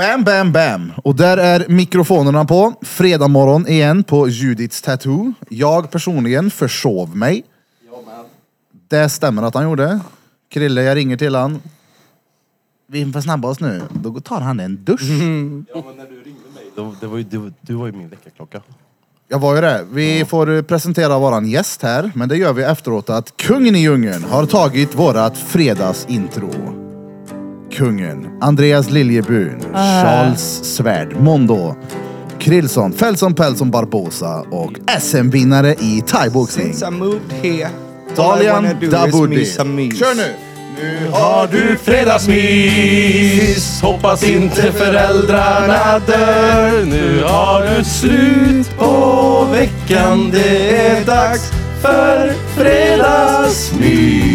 Bam, bam, bam. Och där är mikrofonerna på. Fredag morgon igen på Judiths Tattoo. Jag personligen försov mig. Det stämmer att han gjorde. Krille, jag ringer till han. Vi får snabba oss nu. Då tar han en dusch. Ja men när du ringde mig, då, det var ju, du, du var ju min väckarklocka. Jag var ju det. Vi får eh, presentera våran gäst här, men det gör vi efteråt att kungen i djungeln har tagit vårat fredagsintro. Kungen, Andreas Liljebun, Charles Svärd, Mondo, Krillson, Felson Pelson Barbosa och SM-vinnare i thaiboxning. Dalian Dabudi. Kör nu! Nu Har du fredagsmys? Hoppas inte föräldrarna dör. Nu har du slut på veckan. Det är dags för fredagsmys.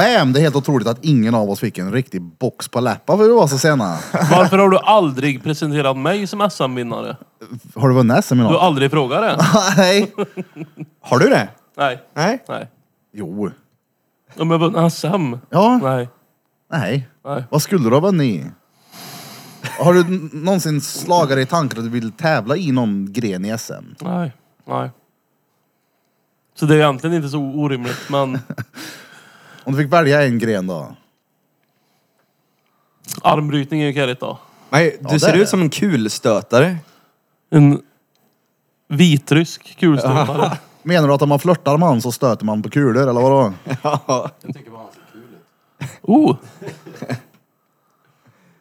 Bam! Det är helt otroligt att ingen av oss fick en riktig box på läppa för vi var så sena. Varför har du aldrig presenterat mig som SM-vinnare? Har du vunnit SM i Du har något? aldrig frågat det? Nej. Har du det? Nej. Nej? Nej. Jo. Om jag vunnit SM? Ja. Nej. Nej. Nej. Vad skulle du ha vunnit i? Har du n- någonsin slagit dig i tanken att du vill tävla i någon gren i SM? Nej. Nej. Så det är egentligen inte så orimligt, men Om du fick välja en gren då? armbrytning är ju karigt då. Nej, du det ser är det. ut som en kulstötare. En vitrysk kulstötare. Menar du att om man flörtar med han så stöter man på kulor eller vadå? Ja. Oh!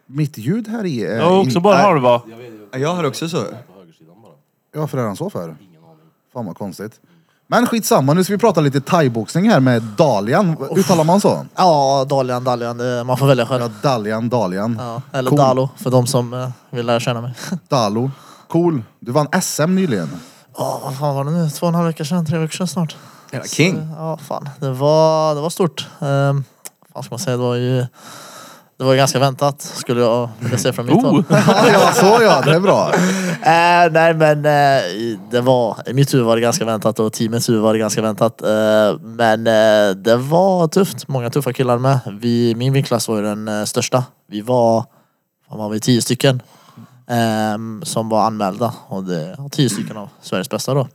Mitt ljud här i är... Jag har också in- bara halva. Jag har också så. Ja, varför är han så för? Fan vad konstigt. Men skitsamma, nu ska vi prata lite thaiboxning här med Dalian. Uttalar man så? Ja, Dalian, Dalian. det- Man får välja själv. Ja, Dalian, Dalian. Ja, eller Cool. Dalo, för de som eh, vill lära känna mig. Dalo. Cool. Du vann SM nyligen. Ja, vad fan var det nu? Två och en halv vecka sedan, tre veckor sedan snart. Jävla king. Så, ja, fan. Det var, det var stort. Um, vad ska man säga? Det var ju... Det var ju ganska väntat, skulle jag vilja säga från mitt Oh! håll. Ja, så ja, det är bra. Eh, nej men eh, det var, i mitt huvud var det ganska väntat och teamets huvud var det ganska väntat. Eh, men eh, det var tufft, många tuffa killar med. Vi, min vinklass var ju den eh, största. Vi var, vad var vi, tio stycken. ehm, som var anmälda och det var tio stycken av Sveriges bästa då.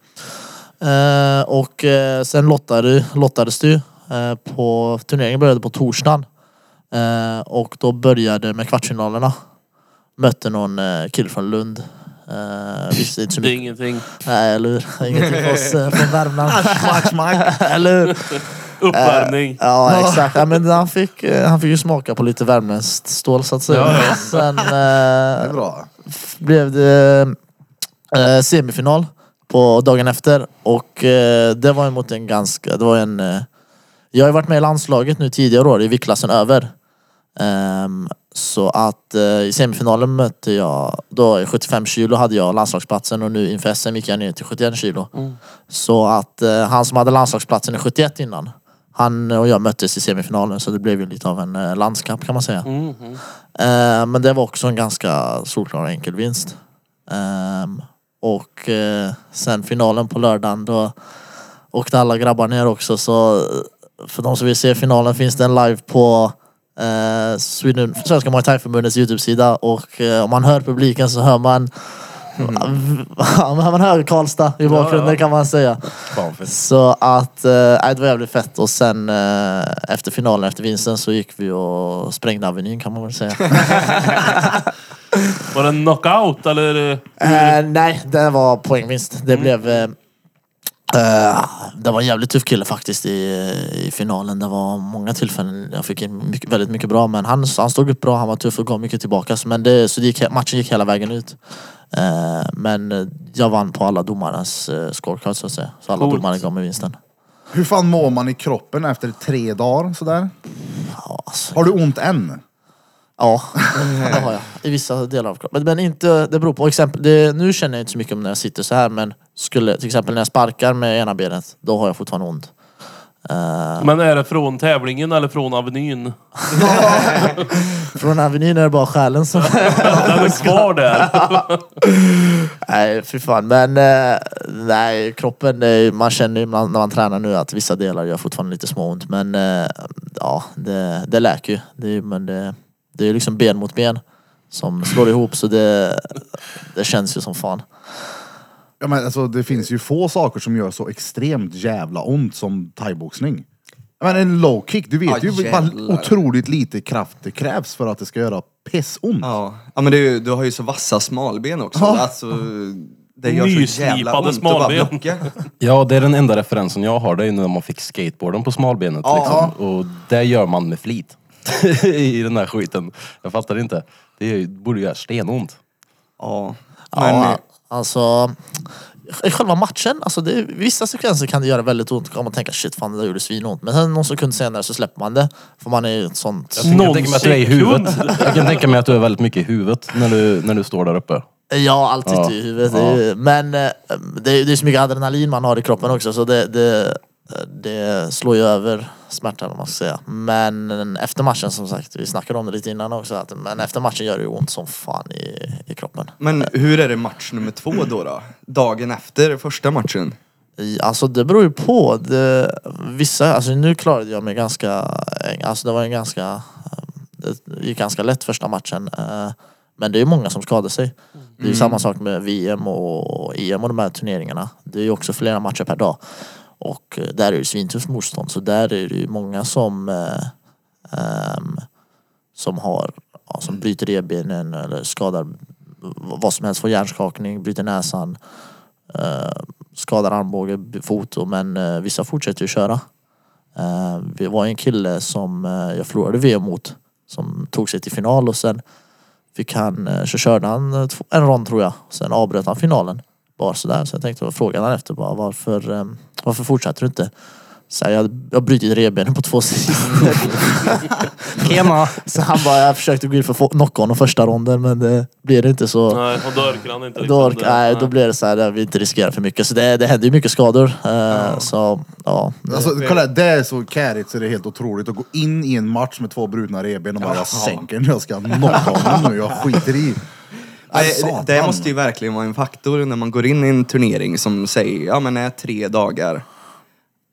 Eh, och eh, sen lottade, lottades det ju. Eh, på, turneringen började på torsdagen. Eh, och då började med kvartsfinalerna. Mötte någon eh, kille från Lund. Eh, visste inte så Det är mycket. ingenting. Nej eller hur. Ingenting för oss eh, från Värmland. Smack, smack. eller hur? Uppvärmning. Ja exakt. Ja, men han, fick, eh, han fick ju smaka på lite värmländskt stål så att säga. Ja, ja. Sen Det är eh, bra. blev det eh, semifinal på dagen efter. Och eh, det var emot en ganska, det var en eh, Jag har ju varit med i landslaget nu tidigare år i viktklassen över. Ehm, så att eh, i semifinalen mötte jag, då i 75 kilo hade jag landslagsplatsen och nu inför SM gick jag ner till 71 kilo. Så att eh, han som hade landslagsplatsen i 71 innan, han och jag möttes i semifinalen så det blev ju lite av en eh, landskamp kan man säga. Mhm. Eh, men det var också en ganska solklar och enkel vinst. Ehm, och sen finalen på lördagen då åkte alla grabbar ner också så för de som vill se finalen finns den live på eh, Sweden, Svenska Muay Thai-förbundets Youtube-sida och eh, om man hör publiken så hör man man hör Karlstad i bakgrunden ja. kan man säga. Fan. Så att, nej, det var jävligt fett och sen eh, efter finalen, efter vinsten så gick vi och sprängde Avenyn kan man väl säga. Var det en knockout eller? Eh, nej, det var poängvinst. Det blev... Eh, det var en jävligt tuff kille faktiskt i, i finalen. Det var många tillfällen jag fick in mycket, väldigt mycket bra. Men han, han stod upp bra, han var tuff och gav mycket tillbaka. Så, men det, så det gick, matchen gick hela vägen ut. Eh, men jag vann på alla domarnas eh, scorecard så att säga. Så alla Coolt. domare gav mig vinsten. Hur fan mår man i kroppen efter tre dagar sådär? Ja, alltså, Har du ont än? Ja, det har jag. I vissa delar av kroppen. Men inte, det beror på. Exempel, det, nu känner jag inte så mycket om när jag sitter så här men skulle, till exempel när jag sparkar med ena benet, då har jag fortfarande ont. Eh, Men är det från tävlingen eller från Avenyn? från Avenyn är det bara själen som... Den är kvar där. nej, fy fan. Men eh, nej, kroppen, det, man känner ju när man tränar nu att vissa delar gör fortfarande lite småont. Men eh, ja, det, det läker ju. Det, är- men det, det är liksom ben mot ben som slår ihop så det, det känns ju som fan. Ja, men alltså, det finns ju få saker som gör så extremt jävla ont som thaiboxning. Men en low kick, du vet Ja, ju vad jävlar. otroligt lite kraft det krävs för att det ska göra pissont. Ja, ja men det är ju, du har ju så vassa smalben också. Ja. Alltså, det gör så jävla ont att bara smalben. blocka. Ja, det är den enda referensen jag har. Det är när man fick skateboarden på smalbenet. Ja. liksom. Och det gör man med flit. I den här skiten. Jag fattar inte. Det borde göra stenont. Ja. Men, Ja, alltså i själva matchen, alltså det, vissa sekvenser kan det göra väldigt ont. Kan man tänka shit fan det där gjorde svinont. Men sen någon sekund senare så släpper man det. För man är ju ett sånt... Jag kan tänka mig att du är i huvudet. Jag kan tänka mig att du är väldigt mycket i huvudet när du, när du står där uppe. Ja, allt sitter Ja. i huvudet. Det är ju- Men eh, det är, det är så mycket adrenalin man har i kroppen också så det, det, det slår ju över smärtan om man ska säga. Men efter matchen som sagt, vi snackade om det lite innan också, att, men efter matchen gör det ju ont som fan i, i kroppen. men hur är det match nummer två då? då? Dagen efter första matchen? I- Alltså det beror ju på. Det, vissa, alltså nu klarade jag mig ganska, alltså det var en ganska, eh, det gick ganska lätt första matchen. eh, Men det är ju många som skadar sig. Det är ju samma sak med VM och EM och de här turneringarna. Det är ju också flera matcher per dag. Och eh, där är det svintufft motstånd. Så där är det ju många som ehm, som har, ja, som bryter revbenen eller skadar vad som helst, får hjärnskakning, bryter näsan eh, skadar armbåge, fot men eh, vissa fortsätter ju köra. Eh, det var en kille som eh, jag förlorade VM mot som tog sig till final och sen fick han, så körde han en rond tror jag. Sen avbröt han finalen. Bara sådär. Så jag tänkte fråga han efter bara varför, eh, varför fortsätter du inte? Så här, jag, har brutit revbenen på två sidor. Tjena! så han bara, jag försökte gå in för knock-on och första ronden men det blev inte så. Nej, och då orkar han inte. Då, ork, liksom det. nej, då blir det så här, vi inte riskerar för mycket. Så det, det händer ju mycket skador. Eh, Så ja, Alltså, kolla, det är så kärigt så det är helt otroligt att gå in i en match med två brutna revben och bara jag sänker den, jag ska knocka honom nu, jag skiter i. Det, det måste ju verkligen vara en faktor när man går in i en turnering som säger, ja men är tre dagar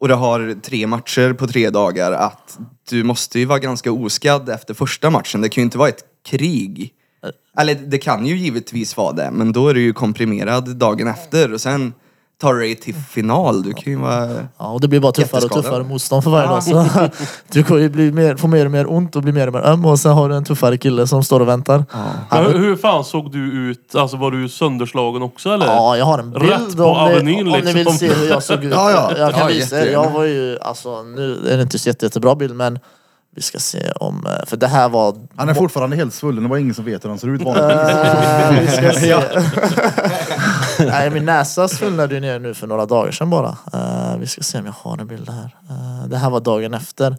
och du har tre matcher på tre dagar att du måste ju vara ganska oskadd efter första matchen. Det kan ju inte vara ett krig. Eller det kan ju givetvis vara det, men då är du ju komprimerad dagen efter och sen tar dig till final. Du kan ju vara... Ja, och det blir bara tuffare och Jätteskadad. tuffare motstånd för varje dag. Så du kommer ju bli mer, få mer och mer ont och bli mer och mer öm och sen har du en tuffare kille som står och väntar. Ja, Men hur, hur fan såg du ut? Alltså var du sönderslagen också eller? jag har en bild Rätt på om, ni, Avenyn, om ni vill liksom. se hur jag såg ut. Ja, ja. Jag kan Ja, visa er. jättegärna. Jag var ju, alltså nu är det inte så jätte, jättebra bild men vi ska se om, eh, för det här var Han är fortfarande helt svullen, det var ingen som vet hur han ser ut vanligtvis. Eh, vi ska se. Nej, min näsa svullnade ju ner nu för några dagar sedan bara. Eh, vi ska se om jag har en bild här. Det här var dagen efter.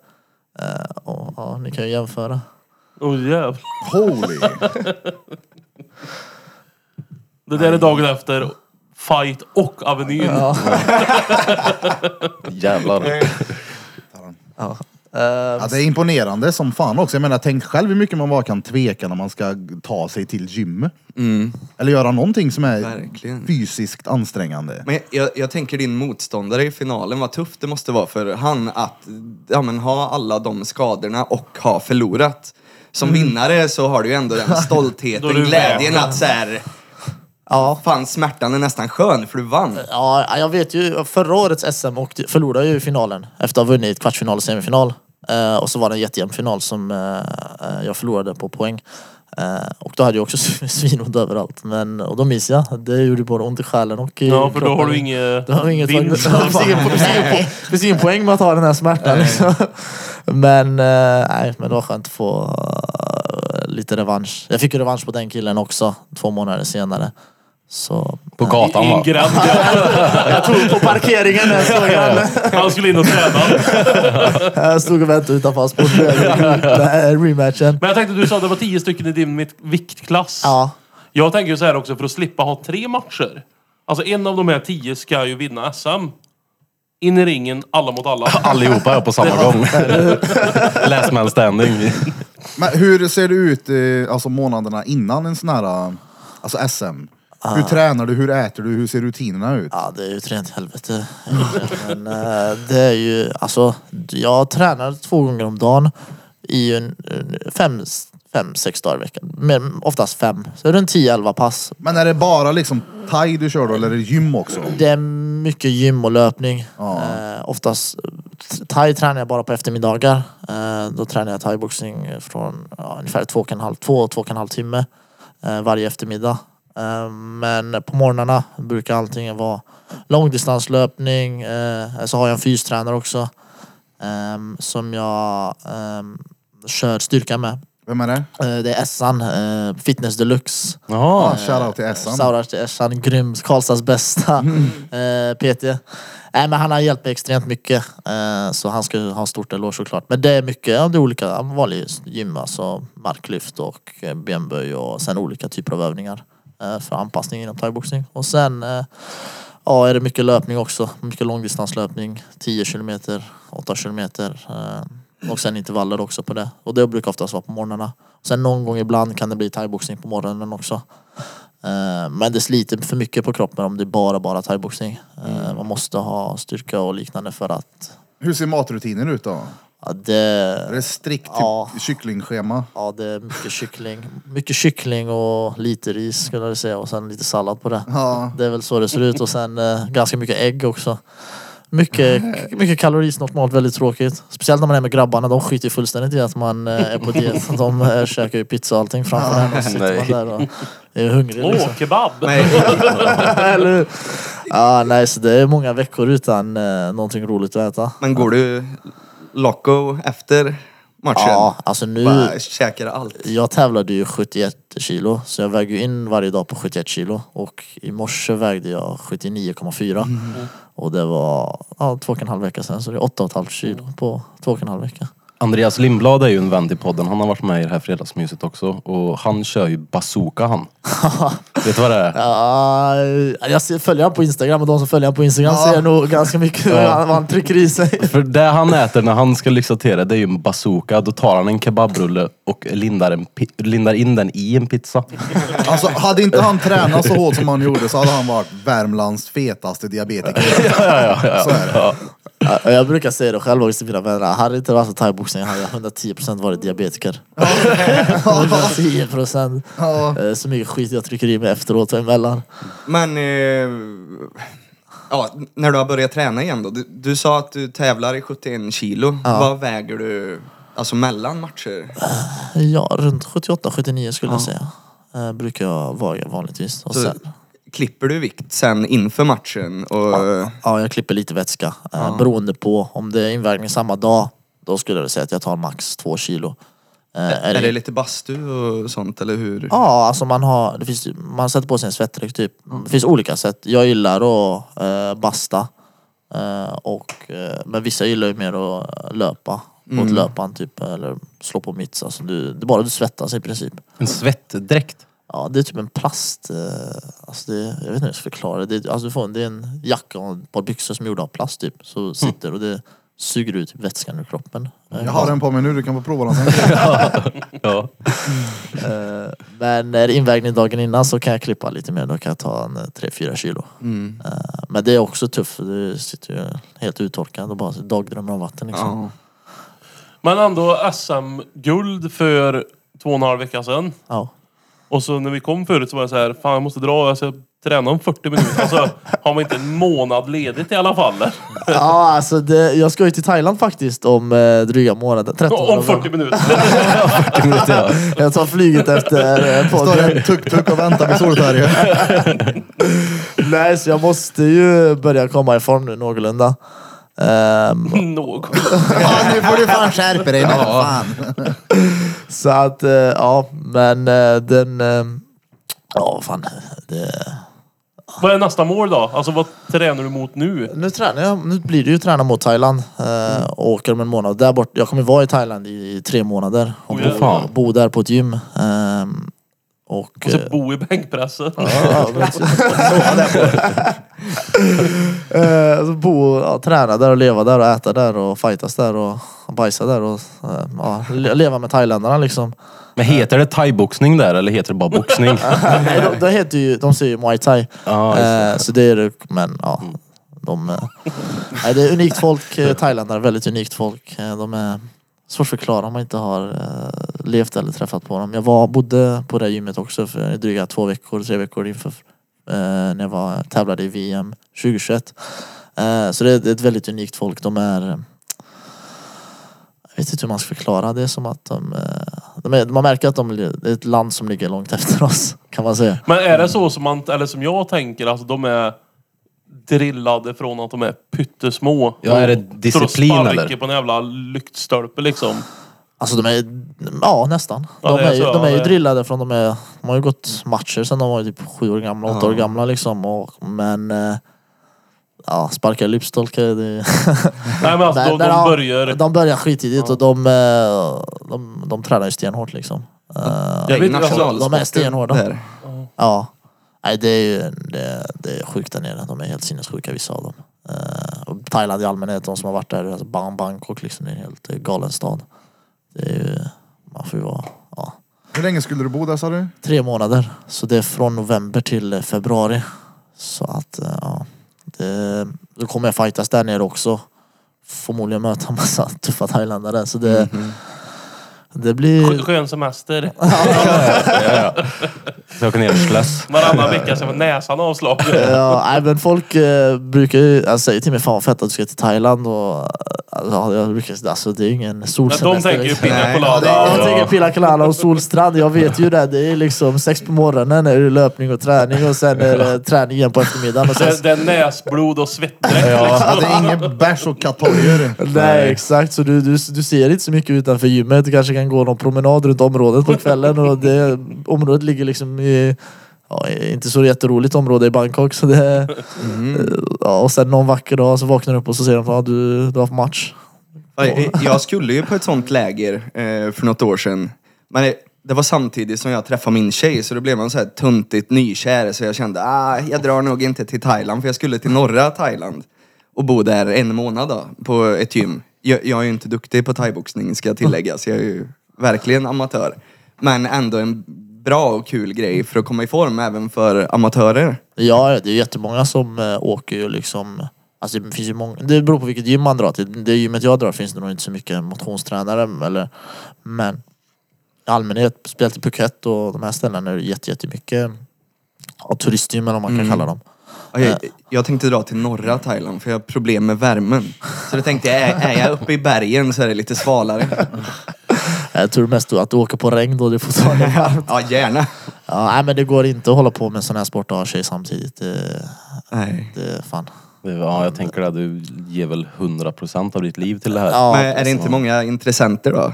Och, ja, ni kan ju jämföra. Åh jävlar. Holy! Det där är dagen efter Fight och Avenyn. Ja. Jävlar. Ja. Eh, Ja, det är imponerande som fan också. Jag menar, tänk själv hur mycket man bara kan tveka när man ska ta sig till gym. Eller göra någonting som är Verkligen. fysiskt ansträngande. Men jag, jag tänker din motståndare i finalen, vad tufft det måste vara för han att ja, men, ha alla de skadorna och ha förlorat. Som vinnare så har du ju ändå den Då är stoltheten, glädjen att så här, ja. fan smärtan är nästan skön för du vann. Ja, jag vet ju. Förra årets SM och förlorade ju i finalen efter att ha vunnit kvartsfinal och semifinal. Eh, och så var det en jättejämn final som eh, eh, jag förlorade på poäng. Eh, och då hade jag också svinont överallt. Men, och då minns jag, det gjorde både ont i själen och i Ja, för då har kroppen. du inget har inget det vinst. finns ingen, det finns ingen, po- det finns ingen poäng med att ha den här smärtan. Liksom. Men, nej, men det var skönt att få lite revansch. Jag fick ju revansch på den killen också två månader senare. Så, På gatan va? gränd. jag tog på parkeringen jag såg han. Han skulle in och träna. Jag stod och väntade utanför är rematchen. Men jag tänkte, du sa att det var tio stycken i din viktklass. Ja. Jag tänker ju så här också, för att slippa ha tre matcher. Alltså en av de här tio ska ju vinna SM. In i ringen, alla mot alla. Allihopa är på samma gång. Last man standing. Men hur ser det ut eh, alltså månaderna innan en sån här eh, alltså SM? Hur tränar du? Hur äter du? Hur ser rutinerna ut? Ja det är ju ett rent helvete. Men eh, det är ju alltså, jag tränar två gånger om dagen i en, en fem, fem, sex dagar i veckan. Men oftast fem. Så det en 10-11 pass. Men är det bara liksom thai du kör då eller är det gym också? Det är mycket gym och löpning. Ja. Eh, oftast thai tränar jag bara på eftermiddagar. Eh, då tränar jag thaiboxning från ja, ungefär två och en halv, två, två och en halv timme eh, varje eftermiddag. Eh, men på morgnarna brukar allting vara långdistanslöpning. Eh, så har jag en fystränare också. ehm, som jag ehm, kör styrka med. Vem är det? Eh, det är Essan, Fitness Deluxe. Ah, Jaha. shoutout till Essan. Shoutout till Essan, grym. Karlstads bästa eh, PT. Nej men han har hjälpt mig extremt mycket. Så han ska ha stort eloge såklart. Men det är mycket, ja, det är olika vanliga gym, alltså marklyft och benböj och sen olika typer av övningar. Eh, för anpassning inom thaiboxning. Och sen eh, ja, är det mycket löpning också. Mycket långdistanslöpning. 10 kilometer, 8 kilometer. Eh, och sen intervaller också på det. Och det brukar oftast vara på morgnarna. Sen någon gång ibland kan det bli thaiboxning på morgonen också. Men det sliter för mycket på kroppen om det är bara bara thaiboxning. Eh, Man måste ha styrka och liknande för att Hur ser matrutinen ut då? Ja, Är det, det strikt typ Ja. kycklingschema? ja, det är mycket kyckling. Mycket kyckling och lite ris skulle jag säga och sen lite sallad på det. Ja. Det är väl så det ser ut och sen eh, ganska mycket ägg också. Mycket, mycket kalorisnålt mat, väldigt tråkigt. Speciellt när man är med grabbarna, de skiter ju fullständigt i att man eh, är på diet. De eh, käkar ju pizza och allting framför en och sitter man där och är hungrig liksom. Åh, kebab! Nej, Eller hur? Ja, nej, så det är många veckor utan eh, någonting roligt att äta. men går du loco efter matchen? Ja, alltså nu... Bara käkar allt. Jag tävlade ju 71 kilo, så jag väger ju in varje dag på 71 kilo. Och i morse vägde jag 79,4. Och det var ja, två och en halv vecka sedan, så det är 8,5 kilo på två och en halv vecka. Andreas Lindblad är ju en vän till podden. Han har varit med i det här fredagsmyset också. Och han kör ju bazooka han. Vet du vad det är? Ja, jag ser, följer han på Instagram och de som följer han på Instagram Ja. ser nog ganska mycket vad han, vad han trycker i sig. För det han äter när han ska lyxa till det, det är ju en bazooka. Då tar han en kebabrulle och lindar, en, pi- lindar in den i en pizza. Alltså hade inte han tränat så hårt som han gjorde så hade han varit Värmlands fetaste diabetiker. Så är det. Ja, jag brukar säga det själv också till mina vänner. Hade det inte varit för thaiboxning hade jag 110% varit diabetiker. 110%. Ja. Eh, Så mycket skit jag trycker i mig efteråt och emellan. Men, eh, ja, när du har börjat träna igen då. Du, du sa att du tävlar i 71 kilo. Vad väger du, alltså mellan matcher? Ja, runt 78-79 skulle jag säga. Eh, brukar jag väga vanligtvis. Och Så sen, klipper du vikt sen inför matchen? Och, ja, jag klipper lite vätska. Eh, Beroende på om det är invägning samma dag. Då skulle jag säga att jag tar max 2 kilo. Eh, är det lite bastu och sånt eller hur? Ja, alltså man har, det finns, man sätter på sig en svettdräkt typ. Det finns olika sätt. Jag gillar att eh, basta. Eh, och, eh, men vissa gillar ju mer att löpa. Mot löpan typ. Eller slå på mitts. Alltså du, det är bara du svettas i princip. En svettdräkt. Ja, det är typ en plast... Eh, alltså det, jag vet inte hur jag ska förklara det. Alltså du får, en- det är en jacka och ett par byxor som är gjorda av plast typ. Så sitter och det suger ut vätskan ur kroppen. Eh, Jag har den på mig nu, du kan få prova den sen. Ja. Eh, Men är det invägning dagen innan så kan jag klippa lite mer. Då kan jag ta en 3-4 kilo. Mm. Eh, Men det är också tufft. för Du sitter ju helt uttorkad och bara dagdrömmer om vatten liksom. Men ändå SM-guld för två och en halv vecka sedan. Ja. Och så när vi kom förut så var det så här, fan jag måste dra, jag ska träna om 40 minuter. Alltså, har man inte en månad ledigt i alla fall? Ja, alltså det, jag ska ju till Thailand faktiskt om eh, dryga månaden. 13 Om 40 minuter. 40 minuter ja. Jag tar flyget efter eh, Står podden. en tuk-tuk och väntar vid Solfärge. Nej, så jag måste ju börja komma i form nu någorlunda. Ehm, Något. Ja, nu får du fan skärpa dig. nu, Fan. så att, eh, ja, men eh, den... eh, Ja, fan. Det, Vad är nästa mål då? Alltså vad tränar du mot nu? nu tränar jag. Nu blir det ju träna mot Thailand. Eh, och åker om en månad. Där bort, jag kommer vara i Thailand i, i tre månader. Och Oj, bo, bo där på ett gym. Ehm, Och, Och så eh, bo i bänkpressen. Ja, men- Sova där på. Eh, så bo ja, träna där och leva där och äta där och fightas där och bajsa där och eh, ja, le- leva med thailändarna liksom. Men heter det thaiboxning där eller heter det bara boxning? Nej, de, de heter ju, de säger ju muay thai. Ja, just Eh, så det är det, men ja. De, eh, nej, det är unikt folk, eh, thailändare, väldigt unikt folk. Eh, de är svårt att förklara om man inte har eh, levt eller träffat på dem. Jag var, bodde på det gymmet också för dryga två veckor, tre veckor inför eh, när jag var, tävlade i VM 2021. Eh, så det är, det är ett väldigt unikt folk. De är jag vet inte hur man ska förklara. Det är som att de, eh, de är, man märker att de, det är ett land som ligger långt efter oss. Kan man säga. Men är det så som man, eller som jag tänker, alltså de är drillade från att de är pyttesmå. Ja, är det disciplin, står och eller? sparkar på en jävla lyktstolpe liksom. Alltså de är, ja nästan. Ja, De det är är, ju- så, de är ju det- drillade från de är, de har ju gått matcher sedan de var typ sju år gamla, åtta år gamla liksom. Och, men eh, ja, sparka lypstolkar det... Nej men alltså de, de ja, börjar... De börjar skittidigt och de, eh, de, de tränar ju stenhårt liksom. Eh, Jag vet inte, de är stenhårda. Där. Ja. Nej det är ju det, det är sjukt där nere. De är helt sinnessjuka vissa av dem. Och Thailand i allmänhet, de som har varit där, alltså Bang Bangkok liksom, det är en helt eh, galen stad. Det är ju, man får ju vara, ja. Hur länge skulle du bo där sa du? Tre månader. Så det är från november till eh, februari. Så att, eh, ja. Det, då kommer jag fightas där nere också. Förmodligen möta en massa tuffa thailändare. Så det, det blir... Skö- Skön semester. ja, ja. Så jag slåss. Varannan vecka så var näsan avslagen. Ja, nej, men folk eh, brukar ju, alltså, säger till mig fan fett att du ska till Thailand och alltså, jag brukar alltså det är ingen Men solsemester. de tänker ju pina Nej, colada. Jag och- tänker pina colada och solstrand. Jag vet ju det. Det är liksom sex på morgonen är det löpning och träning och sen är det träning igen på eftermiddagen. Och sen, Det, det är näsblod och svettdräkt Ja, liksom. det är ingen bärs och katojer. Nej exakt, så du, du, du ser inte så mycket utanför gymmet. Du kanske kan gå någon promenad runt området på kvällen och det, området ligger liksom i Ja, inte så jätteroligt område i Bangkok så det... Ja, och sen någon vacker dag så vaknar du upp och så säger de att ja, du, du har haft match. Ja, jag- skulle ju på ett sånt läger eh, för något år sedan. Men det, det var samtidigt som jag träffade min tjej så då blev man så här tuntigt nykär så jag kände ah, jag drar nog inte till Thailand för jag skulle till norra Thailand och bo där en månad då, på ett gym. Jag, jag är inte duktig på thaiboxning ska tilläggas. Jag är ju verkligen amatör. Men ändå en bra och kul grej för att komma i form även för amatörer. Ja, det är jättemånga som äh, åker ju liksom... Alltså det finns ju många, det beror på vilket gym man drar till. Det gymmet jag drar finns det nog inte så mycket motionstränare eller... Men i allmänhet, speciellt i Phuket och de här ställena är det jätte, jättemycket ja, turistgym eller vad man kan kalla dem. Ja, Jag, jag tänkte dra till norra Thailand för jag har problem med värmen. Så då tänkte jag, är, är jag uppe i bergen så är det lite svalare. Jag tror mest att du åker på regn då, det är fortfarande varmt. Ja, gärna. Ja, nej, men det går inte att hålla på med sån här sport och ha tjej samtidigt. Det, Nej. det är fan... Ja, jag tänker att du ger väl 100% av ditt liv till det här. Ja, Men är det inte många intressenter då?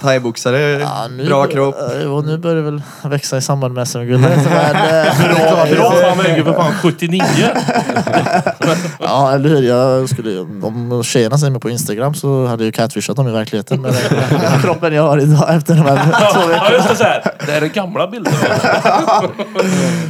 Thaiboxare, Ja, nu, bra kropp. Och nu börjar det väl växa i samband med SM-guldet. Bra, bra, han väger för fan 79. Ja, eller hur? Jag skulle, om tjejerna ser mig på Instagram så hade jag ju catfishat dem i verkligheten med den kroppen jag har idag efter de här två Ja veckorna. just det, så här. det här är gamla bilder.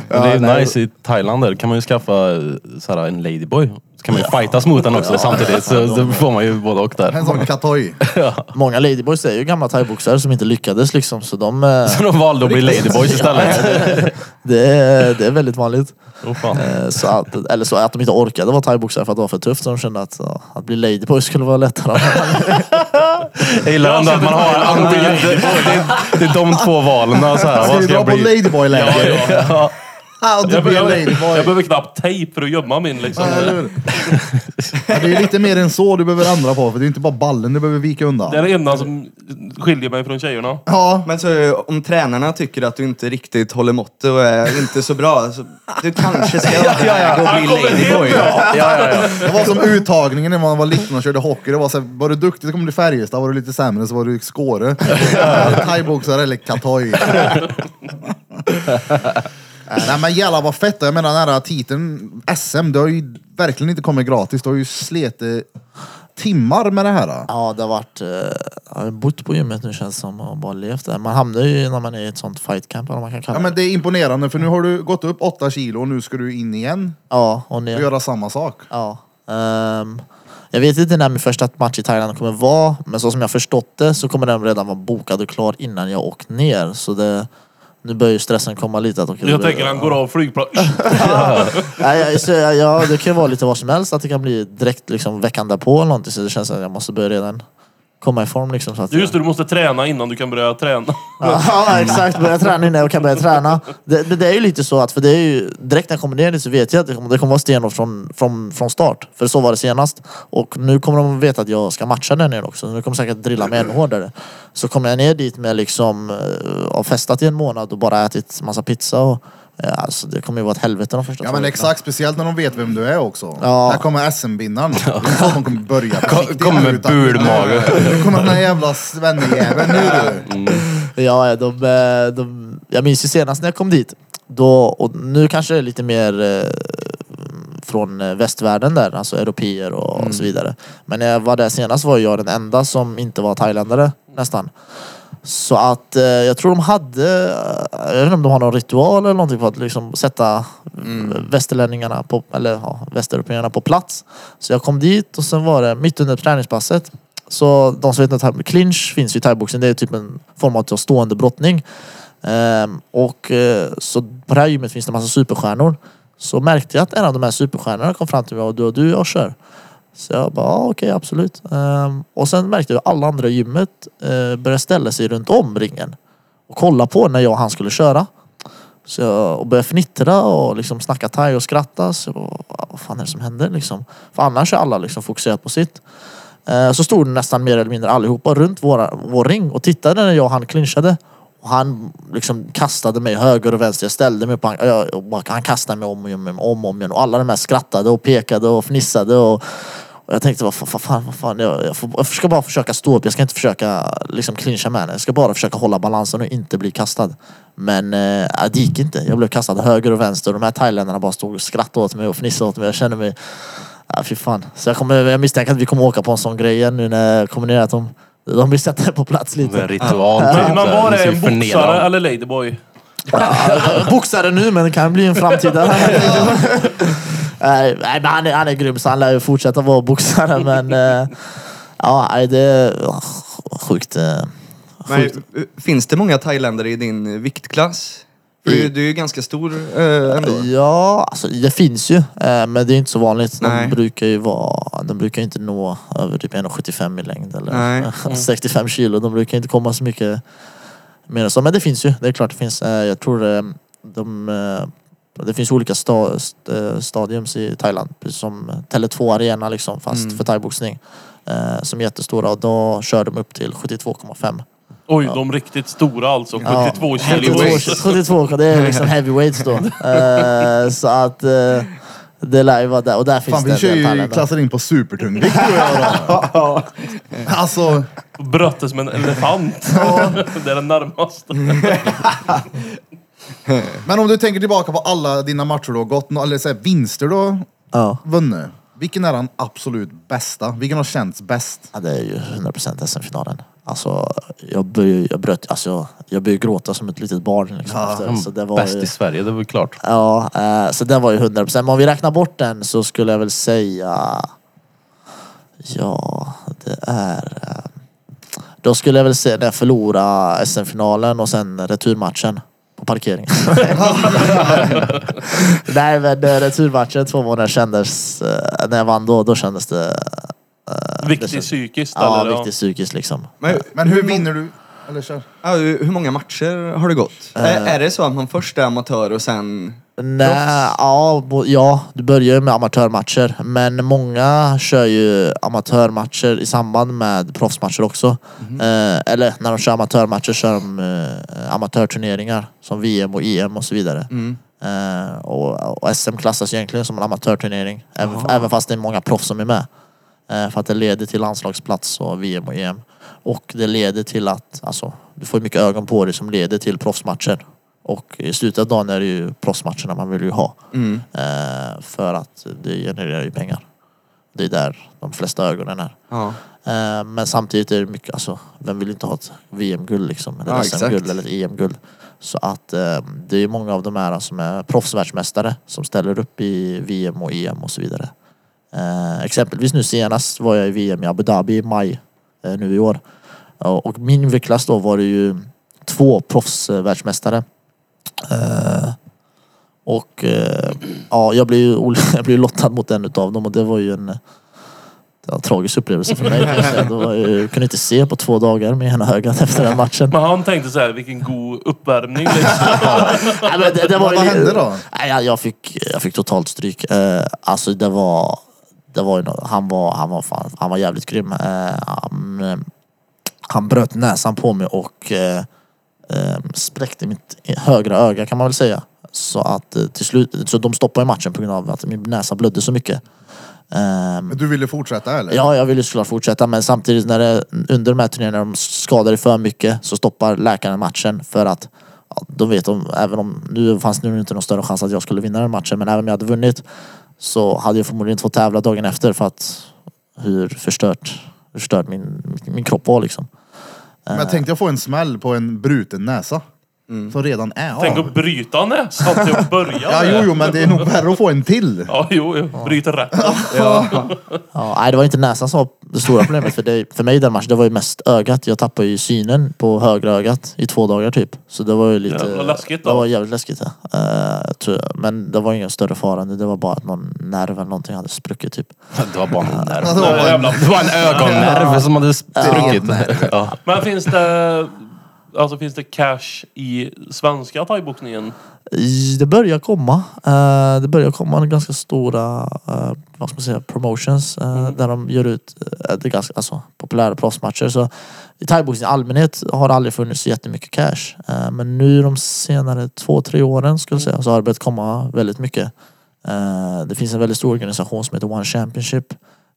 Men det är nej. nice i Thailand där kan man ju skaffa eh, så här, en ladyboy. Så kan man ju fightas mot den också samtidigt. Så då får man ju både och där. En sån katoj. Många ladyboys är ju gamla thaiboxare som inte lyckades liksom. Så de, eh, Så de valde att bli ladyboys istället. det, är, det är väldigt vanligt. Oh, fan. Eh, Så att, eller så att de inte orkade vara thaiboxare för att det var för tufft. Så de kände att ja, att bli ladyboy skulle vara lättare. Jag gillar ändå att man har antingen... Det, det, det är de två valen. Så här, Ska vad vi ska dra jag på bli? Ladyboy-läger? Ja. How to Jag, be a jag behöver knappt tejp för att gömma min liksom. Ja, eller hur? Ja, det är lite mer än så du behöver ändra på, för det är inte bara ballen du behöver vika undan. Det är det enda som skiljer mig från tjejerna. Ja, Men så om tränarna tycker att du inte riktigt håller måttet och är inte så bra, så du kanske ska ja, ja, och Han bli kommer hem, ladyboy. ja. Ja, ja, ja. det var som uttagningen när man var liten och körde hockey. Det var, så här, var du duktig så kom du Färjestad, var du lite sämre så var du Skåre. Thaiboxare eller katoj. Nej men jävlar vad fett. Jag menar den här titeln SM, det har ju verkligen inte kommit gratis. Det har ju slitit timmar med det här. Ja, det har varit... eh, Jag har bott på gymmet nu känns det som och bara levt där. Man hamnar ju när man är i ett sånt fight camp eller vad man kan kalla Ja det. men det är imponerande för nu har du gått upp åtta kilo och nu ska du in igen Ja, och och ner. göra samma sak. Ja. Ehm, jag vet inte när min första match i Thailand kommer vara, men så som jag förstått det så kommer den redan vara bokad och klar innan jag åkt ner. Så det, nu börjar ju stressen komma lite. Att, okej, Jag tänker han går av flygplan. Ja, så, det kan ju vara lite vad som helst. Att det kan bli direkt liksom, veckan därpå eller någonting. Så det känns att jag måste börja redan komma i form. Liksom, så att, Just det, du måste träna innan du kan börja träna. Ja exakt, börja träna innan jag kan börja träna. Det, det, är ju lite så att, för det är ju, direkt när jag kommer ner dit så vet jag att det kommer, det kommer vara stenhårt från, från, från start. För så var det senast. Och nu kommer de veta att jag ska matcha där nere också. Nu kommer säkert drilla mig ännu hårdare. Så kommer jag ner dit med liksom, eh, har festat i en månad och bara ätit massa pizza och alltså, det kommer ju vara ett helvete de första Ja två men veckorna. exakt, speciellt när de vet vem du är också. Ja. Här kommer SM-vinnaren. De kommer börja på riktigt Kommer med utan- bulmage. Nu kommer den här jävla svennejäveln nu du. Ja, ja, de, eh, de, jag minns ju senast när jag kom dit. Då, och nu kanske det är lite mer eh, från eh, västvärlden där, alltså europeer och så vidare. Men när jag var där senast var jag den enda som inte var thailändare nästan. Så att eh, jag tror de hade, eh, jag vet inte om de har någon ritual eller någonting för att liksom sätta mm. västerlänningarna på, eller ja, västeuropeerna på plats. Så jag kom dit och sen var det mitt under träningspasset. Så de som vet inte, clinch finns ju i thaiboxning. Det är typ en form av stående brottning. Ehm, och eh, så på det här gymmet finns det massa superstjärnor. Så märkte jag att en av de här superstjärnorna kom fram till mig och du och du, jag kör. Så jag bara, ah, okej absolut. Um, och sen märkte jag att alla andra i gymmet uh, började ställa sig runt om ringen. Och kolla på när jag och han skulle köra. Så jag och började fnittra och liksom snacka thai och skratta. Så jag bara, ah, vad fan är det som händer liksom? För annars är alla liksom fokuserade på sitt. Uh, Så stod nästan mer eller mindre allihopa runt våra, vår ring och tittade när jag och han clinchade. Och han liksom kastade mig höger och vänster. Jag ställde mig på han, jag han kastade mig om och om, om, om, om igen. Och alla de här skrattade och pekade och fnissade. Och, och jag tänkte, vad fan, vad fan, vad fan jag, jag, får, jag ska bara försöka stå upp. Jag ska inte försöka liksom clincha med henne. Jag ska bara försöka hålla balansen och inte bli kastad. Men eh, det gick inte. Jag blev kastad höger och vänster. Och de här thailändarna bara stod och skrattade åt mig och fnissade åt mig. Jag kände mig Ja, fy fan. Så jag, kommer, jag misstänker att vi kommer åka på en sån grej igen nu när jag kommer ner. Att de, de vill sätta det på plats Det är en lite. ritual. Men typ, här. var det en boxare eller ladyboy? Boxare nu men det kan bli en framtida. nej, nej, men han är, han är grym så han lär ju fortsätta vara boxare men eh, ja, det är sjukt. eh, Men, sjukt. eh, finns det många thailändare i din eh, viktklass? För du, du är ju ganska stor eh, ändå. Ja, alltså det finns ju. eh, Men det är inte så vanligt. De Nej. brukar ju vara, de brukar ju inte nå över typ 1,75 i längd eller Nej. 65 kilo. De brukar inte komma så mycket mer än så. Men det finns ju. Det är klart det finns. Eh, Jag tror eh, de, eh, det finns olika sta, st- eh, stadiums i Thailand. Precis som Tele2 Arena liksom fast Mm. för thaiboxning. eh, Som är jättestora och då kör de upp till 72,5. Oj, de riktigt stora alltså. Ja. 72 kilo. 72, 72 det är liksom heavyweights då. Eh, så att eh, det lär ju vara där. Och där finns Fan det vi kör ju klassar in på supertungvikt och jag då. Alltså, Brötte som en elefant. det är den närmaste. men om du tänker tillbaka på alla dina matcher du har gått, eller så här, vinster du har Ja. vunnit. Vilken är den absolut bästa? Vilken har känts bäst? ja, det är ju 100% SM-finalen. Alltså, jag började, jag bröt, alltså, jag, jag började gråta som ett litet barn. Liksom, Ja, efter. Så det var Bäst ju, i Sverige, det var klart. Ja, eh, så det var ju 100%. Men om vi räknar bort den så skulle jag väl säga... Ja, det är... eh, Då skulle jag väl säga när jag förlorade SM-finalen och sen returmatchen på parkeringen. Nej men eh, returmatchen två månader kändes... eh, När jag vann då, då kändes det... eh, Viktigt det psykiskt Ja, eller? viktigt psykiskt liksom. Men, Men hur vinner du? Eller kör. ja, hur många matcher har det gått? är, är det så att man först är amatör och sen... Nej, ja, ja, du börjar ju med amatörmatcher. Men många kör ju amatörmatcher i samband med proffsmatcher också. Eh, eller när de kör amatörmatcher kör de eh, amatörturneringar som VM och EM och så vidare. Eh, och, och SM klassas egentligen som en amatörturnering. Även, även fast det är många proffs som är med. Eh, för att det leder till landslagsplats och VM och EM. Och det leder till att, alltså, du får mycket ögon på dig som leder till proffsmatcher. Och i slutet av dagen är det ju proffsmatcherna man vill ju ha. Mm. Eh, för att det genererar ju pengar. Det är där de flesta ögonen är. Ja. Eh, Men samtidigt är det mycket, alltså vem vill inte ha ett VM-guld liksom? Eller Ja, SM-guld eller ett EM-guld. Så att eh, det är många av de här som är proffsvärldsmästare som ställer upp i VM och EM och så vidare. Eh, exempelvis nu senast var jag i VM i Abu Dhabi i maj eh, nu i år. Och och min viktklass då var det ju två proffsvärldsmästare. Eh, och eh, ja, jag blev ju jag blev lottad mot en utav dem och det var ju en en tragisk upplevelse för mig. jag kunde inte se på två dagar med ena ögat efter den matchen. Men han tänkte så här, vilken god uppvärmning liksom. Nej, men det, det var Vad ju- hände då? Nej, jag, jag, fick, jag fick totalt stryk. Eh, alltså det var... Det var ju han, var, han, var fan, han var jävligt grym. Eh, han, han bröt näsan på mig och eh, eh, spräckte mitt högra öga kan man väl säga. Så att eh, till slut, så de stoppade matchen på grund av att min näsa blödde så mycket. Ehm, Men du ville fortsätta eller? Ja, jag ville såklart fortsätta men samtidigt när det, under de här turneringarna de skadar dig för mycket så stoppar läkaren matchen för att ja, de vet om, även om, nu fanns det inte någon större chans att jag skulle vinna den matchen men även om jag hade vunnit så hade jag förmodligen inte fått tävla dagen efter för att hur förstört, hur förstörd min, min kropp var liksom. Men jag tänkte jag få en smäll på en bruten näsa. Som redan är av. Tänk att bryta näsan till att börja Ja, jo, jo, men det är nog värre att få en till. Ja, jo, jo. Bryta rätt. Ja. Ja, nej, det var inte näsan som var det stora problemet för, det, för mig i den matchen. Det var ju mest ögat. Jag tappade ju synen på högra ögat i två dagar typ. Så det var ju lite... Jävla läskigt då. Det var jävligt läskigt ja. Eh, jag tror, men det var ingen större fara. Det var bara att någon nerv eller någonting hade spruckit typ. Det var bara en nerv. Det var bara en- Jävla Det var en ögonnerv som hade spruckit. Ja. Men finns det, alltså finns det cash i svenska thaiboxningen? I- Det börjar komma. Eh, det börjar komma ganska stora eh, vad ska man säga, promotions eh, där de gör ut det är ganska, alltså, populära proffsmatcher. Så I thaiboxning i allmänhet har det aldrig funnits så jättemycket cash. Eh, men nu de senare två, tre åren skulle jag säga så har det börjat komma väldigt mycket. Eh, det finns en väldigt stor organisation som heter One Championship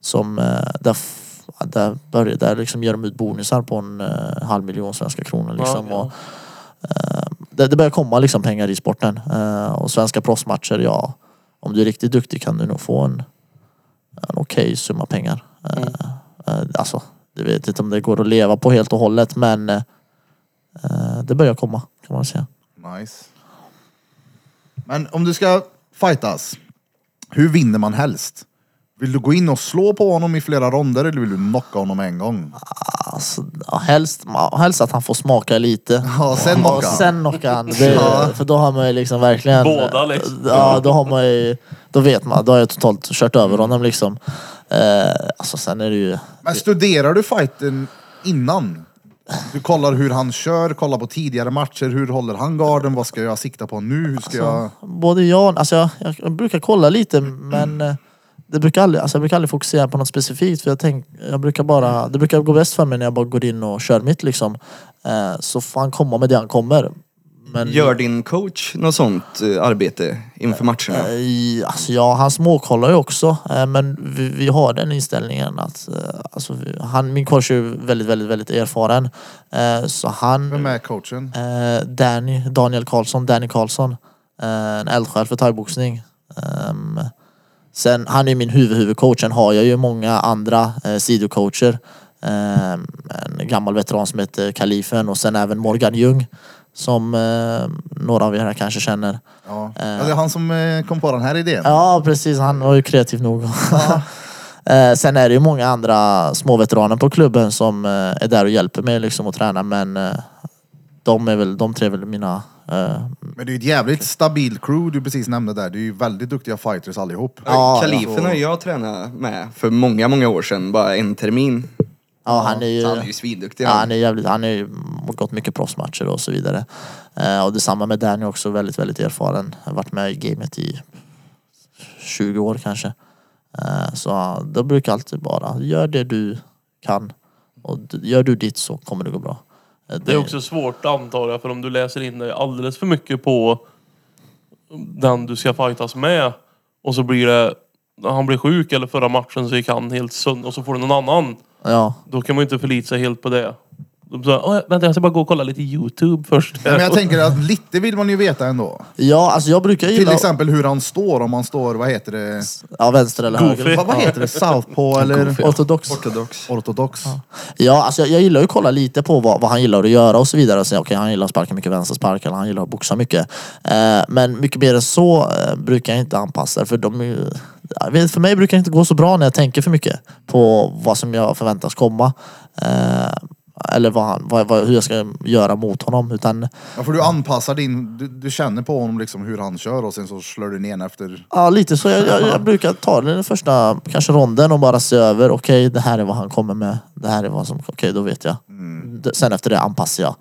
som eh, där, f- där, börjar, där liksom gör de ut bonusar på en eh, halv miljon svenska kronor. Liksom, Ja, och, eh, det, det börjar komma liksom pengar i sporten. Eh, och svenska proffsmatcher, ja. Om du är riktigt duktig kan du nog få en, en okej summa pengar. Eh, eh, alltså, jag vet inte om det går att leva på helt och hållet men eh, det börjar komma kan man säga. Nice. Men om du ska fightas, hur vinner man helst? Vill du gå in och slå på honom i flera ronder eller vill du knocka honom en gång? Alltså, ja, helst, helst att han får smaka lite. Ja, sen Och knocka. sen knocka han. Det, Ja. För då har man ju liksom verkligen... Båda, liksom. Ja, då har man ju... Då vet man, då har jag totalt kört över honom liksom. Eh, alltså sen är det ju... Men studerar du fighten innan? Du kollar hur han kör, kollar på tidigare matcher, hur håller han garden, vad ska jag sikta på nu, hur ska jag... Både jag, alltså jag, jag, brukar kolla lite men eh, det brukar aldrig, alltså jag brukar aldrig fokusera på något specifikt för jag tänk, jag brukar bara, det brukar gå bäst för mig när jag bara går in och kör mitt liksom. Eh, så får han komma med det han kommer. Men, Gör din coach något sånt eh, arbete inför matcherna? Eh, Alltså ja, han småkollar ju också. eh, Men vi, vi har den inställningen att eh, alltså, vi- han, min coach är ju väldigt, väldigt, väldigt erfaren. Eh, Så han... Vem är coachen? Eh, Danny, Daniel Karlsson, Danny Karlsson. Eh, en eldsjäl för thaiboxning. Ehm, sen, han är min huvud-huvudcoach. Sen har jag ju många andra eh, sidocoacher. Ehm, en gammal veteran som heter Kalifen och sen även Morgan Ljung. Som eh, några av er här kanske känner. Ja. ja, det är han som eh, kom på den här idén. Ja precis, han var ju kreativ nog. Eh, Sen är det ju många andra småveteraner på klubben som eh, är där och hjälper mig liksom att träna men eh, de, är väl, de tre är väl mina eh, Men det är ju ett jävligt stabilt crew du precis nämnde där. Det är ju väldigt duktiga fighters allihop. Ja, Kalifen har jag tränat med för många, många år sedan. Bara en termin. Ja, han är ju... Så han är ju svinduktig. Ja, han. han är jävligt, han har ju gått mycket proffsmatcher och så vidare. Eh, och detsamma med Danny också, väldigt, väldigt erfaren. Har varit med i gamet i 20 år kanske. Eh, så då brukar jag alltid bara, gör det du kan. Och d- gör du ditt så kommer det gå bra. Det är också svårt antar jag, för om du läser in dig alldeles för mycket på den du ska fightas med och så blir det, han blir sjuk eller förra matchen så gick han helt sönder och så får du någon annan. Ja, Då kan man ju inte förlita sig helt på det. De sa, "Åh, vänta jag ska bara gå och kolla lite YouTube först. Men jag tänker att lite vill man ju veta ändå. Ja, alltså jag brukar Till gilla... exempel hur han står, om han står, vad heter det? Ja, vänster eller Goofy. höger. Vad, vad heter det? Southpaw eller? Ortodox. Ortodox. Ortodox. Ja, alltså jag, jag gillar ju att kolla lite på vad, vad han gillar att göra och så vidare. Och säga, okej, han gillar att sparka mycket vänsterspark eller han gillar att boxa mycket. Eh, men mycket mer än så eh, brukar jag inte anpassa för de är För mig brukar det inte gå så bra när jag tänker för mycket på vad som jag förväntas komma. Eh, eller vad han, vad, vad, hur jag ska göra mot honom. Utan Ja, för du anpassar din, du, du känner på honom liksom hur han kör och sen så slår du ner efter. Ja, lite så. Jag, jag, jag brukar ta den första kanske ronden och bara se över. Okej, det här är vad han kommer med. Det här är vad som... Okej, då vet jag. D- Sen efter det anpassar jag.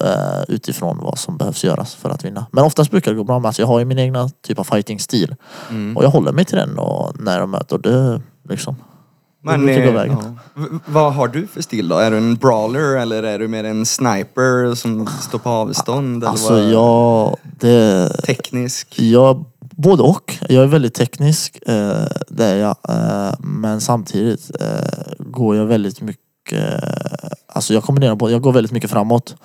eh, utifrån vad som behövs göras för att vinna. Men oftast brukar det gå bra. Men alltså, jag har ju min egna typ av fighting-stil. Och jag håller mig till den och när jag möter. Det liksom... Men eh, vägen. V- vad har du för stil då? Är du en brawler eller är du mer en sniper som står på avstånd? Eller Alltså vad? jag... Det, Teknisk? Jag, både och. Jag är väldigt teknisk, eh, det är jag. Eh, men samtidigt eh, går jag väldigt mycket, alltså jag kombinerar både, jag går väldigt mycket framåt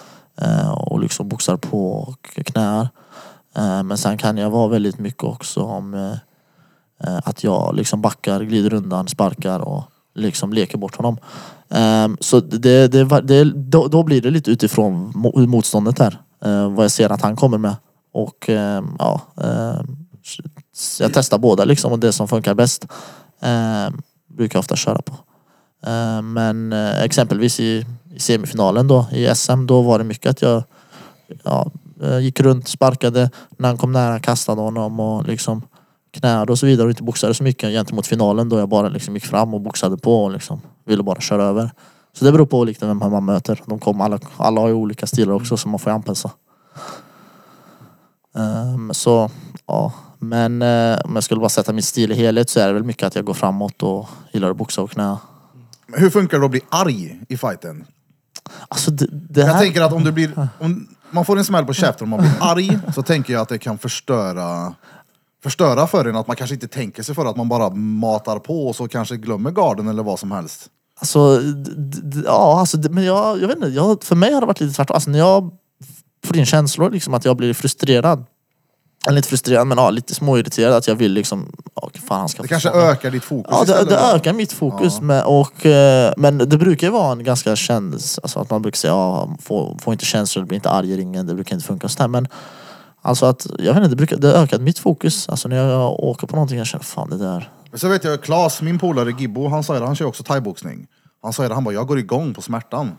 eh, och liksom boxar på k- knäar. Eh, men sen kan jag vara väldigt mycket också om eh, eh, att jag liksom backar, glider undan, sparkar och liksom leker bort honom. Um, så det, det, det, då, då blir det lite utifrån motståndet här. Uh, vad jag ser att han kommer med. Och ehm, ja, ehm, jag testar båda liksom och det som funkar bäst ehm, brukar jag ofta köra på. Ehm, men eh, exempelvis i, i semifinalen då i SM då var det mycket att jag ja, eh, gick runt, sparkade, när han kom nära kastade honom och liksom knäade och så vidare och inte boxade så mycket gentemot finalen då jag bara liksom gick fram och boxade på och liksom ville bara köra över. Så det beror på lite vem man möter. De kommer, alla, alla har ju olika stilar också så man får anpassa. Ehm, så ja, men eh, om jag skulle bara sätta min stil i helhet så är det väl mycket att jag går framåt och gillar att boxa och knä. Hur funkar det att bli arg i fighten? Alltså det, det Jag här... tänker att om du blir, om man får en smäll på käften om man blir arg, så tänker jag att det kan förstöra förstöra för en, att man kanske inte tänker sig för att man bara matar på och så kanske glömmer garden eller vad som helst. Alltså, ja, alltså, men jag, jag vet inte. Jag, för mig har det varit lite tvärtom. Alltså, när jag får in känslor, liksom, att jag blir frustrerad. Eller inte frustrerad, men ja, lite småirriterad. Att jag vill liksom, ja, fan han ska Det kanske smaka. ökar ditt fokus Ja, det, det ökar mitt fokus. Med, och, eh, men det brukar ju vara en ganska känd, alltså att man brukar säga, ja, få, få inte känslor, bli inte arg i ringen, det brukar inte funka och sådär. Men alltså att, jag vet inte, det, brukar, det har ökat mitt fokus. Alltså när jag åker på någonting, jag känner, fan det där. Men så vet jag, Klas, min polare Gibbo, han sa det, han kör också thaiboxning. Han sa det, han bara, jag går igång på smärtan.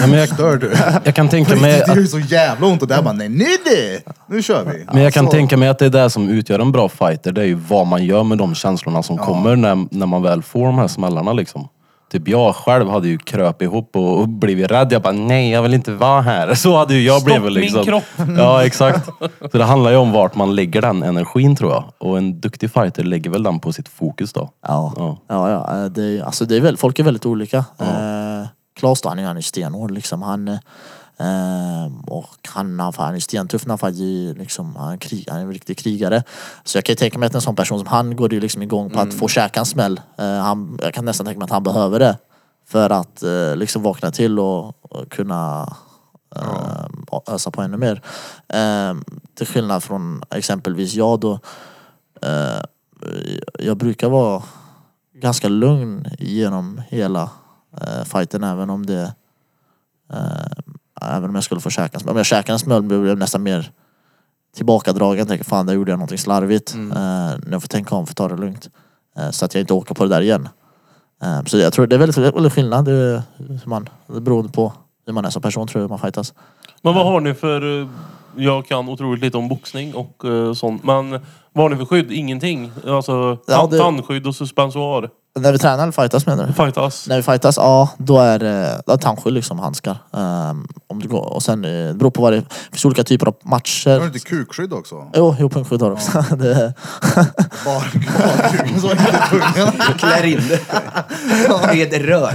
Ja, men jag- Stör du? Jag kan tänka Det mig gör att, ju så jävla ont och där bara, nej, nej, nej, nu kör vi. men jag kan Så- tänka mig att det är det som utgör en bra fighter. Det är ju vad man gör med de känslorna som kommer när, när man väl får de här smällarna liksom. Typ jag själv hade ju kröp ihop och, och blivit rädd. Jag bara, nej jag vill inte vara här. Så hade ju jag Stopp blivit min liksom. kropp. Ja exakt. Så det handlar ju om vart man lägger den energin tror jag. Och en duktig fighter lägger väl den på sitt fokus då. Ja, Ja. ja, ja eh, det, är- alltså det är väl, folk är väldigt olika. Eh, Klas då, han är, är stenhård liksom. Han, eh, och han, han, han är stentuff när han fightar, liksom, han, är krig, han är en riktig krigare. Så jag kan ju tänka mig att en sån person som han går ju liksom igång på att få käka en smäll. Eh, han, jag kan nästan tänka mig att han behöver det. För att eh, liksom vakna till och, och kunna eh, ösa på ännu mer. Eh, till skillnad från exempelvis jag då. Eh, jag brukar vara ganska lugn genom hela eh, fighten även om det även om jag skulle få käka en smäll. Om jag käkar en smäll blir jag nästan mer tillbakadragen. Tänker fan där gjorde jag någonting slarvigt. Eh, när jag får tänka om för ta det lugnt. Eh, så att jag inte åker på det där igen. Eh, så jag tror det är väldigt, väldigt skillnad. Det, är hur man, det beror på hur man är som person tror jag man fightas. Men vad har ni för... eh, Jag kan otroligt lite om boxning och eh, sånt. Men vad har ni för skydd? Ingenting? Alltså Ja, tan- det- tandskydd och suspensoar? När vi tränar eller fightas menar du? Fightas? När vi fightas, ja då är det då är tandskydd liksom, handskar. Ehm, om det går, och sen eh, det beror på vad det, det finns olika typer av Har du matcher. inte kukskydd också? Jo, jo punkskydd har jag också. det, Bara, bara kuken så inte pungen. Klär in det. Med rör.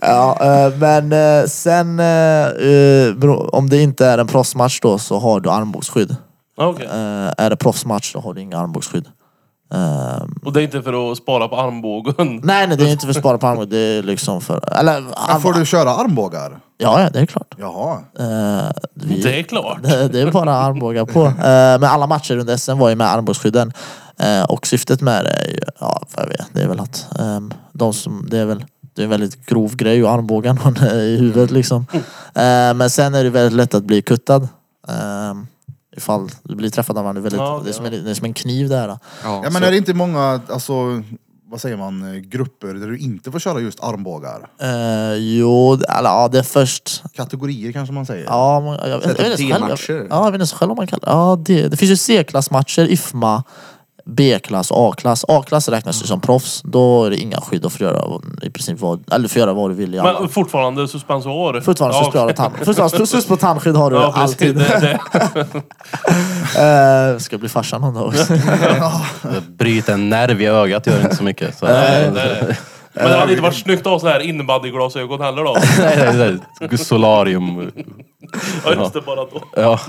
ja, eh, men eh, sen eh, eh, bero- om det inte är en proffsmatch då så har du armbågsskydd. Okej. Eh, är det proffsmatch så har du inga armbågsskydd. Ehm, Och det är inte för att spara på armbågen. nej, nej, det är inte för att spara på armbågen. Det är liksom för... Eller, Men får du köra armbågar? Ja, ja, det är klart. Jaha. Eh, vi, Det är klart. det, det är bara armbågar på. Eh, men alla matcher under SM var ju med armbågsskydden. Och syftet med det är ju, ja vad jag vet, det är väl att ehm, de som, det är väl det är en väldigt grov grej och armbågen i huvudet liksom. Eh, men sen är det väldigt lätt att bli kuttad. Ifall du blir träffad av varandra. Det är, väldigt, Ja, det, är som en, det är som en kniv där. Ja, Ja men så- är det inte många, alltså, vad säger man, eh, grupper där du inte får köra just armbågar? Eh, jo, det- eller, ja det är först Kategorier kanske man säger? Ja, man, jag, jag, Sätta jag vet inte själv. D-matcher. Jag, ja, jag vet inte själv om man kallar Ja, det, det finns ju C-klassmatcher, IFMA, B-klass och A-klass. A-klass räknas ju som proffs. Då är det inga skydd och får göra i princip vad, eller får göra vad du vill i alla. Men fortfarande suspensor. Fortfarande Ja, suspension och tand. Fortfarande sus på tandskydd har du Ja, precis. alltid. Det, det. Eh, ska bli farsan någon dag också. Bryta en nerv i ögat gör inte så mycket. Så, Nej, nej. Men det hade inte varit snyggt att ha så här innebandyglasögon heller då. nej, nej, nej. Solarium. Ja just det, bara då. Ja.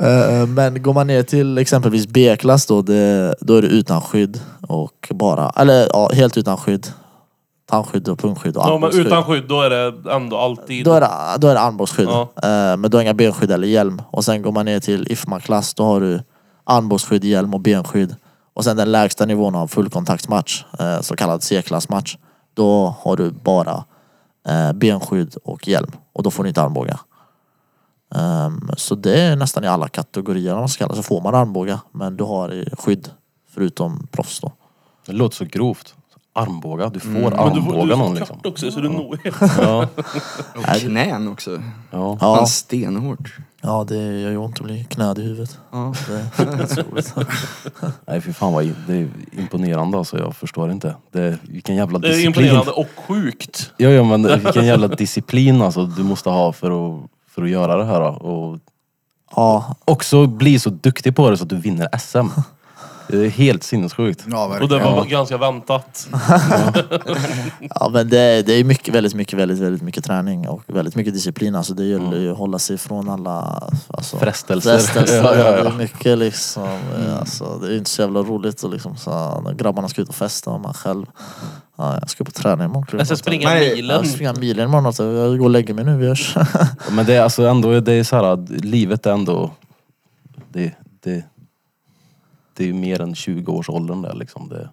Eh, men går man ner till exempelvis B-klass då, det, då är det utan skydd och bara, eller ja, helt utan skydd. Tandskydd och pungskydd och Ja, men utan skydd då är det ändå alltid... Då är det, då är det armbågsskydd. Ja. Eh, men du har inga benskydd eller hjälm. Och sen går man ner till IFMA-klass, då har du armbågsskydd, hjälm och benskydd. Och sen den lägsta nivån av fullkontaktsmatch, eh, så kallad C-klassmatch. Då har du bara eh, benskydd och hjälm. Och då får du inte armbågar. Ehm, så det är nästan i alla kategorier man ska kalla det, så får man armbågar. Men du har skydd, förutom proffs då. Det låter så grovt. Armbåga, du får Men du, du armbåga är någon liksom. också så du når Ja, Och knän också. ja. Ja, Fan stenhårt. ja det gör ju ont att bli knöd i huvudet. Ja. Det är roligt. Nej fy fan vad det är imponerande alltså, jag förstår inte. Det, vilken jävla Det är disciplin. imponerande och sjukt. Ja, ja men vilken jävla disciplin alltså du måste ha för att, för att göra det här. då. Och Ja, också bli så duktig på det så att du vinner SM. Det är helt sinnessjukt. Ja, Och det var ganska väntat. Ja men det, är- det är mycket, väldigt mycket, väldigt, väldigt mycket träning och väldigt mycket disciplin. Alltså det gäller ju att hålla sig från alla alltså, Frestelser. frestelser. Ja, ja, ja. Det är mycket liksom, eh, alltså, det är inte så jävla roligt och liksom, så, när grabbarna ska ut och festa och man själv, ja, jag ska på träning imorgon. Jag ska springa Nej, Jag milen. ska springa milen imorgon också. Jag går och lägger mig nu, vi hörs. Men det är alltså ändå, det är så här, att livet är ändå, det, det, det är ju mer än 20 års åldern där liksom. Det,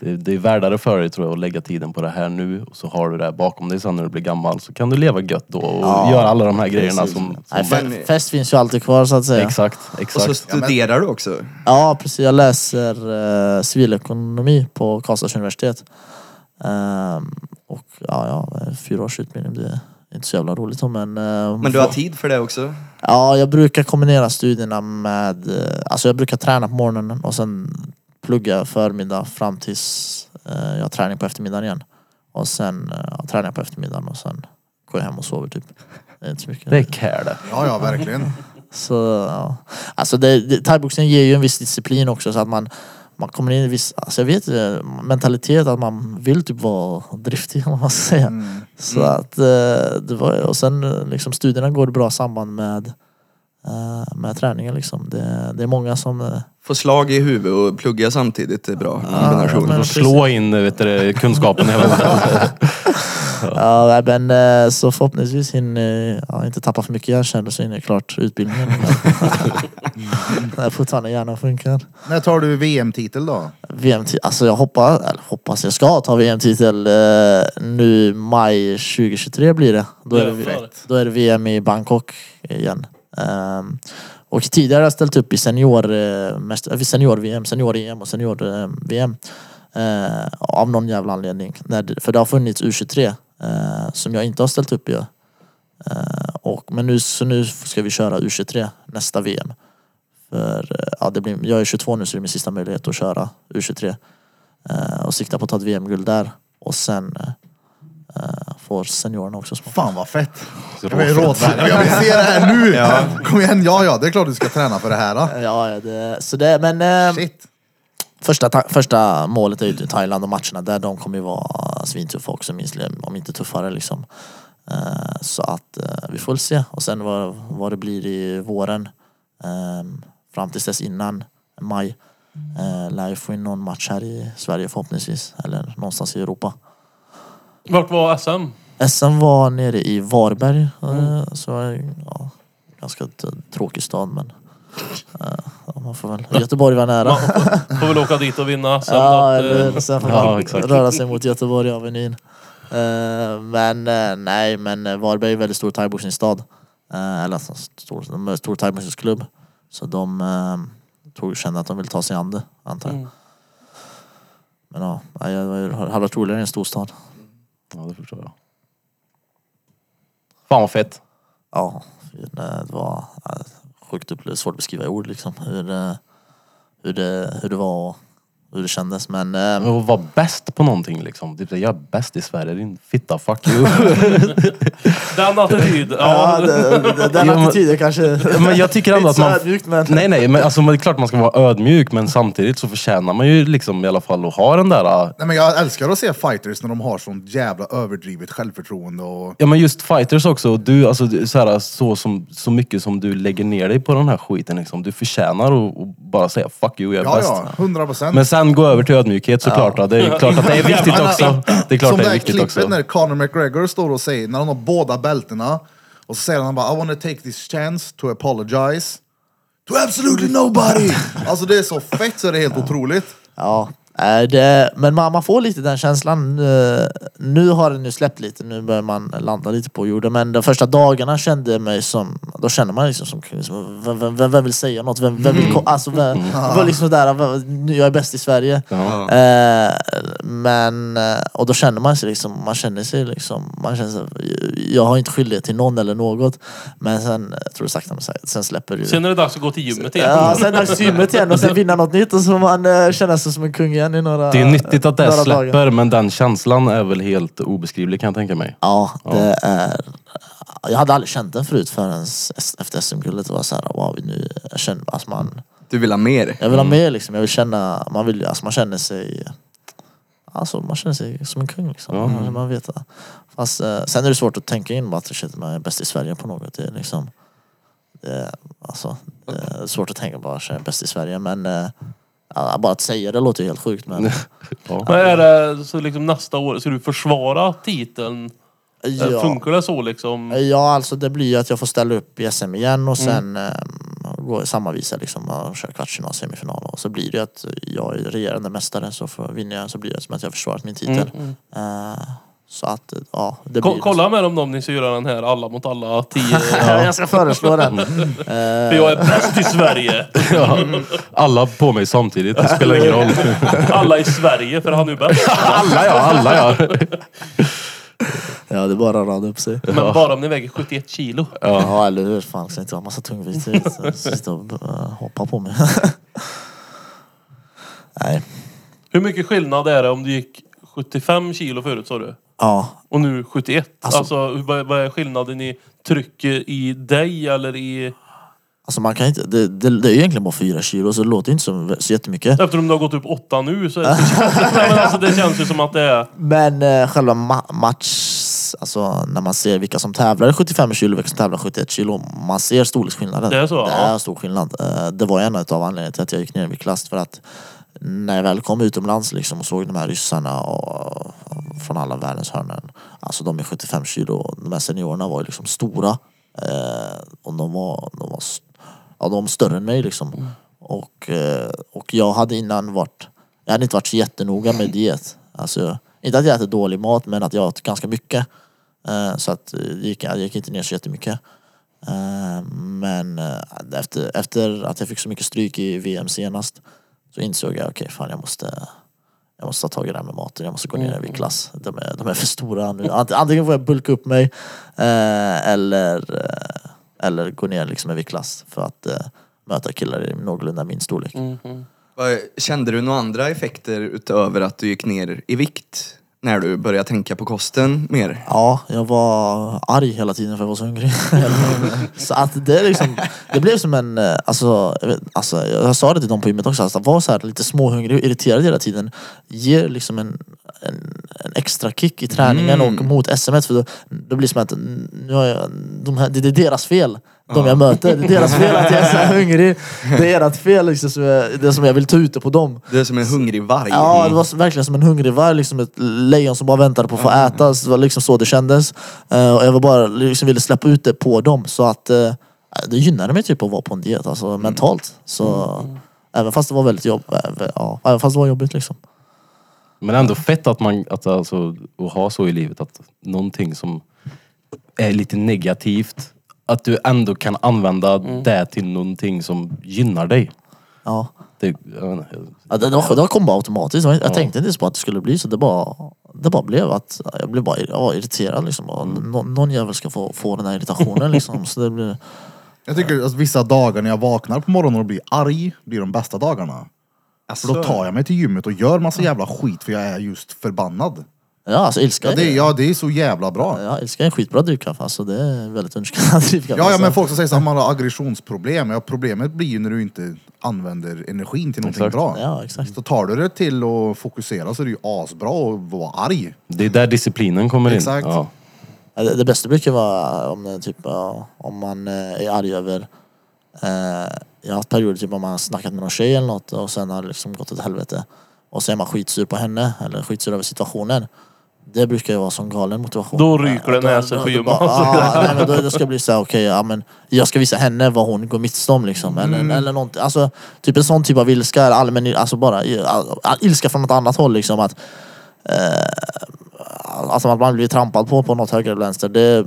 det, det är värdare för dig tror jag att lägga tiden på det här nu och så har du det här bakom dig sen när du blir gammal så kan du leva gött då och Ja, göra alla de här grejerna precis. som... Nej, som fe- fest finns ju alltid kvar så att säga. exakt, Och så exakt. studerar du också. Ja precis, jag läser uh, civilekonomi på Karlstads universitet. Ehm, och ja, ja, fyra års utbildning, det är inte så jävla roligt då, men... eh, Men du har tid för det också? Ja, jag brukar kombinera studierna med... eh, Alltså jag brukar träna på morgonen och sen plugga förmiddag fram tills eh, jag har träning på eftermiddagen igen. Och sen uh, jag tränar jag på eftermiddagen och sen går jag hem och sover typ. Det är inte så mycket. Det är det. Ja, ja, verkligen. Så, ja. Alltså det, det, thaiboxning ger ju en viss disciplin också så att man, man kommer in i en viss, alltså jag vet inte, mentalitet att man vill typ vara driftig vad man ska säga. Mm. Så att eh, det var, och sen eh, liksom studierna går i bra samband med eh, med träningen liksom. Det, det är många som eh, Få slag i huvudet och plugga samtidigt är bra kombination. men- Och slå in vet du, kunskapen hela tiden. Ja, men eh, så förhoppningsvis hinner ja, inte tappa för mycket hjärnceller så hinner jag klart utbildningen. Nej, fortfarande hjärnan funkar. När tar du VM-titel då? VM alltså jag hoppas, eller hoppas jag ska ta VM-titel eh, nu maj 2023 blir det. Då är det, då är det VM i Bangkok igen. Ehm, och tidigare har jag ställt upp i senior-VM, eh, eh, senior-EM senior-EM och senior-VM. Ehm, eh, av någon jävla anledning. För det har funnits U23 som jag inte har ställt upp i. Och, men nu, så nu ska vi köra U23 nästa VM. För ja, det blir, jag är 22 nu så det är min sista möjlighet att köra U23. Eh, och sikta på att ta ett VM-guld där. Och sen eh, får seniorerna också smaka. Fan vad fett! Jag vill, jag vill se det här nu! Kom igen, ja ja, det är klart du ska träna för det här. Då. Ja, ja, det, så det, men eh, Shit. första, ta- första målet är ju Thailand och matcherna där. De kommer ju vara svintuffa också, minst, om inte tuffare liksom. Eh, så att eh, vi får väl se. Och sen vad, vad det blir i våren. Eh, fram tills dess innan maj. Eh, lär ju få in någon match här i Sverige förhoppningsvis. Eller någonstans i Europa. Vart var SM? SM var nere i Varberg. Eh, så ja, ganska tråkig stad men eh, ja, man får väl. Göteborg var nära. Man får, får väl åka dit och vinna SM. Ja, att, eh, eller sen får Ja, man exakt. röra sig mot Göteborg Avenyn. Eh, men eh, nej, men eh, Varberg är en väldigt stor thaiboxningsstad. Eller alltså, stor, en stor thaiboxningsklubb. Så de tog, kände att de vill ta sig an det, antar jag. Mm. Men ja, det hade varit roligare i en storstad. Ja, det förstår jag. Fan vad fett. Ja, det var sjukt upplevelse, svårt att beskriva i ord liksom. Hur, det- hur, det, hur det var hur det kändes. Men eh, att vara bäst på någonting liksom. Typ, jag är bäst i Sverige, din fitta, fuck you. Den attityd. ja, Ja, det, det, den Jo, men- attityden kanske men jag tycker ändå inte att så man... ödmjukt men... Nej nej, men alltså, men det är klart man ska vara ödmjuk men samtidigt så förtjänar man ju liksom i alla fall att ha den där... äh, Nej, men jag älskar att se fighters när de har sånt jävla överdrivet självförtroende och... Ja men just fighters också, du, alltså, du- så, här, så, som, så mycket som du lägger ner dig på den här skiten liksom. Du förtjänar att, att bara säga fuck you, jag är Ja, bäst. ja, hundra procent. Men sen gå över till ödmjukhet såklart. då. Det är klart att det är viktigt också. Det är klart Som det det är här viktigt klippet också. när Conor McGregor står och säger, när han har båda bältena, och så säger han bara I wanna take this chance to apologize to absolutely nobody. alltså det är så fett så det är helt otroligt. Ja, det, men man, man får lite den känslan. eh, Nu har den ju släppt lite, nu börjar man landa lite på jorden. Men de första dagarna kände jag mig som, då känner man liksom som, liksom, vem, vem, vem, vill säga något? Vem, vem vill, ko- alltså, vem, det var liksom där, jag är bäst i Sverige. Ja. Eh, men, eh, och då känner man sig liksom, man känner sig liksom, man känner sig, jag har inte skyldighet till någon eller något. Men sen, jag tror det sakta men säkert, sen släpper det ju. sen är det dags att gå till gymmet igen. Ja, sen dags till gymmet igen och sen vinna något nytt och så får man uh, känna sig som en kung igen i några Det är nyttigt att det några släpper dagar. men den känslan är väl helt obeskrivlig kan jag tänka mig. Ja, det är... Jag hade aldrig känt den förut förrän efter SM-guldet. Det var såhär, wow, nu, jag känner, alltså man, Du vill ha mer? jag vill ha mer liksom. Jag vill känna, man, vill, alltså man känner sig... Alltså man känner sig som en kung liksom. Ja. Man, man vet det. Fast eh, sen är det svårt att tänka in bara att shit, man är bäst i Sverige på något. Det är liksom... Det, är- alltså, det är svårt att tänka bara att jag är bäst i Sverige men... eh, ja, bara att säga det låter ju helt sjukt men... Ja. Men är det så liksom nästa år, ska du försvara titeln? Eh, ja. Funkar det så liksom? Ja, alltså det blir ju att jag får ställa upp i SM igen och sen mm. gå samma visa liksom och köra kvartsfinal, semifinal och så blir det att jag är regerande mästare så får, vinner jag så blir det som att jag försvarat min titel. Eh, så att ja, det Ko- blir kolla med dem om ni ska göra den här alla mot alla 10. Ja, jag ska föreslå den. För jag är bäst i Sverige. Ja. Alla på mig samtidigt, det spelar ingen roll. Alla i Sverige för han är bäst. Alla ja, alla ja. Ja, det är bara att rada upp sig. Men bara om ni väger 71 kilo. Ja, eller hur. Fan, ska inte ha massa tungvikt hit. Så Sitta och uh, hoppa på mig. Nej. Hur mycket skillnad är det om du gick 75 kilo förut sa du? Ja, Och nu 71? Alltså, Alltså- vad, vad är skillnaden i trycket i dig eller i... alltså man kan inte, det, det, det är ju egentligen bara fyra kilo så det låter inte som så jättemycket. Eftersom du har gått upp 8 nu så, så känns det, nej, men alltså, det känns ju som att det är... Men eh, själva ma- match, alltså när man ser vilka som tävlar i 75 kilo och vilka som tävlar i 71 kilo, man ser storleksskillnaden. Det är så, Det ja. är stor skillnad. Eh, det var en av anledningarna till att jag gick ner i viktklass för att när jag väl kom utomlands liksom och såg de här ryssarna och, och från alla världens hörn. Alltså de är 75 kilo, de här seniorerna var ju liksom stora. Eh, och de var, de var, ja, de var större än mig liksom. Och, eh, och jag hade innan varit, jag hade inte varit så jättenoga med diet. Alltså, inte att jag äter dålig mat men att jag åt ganska mycket. Eh, så att eh, det gick, jag gick inte ner så jättemycket. Eh, men eh, efter, efter att jag fick så mycket stryk i VM senast så insåg jag okej fan jag måste jag måste ta tag i det här med maten, jag måste gå ner i viktklass. De är, de är för stora nu. Ant- Antingen får jag bulka upp mig eh, eller, eh, eller gå ner liksom i viktklass för att eh, möta killar i någorlunda min storlek. Vad- Kände du några andra effekter utöver att du gick ner i vikt? När du började tänka på kosten mer? Ja, jag var arg hela tiden för jag var så hungrig. så att det liksom, det blev som en, eh, alltså, jag, vet, alltså jag sa det till dem på gymmet också, alltså, att vara så här lite småhungrig och irriterad hela tiden ger liksom en, en, en extra kick i träningen och mot SM. För då, då blir det som att nu har jag, de här, det är deras fel. De jag möter. Det är deras fel att jag är så här hungrig. Det är ert fel liksom, som jag, det som jag vill ta ut det på dem. Du är som en hungrig varg. Ja, det var verkligen som en hungrig varg, liksom ett lejon som bara väntade på att få äta. Så det var liksom så det kändes. Eh, och jag var bara liksom ville släppa ut det på dem. Så att eh, det gynnade mig typ att vara på en diet, alltså mentalt. Så även fast det var väldigt jobb, eh, ja, även fast det var jobbigt liksom. Men ändå fett att man, att, alltså, att ha så i livet att någonting som är lite negativt, att du ändå kan använda det till någonting som gynnar dig. Ja. Det, jag vet inte, Ja, det, det, var, det kom bara automatiskt. Jag, jag tänkte inte ens på att det skulle bli så. Det bara, det bara blev att jag blev bara jag var irriterad. Liksom. Och nå, någon jävel ska få, få den här irritationen. Liksom. Så det blir, Jag tycker att vissa dagar när jag vaknar på morgonen och blir arg, blir de bästa dagarna. För då tar jag mig till gymmet och gör massa jävla skit för jag är just förbannad. Ja, alltså ilska Ja, det, är, ja, det är så jävla bra. ja, ilska är en skitbra drivkraft. Alltså, det är väldigt underskattad drivkraft. Ja, ja alltså. men folk som säger att man har aggressionsproblem. Ja, problemet blir ju när du inte använder energin till någonting Exakt. bra. Ja, exakt. Så tar du det till att fokusera så är det ju asbra att vara arg. det är där disciplinen kommer Exakt. in. Ja. Ja, Det, det bästa brukar vara om, det, typ, ja, om man eh, är arg över eh, Jag har haft perioder typ om man har snackat med någon tjej eller något och sen har det liksom gått åt helvete. Och så är man skitsur på henne eller skitsur över situationen. Det brukar ju vara som galen motivation. Då ryker det Ja, på då gymmet, bara, alltså. ah, nej, men då, då ska det bli såhär, okej, ja men jag ska visa henne vad hon går miste om liksom. Eller, Mm. eller någonting. Alltså, typ en sån typ av ilska, allmän, alltså bara ilska från något annat håll liksom. Att, eh, alltså att man blir trampad på på något höger eller vänster. Det,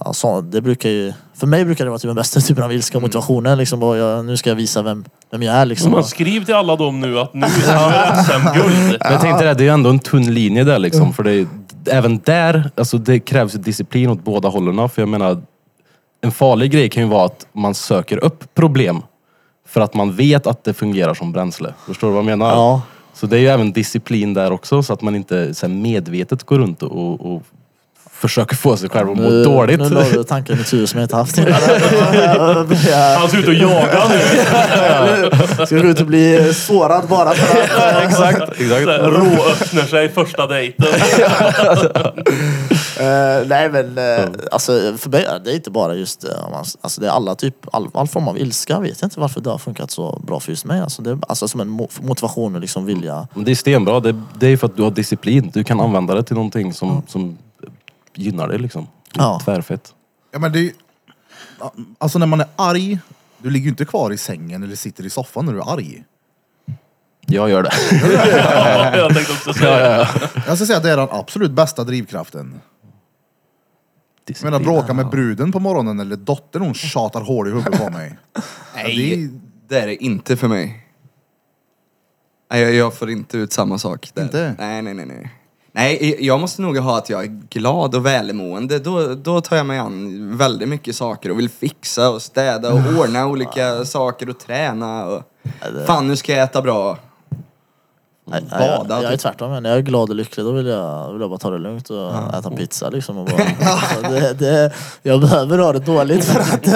alltså, det brukar ju, för mig brukar det vara typ den bästa typen av ilska och motivationen. Liksom, och jag, nu ska jag visa vem, vem jag är liksom. Man skriv till alla dem nu att nu är det SM-guld. Men jag tänkte det, det är ju ändå en tunn linje där liksom. För det, även där, alltså det krävs ju disciplin åt båda hållen. För jag menar, en farlig grej kan ju vara att man söker upp problem. För att man vet att det fungerar som bränsle. Förstår du vad jag menar? Ja. Så det är ju även disciplin där också, så att man inte så här, medvetet går runt och, och försöker få sig själv att må Nu, dåligt. nu la du tankar i mitt huvud som jag inte haft innan. Han ska ut och jaga nu. Ska gå ut och bli sårad bara för att... exakt, Så exakt. här, Råöppnar sig första dejten. Eh, nej men uh, alltså, för mig är det inte bara just eh, om man, alltså, det är alla typ, all, all form av ilska. Vet jag inte varför det har funkat så bra för just mig. Alltså, det är alltså, som en mo- motivation och liksom vilja. Men det är stenbra. Det, det är för att du har disciplin. Du kan använda det till någonting som, som gynnar dig liksom. Ja. Tvärfett. Ja, men det är, ju- alltså när man är arg, du ligger ju inte kvar i sängen eller sitter i soffan när du är arg. Jag gör det. Ja, jag tänkte också säga det. Jag ska säga att det är den absolut bästa drivkraften. Jag menar bråka med bruden på morgonen eller dottern hon tjatar hål i huvudet på mig. Nej, det är det inte för mig. Nej, jag, jag får inte ut samma sak där. Inte? Nej, nej, nej, nej. Nej, jag måste nog ha att jag är glad och välmående. Då, då tar jag mig an väldigt mycket saker och vill fixa och städa och ordna olika saker och träna och... Fan, nu ska jag äta bra. Nej, nej, jag, Bada, jag är typ. tvärtom. När jag är glad och lycklig då vill jag, vill jag bara ta det lugnt och äta pizza liksom. Och bara, alltså, det, det, jag behöver ha det dåligt för att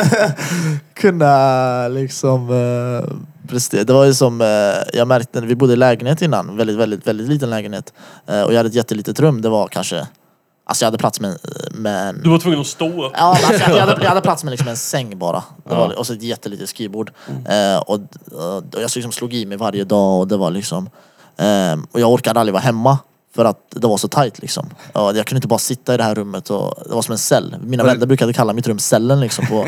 kunna liksom prestera. Det var ju som, eh, jag märkte när vi bodde i lägenhet innan, väldigt, väldigt, väldigt liten lägenhet. Eh, och jag hade ett jättelitet rum. Det var kanske, alltså jag hade plats med, med en Du var tvungen att stå upp. Ja, alltså, jag, jag, hade, jag hade plats med liksom en säng bara. Det var, och så ett jättelitet skrivbord. Eh, och, och jag liksom slog i mig varje dag och det var liksom... ehm, och jag orkade aldrig vara hemma. För att det var så tajt liksom. Och jag kunde inte bara sitta i det här rummet och det var som en cell. Mina vänner brukade kalla mitt rum cellen liksom. På,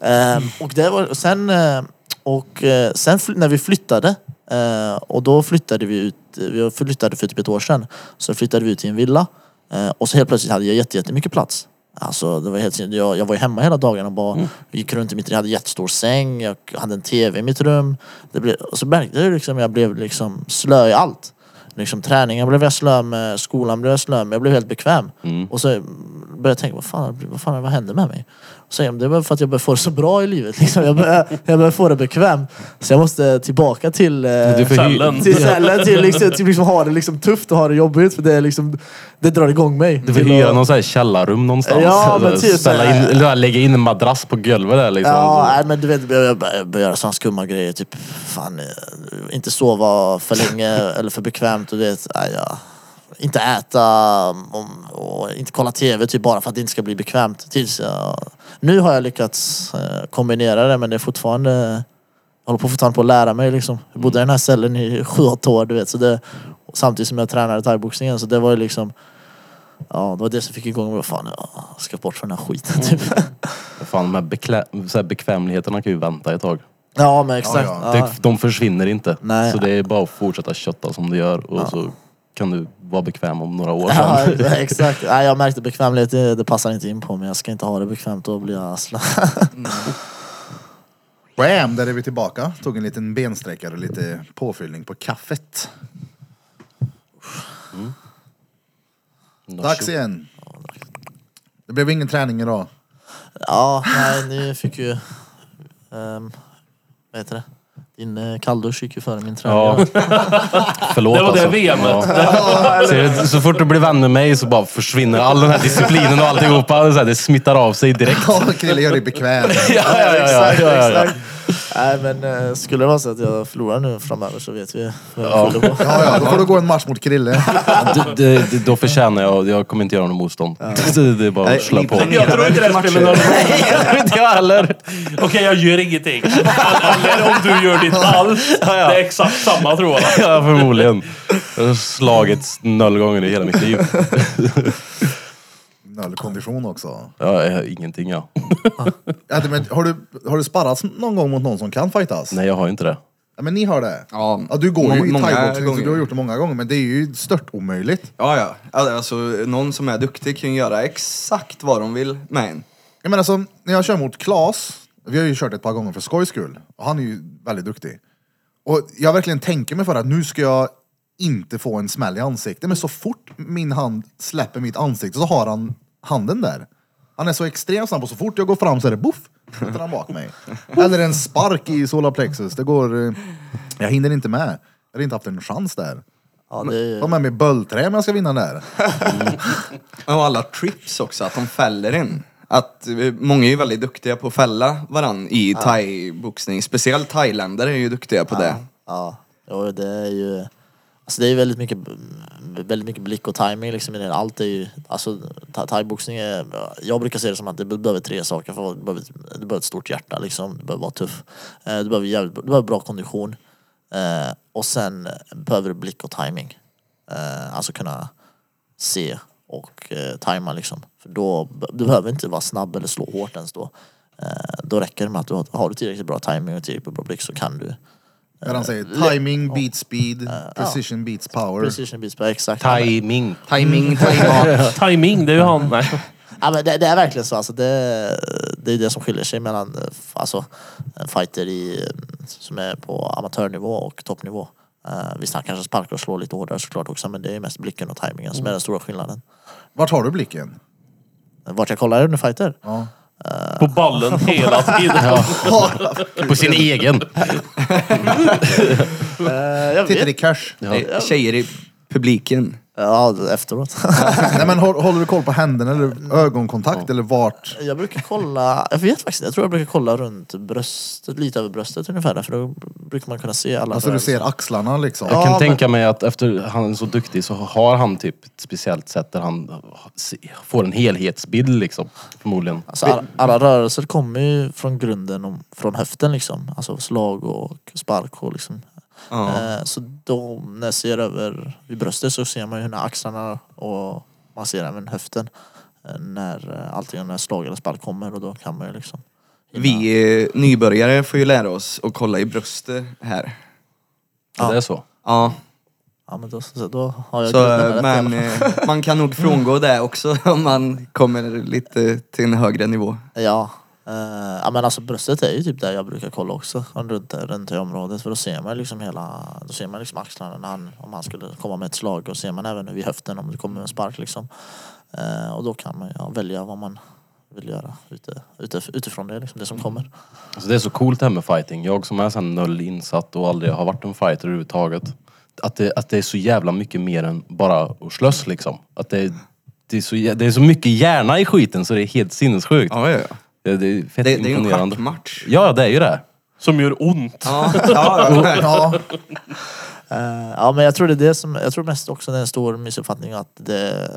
Ehm, och det var, och sen, eh, och, eh, sen när vi flyttade eh, och då flyttade vi ut, vi flyttade för typ ett år sedan. Så flyttade vi ut till en villa. Eh, och så helt plötsligt hade jag jätte- jättemycket plats. Alltså det var helt, jag, jag var ju hemma hela dagen och bara gick runt i mitt rum. Jag hade jättestor säng, jag hade en tv i mitt rum. Det blev, och så märkte jag liksom, jag blev liksom slö i allt. Liksom träningen blev jag slö med, skolan blev jag slö med, jag blev helt bekväm. Och så började jag tänka, vad fan, vad fan vad hände med mig? Och så, det var för att jag började få det så bra i livet. Liksom. Jag, började, jag började få det bekvämt. Så jag måste tillbaka till, eh, Cellen. till cellen, till, liksom, till liksom ha det liksom tufft och ha det jobbigt. För det, är liksom, det drar igång mig. Du får hyra att- någon sån här källarrum någonstans. Ja, men Eller typ ställa så in, eller lägga in en madrass på golvet där liksom. Ja, nej, men du vet, jag börjar, jag börjar göra sådana skumma grejer. Typ, fan, eh, inte sova för länge eller för bekvämt. Och det, nej, ja. Inte äta och, och inte kolla TV typ bara för att det inte ska bli bekvämt. Tills jag, nu har jag lyckats eh, kombinera det men det är fortfarande jag håller på fortfarande på att lära mig liksom. Jag bodde i den här cellen i sju, åtta år du vet. Så det, samtidigt som jag tränade thaiboxningen så det var ju liksom Ja det var det som fick igång mig. Fan jag ska bort från den här skiten typ. Fan, de här, beklä- så här bekvämligheterna kan ju vänta ett tag. Ja men exakt. Ja, Ja, Det, de försvinner inte. Nej. Så det är bara att fortsätta kötta som du gör och så kan du vara bekväm om några år Ja, sedan. exakt. Nej, jag märkte bekvämlighet, det, det passar inte in på mig. Jag ska inte ha det bekvämt, då blir jag arsla. Bam, där är vi tillbaka. Tog en liten bensträckare och lite påfyllning på kaffet. Dags igen. Det blev ingen träning idag. Ja, nej, ni fick ju... Um, vad heter det? Din eh, kalldusch gick ju före min träning. Ja. Förlåt Det var det alltså. VMet. Ja. Ser du, så fort du blir vän med mig så bara försvinner all den här disciplinen och alltihopa. Så här, det smittar av sig direkt. Ja, Krille gör dig bekväm. Ja, ja, ja, ja, exakt, ja, ja, ja. exakt. Nej men eh, skulle det vara så att jag förlorar nu framöver så vet vi vad jag Ja. skyller på. Ja, ja, då får du gå en match mot Krille. Det, det, det, då förtjänar jag, jag kommer inte göra något motstånd. Det, det är bara att slå på. Jag tror inte det spelar någon roll. inte jag heller. Okej, jag gör ingenting. Eller om du gör ditt allt. Det är exakt samma tror jag. Ja, förmodligen. Jag har slagits noll gånger i hela mitt liv. Noll kondition också. Ja, jag har ingenting ja. Ja, men, har, du, har du sparrat någon gång mot någon som kan fightas? Nej, jag har inte det. Ja, men ni har det? Ja, Ja, du går ju i många thaiboxning så gånger. du har gjort det många gånger men det är ju stört omöjligt. Ja, ja. Alltså, någon som är duktig kan ju göra exakt vad de vill med en. Jag menar som när jag kör mot Klas, vi har ju kört ett par gånger för skojs skull, och han är ju väldigt duktig. Och jag verkligen tänker mig för att nu ska jag inte få en smäll i ansiktet, men så fort min hand släpper mitt ansikte så har han handen där. Han är så extremt snabb och så fort jag går fram så är det boff, skjuter han bak mig. Eller en spark i solarplexus, det går... eh, Jag hinner inte med. Jag hade inte haft en chans där. Ja, det Ta med mig böldträ om jag ska vinna där. Och alla trips också, att de fäller en. Att, eh, många är ju väldigt duktiga på att fälla varann i thai-boxning. Speciellt thailändare är ju duktiga på det. ja, jo, det är ju... Alltså det är väldigt mycket, väldigt mycket blick och timing liksom i det. Allt är ju, alltså thaiboxning är, jag brukar se det som att det behöver tre saker. För du, behöver, du behöver ett stort hjärta liksom, du behöver vara tuff. Eh, du behöver, jävligt, du behöver bra kondition. Eh, och sen behöver du blick och timing. Eh, alltså kunna se och tajma liksom. För då, du behöver inte vara snabb eller slå hårt ens då. Då räcker det med att du har, har du tillräckligt bra timing och tillräckligt bra blick så kan du där han säger timing beats speed, precision beats power. Precision beats exakt. Timing. Timing, timing. Timing, det är ju han. Nej. Ja, men det, det är verkligen så. Alltså, det, det är det som skiljer sig mellan eh, alltså, en fighter i, som är på amatörnivå och toppnivå. Uh, visst, han kanske sparkar och slår lite hårdare såklart också men det är mest blicken och tajmingen som är den stora skillnaden. Vart har du blicken? Vart jag kollar under fighter? Ja. På ballen hela tiden. På sin egen. Uh, jag Tittar i. Det är Tjejer i publiken. Ja, efteråt. Nej men hå- håller du koll på händerna eller ögonkontakt eller vart? jag brukar kolla, jag vet faktiskt jag tror jag brukar kolla runt bröstet, lite över bröstet ungefär. För då brukar man kunna se alla Alltså du rörelser. ser axlarna liksom. Jag Ja, kan men- tänka mig att efter han är så duktig så har han typ ett speciellt sätt där han se- får en helhetsbild liksom. Förmodligen. Alltså, alla, alla rörelser kommer ju från grunden, om, från höften liksom. Alltså slag och spark och liksom. Ja. Eh, så då när jag ser över vid bröstet så ser man ju när axlarna och man ser även höften. eh, När eh, allting, när slag eller spark kommer och då kan man ju liksom. hinna- Vi nybörjare får ju lära oss att kolla i bröstet här. Ja. Det är så. Ja, Ja men då, så, då har jag så, rätt men man kan nog frångå det också om man kommer lite till en högre nivå. Ja. Eh, ja men alltså bröstet är ju typ där jag brukar kolla också. Runt, runt det området. För då ser man liksom hela, då ser man liksom axlarna när han, om han skulle komma med ett slag. Och ser man även vid höften om det kommer en spark liksom. Eh, och då kan man ja, välja vad man vill göra ute, ute, utifrån det, liksom, det som kommer. Alltså det är så coolt det här med fighting. Jag som är sen noll insatt och aldrig har varit en fighter överhuvudtaget. Att det, att det är så jävla mycket mer än bara att slåss liksom. Att det, det, är så, det är så mycket hjärna i skiten så det är helt sinnessjukt. Ja, ja, ja. Det, det är fett Det, det är ju en imponerande. schackmatch. Ja, det är ju det. Som gör ont. Ja, ja, ja. Ja, Eh, ja men jag tror det är det som, jag tror mest också det är en stor missuppfattning att det,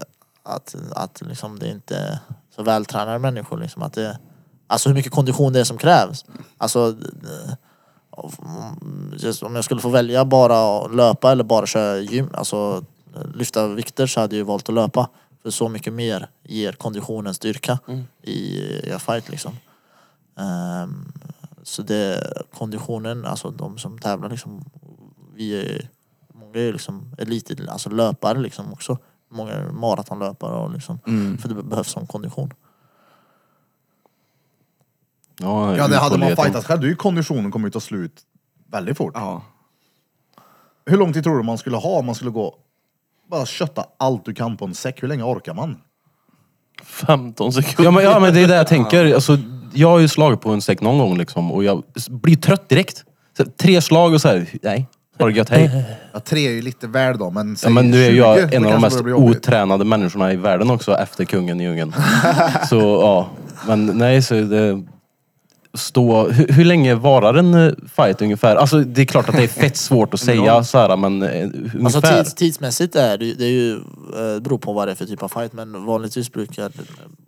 att, att liksom det inte är så vältränade människor liksom att det, alltså hur mycket kondition det är som krävs. Alltså, eh, om- just om jag skulle få välja bara att löpa eller bara köra gym, alltså lyfta vikter så hade jag ju valt att löpa. För så mycket mer ger konditionen styrka i, i en fight liksom. Ehm, så det, konditionen, alltså de som tävlar liksom, vi är, många är liksom elit, alltså löpare liksom också. Många maratonlöpare och liksom, för det behövs som kondition. Ja, Ja, det hade man fightat själv, då är ju konditionen kommer ju ta slut väldigt fort. Ja. Hur lång tid tror du man skulle ha om man skulle gå bara kötta allt du kan på en säck? Hur länge orkar man? 15 sekunder. Ja men, ja men det är det jag tänker. Alltså, jag har ju slagit på en säck någon gång liksom och jag blir trött direkt. Så, tre slag och så här, nej. Ha det gött, hej. Ja, tre är ju lite väl då, men Ja, säg men nu är 20, jag då en av de kanske mest det jobbigt. otränade människorna i världen också efter kungen i djungeln. Så ja, men nej så det... Stå, hur, hur länge varar en eh, fight ungefär? Alltså det är klart att det är fett svårt att säga så här, men eh, ungefär. Alltså tids, tidsmässigt är det, det är ju, eh, beror på vad det är för typ av fight men vanligtvis brukar,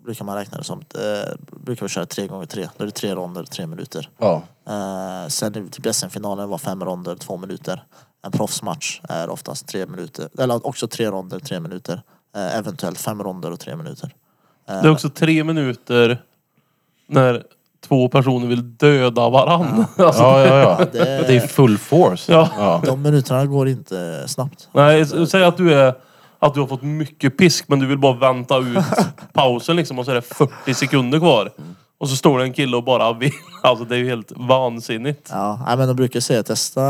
brukar man räkna det som, eh, brukar vi köra tre gånger tre. Då är det tre ronder, tre minuter. Ja. Eh, sen i typ SM-finalen var fem ronder, två minuter. En proffsmatch är oftast tre minuter, eller också tre ronder, tre minuter. Eh, eventuellt fem ronder och tre minuter. Det är också tre minuter när två personer vill döda varann. Alltså, Ja, ja, ja. Det- Det är full force. Ja. Ja. De minuterna går inte snabbt. Nej, s- säg att du är att du har fått mycket pisk men du vill bara vänta ut pausen liksom och så är det 40 sekunder kvar. Och så står det en kille och bara vill. Alltså det är ju helt vansinnigt. Ja, nej, men de brukar säga testa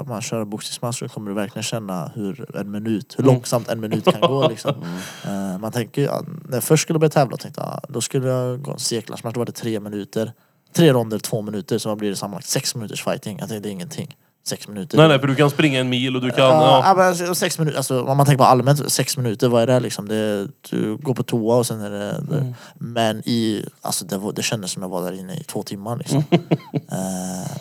om man kör boxningsmatch så kommer du verkligen känna hur en minut, hur långsamt en minut kan gå liksom. Eh, man tänker, ja, när jag först skulle börja tävla tänkte jag, då skulle jag gå en C-klassmatch, då var det tre minuter. Tre ronder, två minuter, så blir det sammanlagt? Sex minuters fighting. Jag tänkte det är ingenting. Sex minuter. Nej nej för du kan springa en mil och du kan... Ja, Ja. men alltså, sex minuter, alltså, om man tänker på allmänt, sex minuter, vad är det liksom? Det, du går på toa och sen är det... det. Men i, alltså, det, var, det kändes som jag var där inne i två timmar liksom. eh,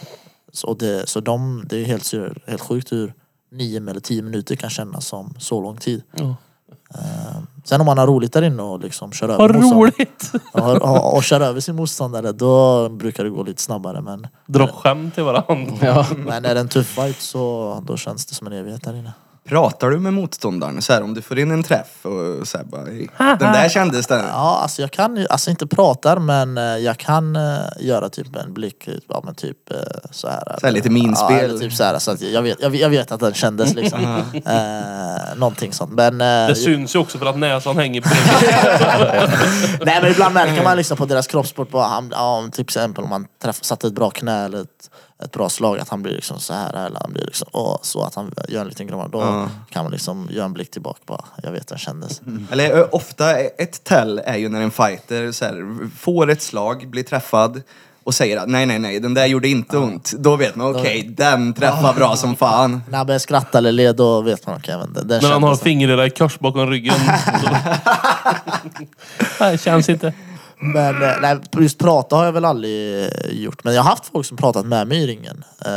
så, det, så de, det är helt, helt sjukt hur nio eller tio minuter kan kännas som så lång tid. Eh, sen om man har roligt där inne och liksom kör över Vad roligt! och, och, och kör över sin motståndare, då brukar det gå lite snabbare. Men, Dra skämt till varandra. Ja. men är det en tuff fight så då känns det som en evighet där inne. Pratar du med motståndaren så här, om du får in en träff och så här, bara, "Hej, den där kändes den. Ja, alltså jag kan ju, alltså inte pratar men eh, jag kan eh, göra typ en blick, ja men typ eh, så här. Så här lite minspel. Ja, eller typ så här, så att jag, vet, jag, vet- jag vet att den kändes liksom. eh, någonting sånt. Men, eh, Det syns ju också för att näsan hänger bredvid. nej men ibland märker man liksom på deras kroppssport, på, han, ja, om till exempel om man träff, satte ett bra knä eller ett, ett bra slag, att han blir liksom så här eller han blir liksom åh, så att han gör en liten gromma. Då kan man liksom göra en blick tillbaka, bara, jag vet den kändes. Eller ö, ofta, ett tell är ju när en fighter så här, får ett slag, blir träffad och säger att nej, nej, nej, den där gjorde inte ont. Då vet man, okej, den träffar bra som fan. När han börjar skratta eller le, då vet man okej, okay, den, den När han har fingret i kors bakom ryggen. Nej, känns inte. Men eh, nej, just prata har jag väl aldrig eh, gjort. Men jag har haft folk som pratat med mig i ringen. Eh,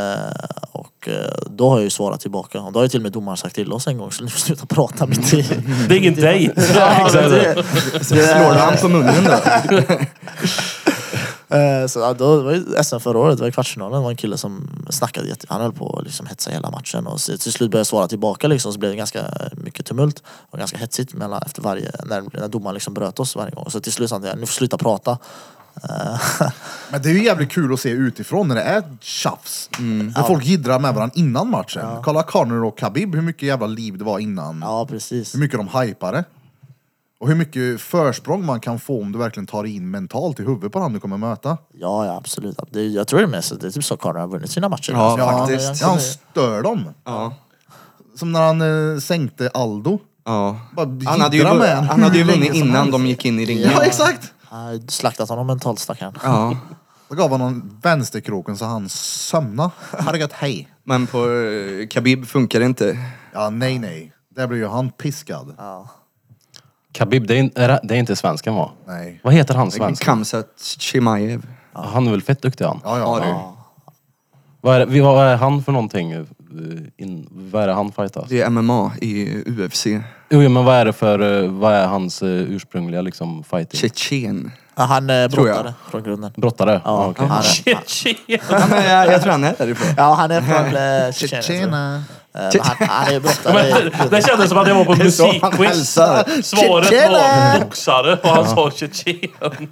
och då har jag ju svarat tillbaka. Och då har ju till och med domaren sagt till oss en gång så ni får sluta prata mitt i... Det är ingen dejt. Ja, Slår du han på munnen då? Eh, så, ja, då, det var ju SM förra året, det var i kvartsfinalen. Det var en kille som snackade jätte, Han höll på att liksom hetsa hela matchen. Och till slut började jag svara tillbaka liksom, så blev det ganska mycket tumult. Och ganska hetsigt mellan, efter varje, när, när domaren liksom bröt oss varje gång. Så till slut sa han nu får sluta prata. Eh, Men det är ju jävligt kul att se utifrån när det är tjafs. När folk jiddrar med varandra innan matchen. Kolla Conor och Khabib, hur mycket jävla liv det var innan. ja precis. Hur mycket de hypade. Och hur mycket försprång man kan få om du verkligen tar in mentalt i huvudet på den du kommer möta. Ja, ja absolut. Det, är- jag tror det är mest, det är typ så Conor har vunnit sina matcher. Ja, Ja, faktiskt. Ja, han stör dem. Ja. Som när han eh, sänkte Aldo. Ja. Bara Han hade ju, jiddra med han hade ju hur länge vunnit som innan helst. de gick in i ringen. Ja, exakt. Han har slaktat honom mentalt stackaren. Ja. Då gav han honom vänsterkroken så han sömna. Hade gött hej. Men på eh, Khabib funkar det inte. Ja, nej, nej. Där blir ju han piskad. Ja. Khabib, det är, är det- är inte svensken va? Nej. Vad heter han svensken? Kamsat Chimaev. Han är väl fett duktig han. Ja, ja. Ja. Vad är, vad är han för någonting? in, vad är det han fightas? Det är MMA i UFC. Jo men vad är det för, eh, vad är hans eh, ursprungliga liksom fighting? Tjetjen. Ja, han är Tror jag. brottare från grunden. Brottare? Ja, okej. han, Tjetjen! Ja, men jag, jag tror han är därifrån. ja, han är från eh, Tjetjenien. tror Eh, men Han, han är ju brottare. i Men grunden. Det kändes som att jag var på musikquiz. Svaret var boxare och han sa tjetjen.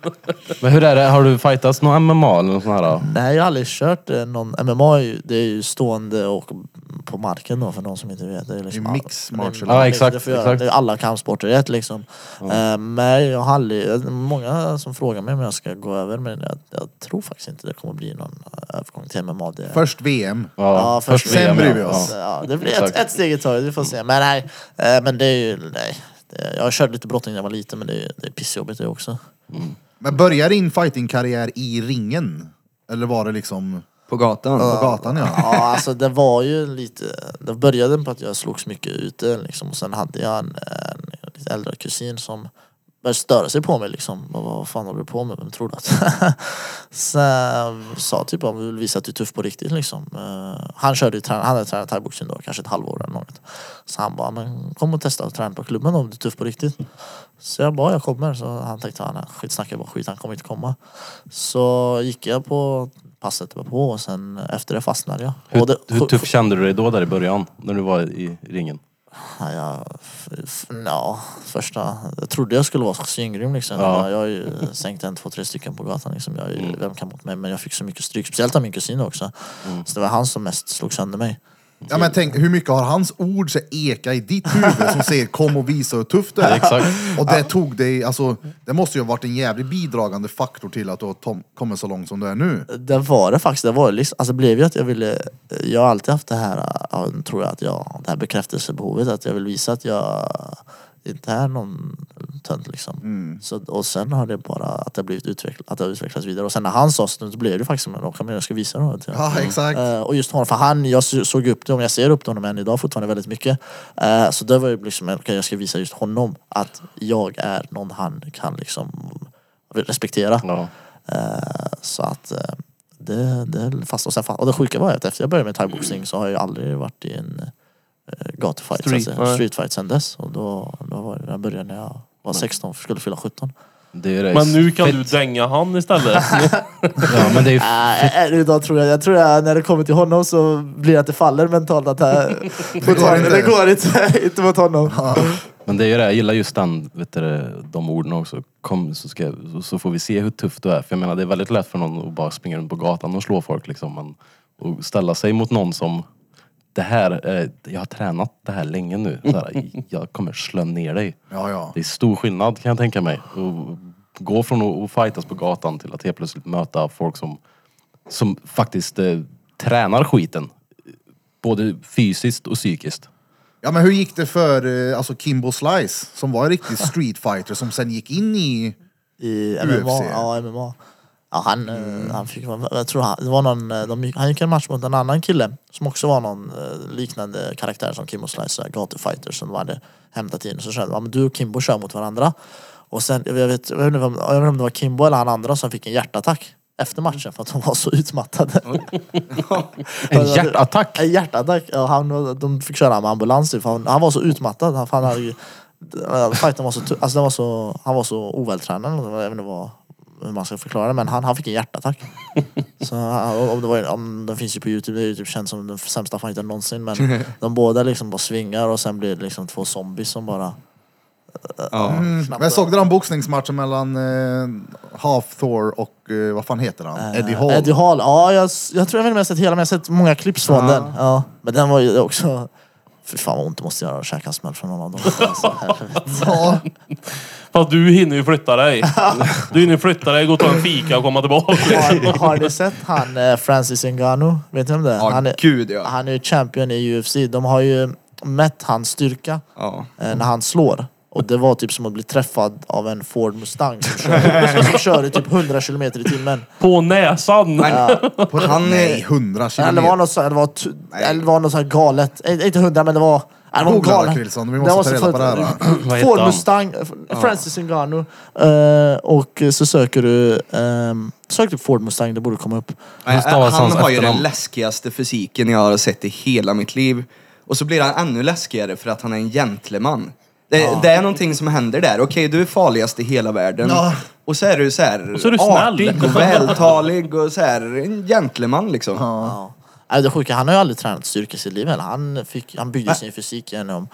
Men hur är det, har du fightats någon MMA eller något sånt här? då? Nej, jag har aldrig kört eh, någon MMA. är ju- Det är ju stående och på marken då för de som inte vet. Det är, liksom mix martial. Ja, exakt, Det, exakt. det är alla kampsporter i ett liksom. Eh, Men jag har aldrig, många som frågar mig om jag ska gå över men jag, jag tror faktiskt inte det kommer bli någon övergång till MMA. Det, Först VM. Ja, först Sen VM, bryr ja. vi oss. Ja. Ja, det blir ett, ett steg i taget, vi får se. Men nej, eh, men det är ju, nej. Jag körde lite brottning när jag var liten men det är, det är pissjobbigt det också. Men börjar din fightingkarriär i ringen? Eller var det liksom På gatan. på gatan ja? Ja, alltså det var ju lite, det började på att jag slogs mycket ute liksom. Och sen hade jag en, en lite äldre kusin som började störa sig på mig liksom. Vad, fan håller du på med? Vem tror du att... så sa typ om vi vill visa att du är tuff på riktigt liksom. Eh, han körde ju, han hade tränat thaiboxning då, kanske ett halvår eller något. Så han bara, men kom och testa och träna på klubben om du är tuff på riktigt. Så jag bara, jag kommer. Så han tänkte, han skitsnack, jag bara skit, han kommer inte komma. Så gick jag på passet var på och sen efter det fastnade jag. Hur, det, hur tuff kände du dig då där i början? När du var i ringen? Ja, ja, första, jag trodde jag skulle vara svingrym liksom. Ja. Jag, har ju sänkt en, två, tre stycken på gatan liksom. Jag, ju- Vem kan mot mig? Men jag fick så mycket stryk, speciellt av min kusin också. Så det var han som mest slog sönder mig. Ja men tänk, hur mycket har hans ord så eka i ditt huvud som säger kom och visa hur tufft du är? Exakt. Och det tog dig, alltså det måste ju ha varit en jävligt bidragande faktor till att du har tom- kommit så långt som du är nu. Det var det faktiskt. Det var liksom, alltså det blev ju att jag ville, jag har alltid haft det här, ja, tror jag att jag, det här bekräftelsebehovet att jag vill visa att jag inte är någon tönt liksom. Så, och sen har det bara att det har blivit utvecklat, att det har utvecklats vidare. Och sen när han sa så, blev det faktiskt som en men jag ska visa jag- Ja exakt. Eh, och just honom, för han, jag så- såg upp till honom, jag ser upp till honom än idag fortfarande väldigt mycket. Eh, så det var ju liksom, okej jag ska visa just honom att jag är någon han kan liksom respektera. Ja. Eh, så att det, det fast och sen fast, och det sjuka var att efter jag började med thaiboxning så har jag aldrig varit i en uh, gatufight, Street, alltså, nej. streetfight sen dess. Och då, då var det, jag började när jag var 16 skulle fylla 17. Det är Men nu kan fett. du dänga han istället. Ja men det är ju Äh, äh, idag tror jag, jag tror jag när det kommer till honom så blir det att det faller mentalt att det, går inte. det går inte, inte mot honom. Men det är ju det, jag gillar just den, vet du, de orden också. Kom så, ska, så- så får vi se hur tuff du är. För jag menar det är väldigt lätt för någon att bara springa runt på gatan och slå folk liksom. Men att ställa sig mot någon som, det här, eh, jag har tränat det här länge nu. Så här, jag kommer slå ner dig. Ja ja. Det är stor skillnad kan jag tänka mig. Att gå från att- fightas på gatan till att helt plötsligt möta folk som, som faktiskt eh, tränar skiten. Både fysiskt och psykiskt. Ja men hur gick det för eh, alltså Kimbo Slice som var en riktig street fighter som sen gick in i... I UFC. MMA. Ja, MMA. Ja, han, eh, han fick, jag tror han, det var någon, eh, de, han gick en match mot en annan kille som också var någon eh, liknande karaktär som Kimbo Slice, gatufighter som de hade hämtat in. Så kände ja, men du och Kimbo kör mot varandra. Och sen, jag vet, jag vet, inte om, jag vet inte om det var Kimbo eller han andra som fick en hjärtattack efter matchen för att de var så utmattade. En hjärtattack! En hjärtattack. Ja, han, de fick köra med ambulans typ, för han, han var så utmattad. Han, han hade ju, fighten var så, alltså den var så, han var så ovältränad. Jag vet inte vad, hur man ska förklara det, men han, han fick en hjärtattack. så, om det var, om, den finns ju på youtube, det är ju typ känt som den sämsta fighten någonsin. Men de båda liksom bara svingar och sen blir det liksom två zombies som bara... Ja. Mm. Knappt Men såg du den boxningsmatchen mellan eh, Half Thor och eh, vad fan heter han? Eddie Hall? Eh, Eddie Hall, ja jag, jag tror jag vet inte om jag har sett hela men jag har sett många klipp från den. Ja, men den var ju också... Fy fan vad ont det måste göra att käka en smäll från någon av dem. Alltså. Ja, Fast du hinner ju flytta dig. Du hinner flytta dig, gå och ta en fika och komma tillbaka. har, har ni sett han eh, Francis Ngannou? Vet ni om det? Ja, han, är, gud ja. han är ju champion i UFC. De har ju mätt hans styrka ja. eh, när han slår. Och det var typ som att bli träffad av en Ford Mustang som kör, som kör i typ 100 km i timmen. På näsan! på, Han är- nej, 100 Eller det var kilometer. något så, det var, eller det var något så här galet. Eh, Inte 100 men det var Han var Googla galen. Krillson, vi Det måste ta reda på det här. Vad heter Ford han? Mustang, Francis Ngannou. Eh, och så söker du, um, sök du Ford Mustang, det borde komma upp. Nej, stavas han hans har ju den efternamn? läskigaste fysiken jag har sett i hela mitt liv. Och så blir han ännu läskigare för att han är en gentleman. Det, det är någonting som händer där. Okej, du är farligast i hela världen. Ja. Och så är du så här Och så är du snäll. artig och vältalig och så här en gentleman liksom. Ja. Nej, det sjuka, han har ju aldrig tränat styrka i sitt liv heller. Han, fick, han byggde sin fysik genom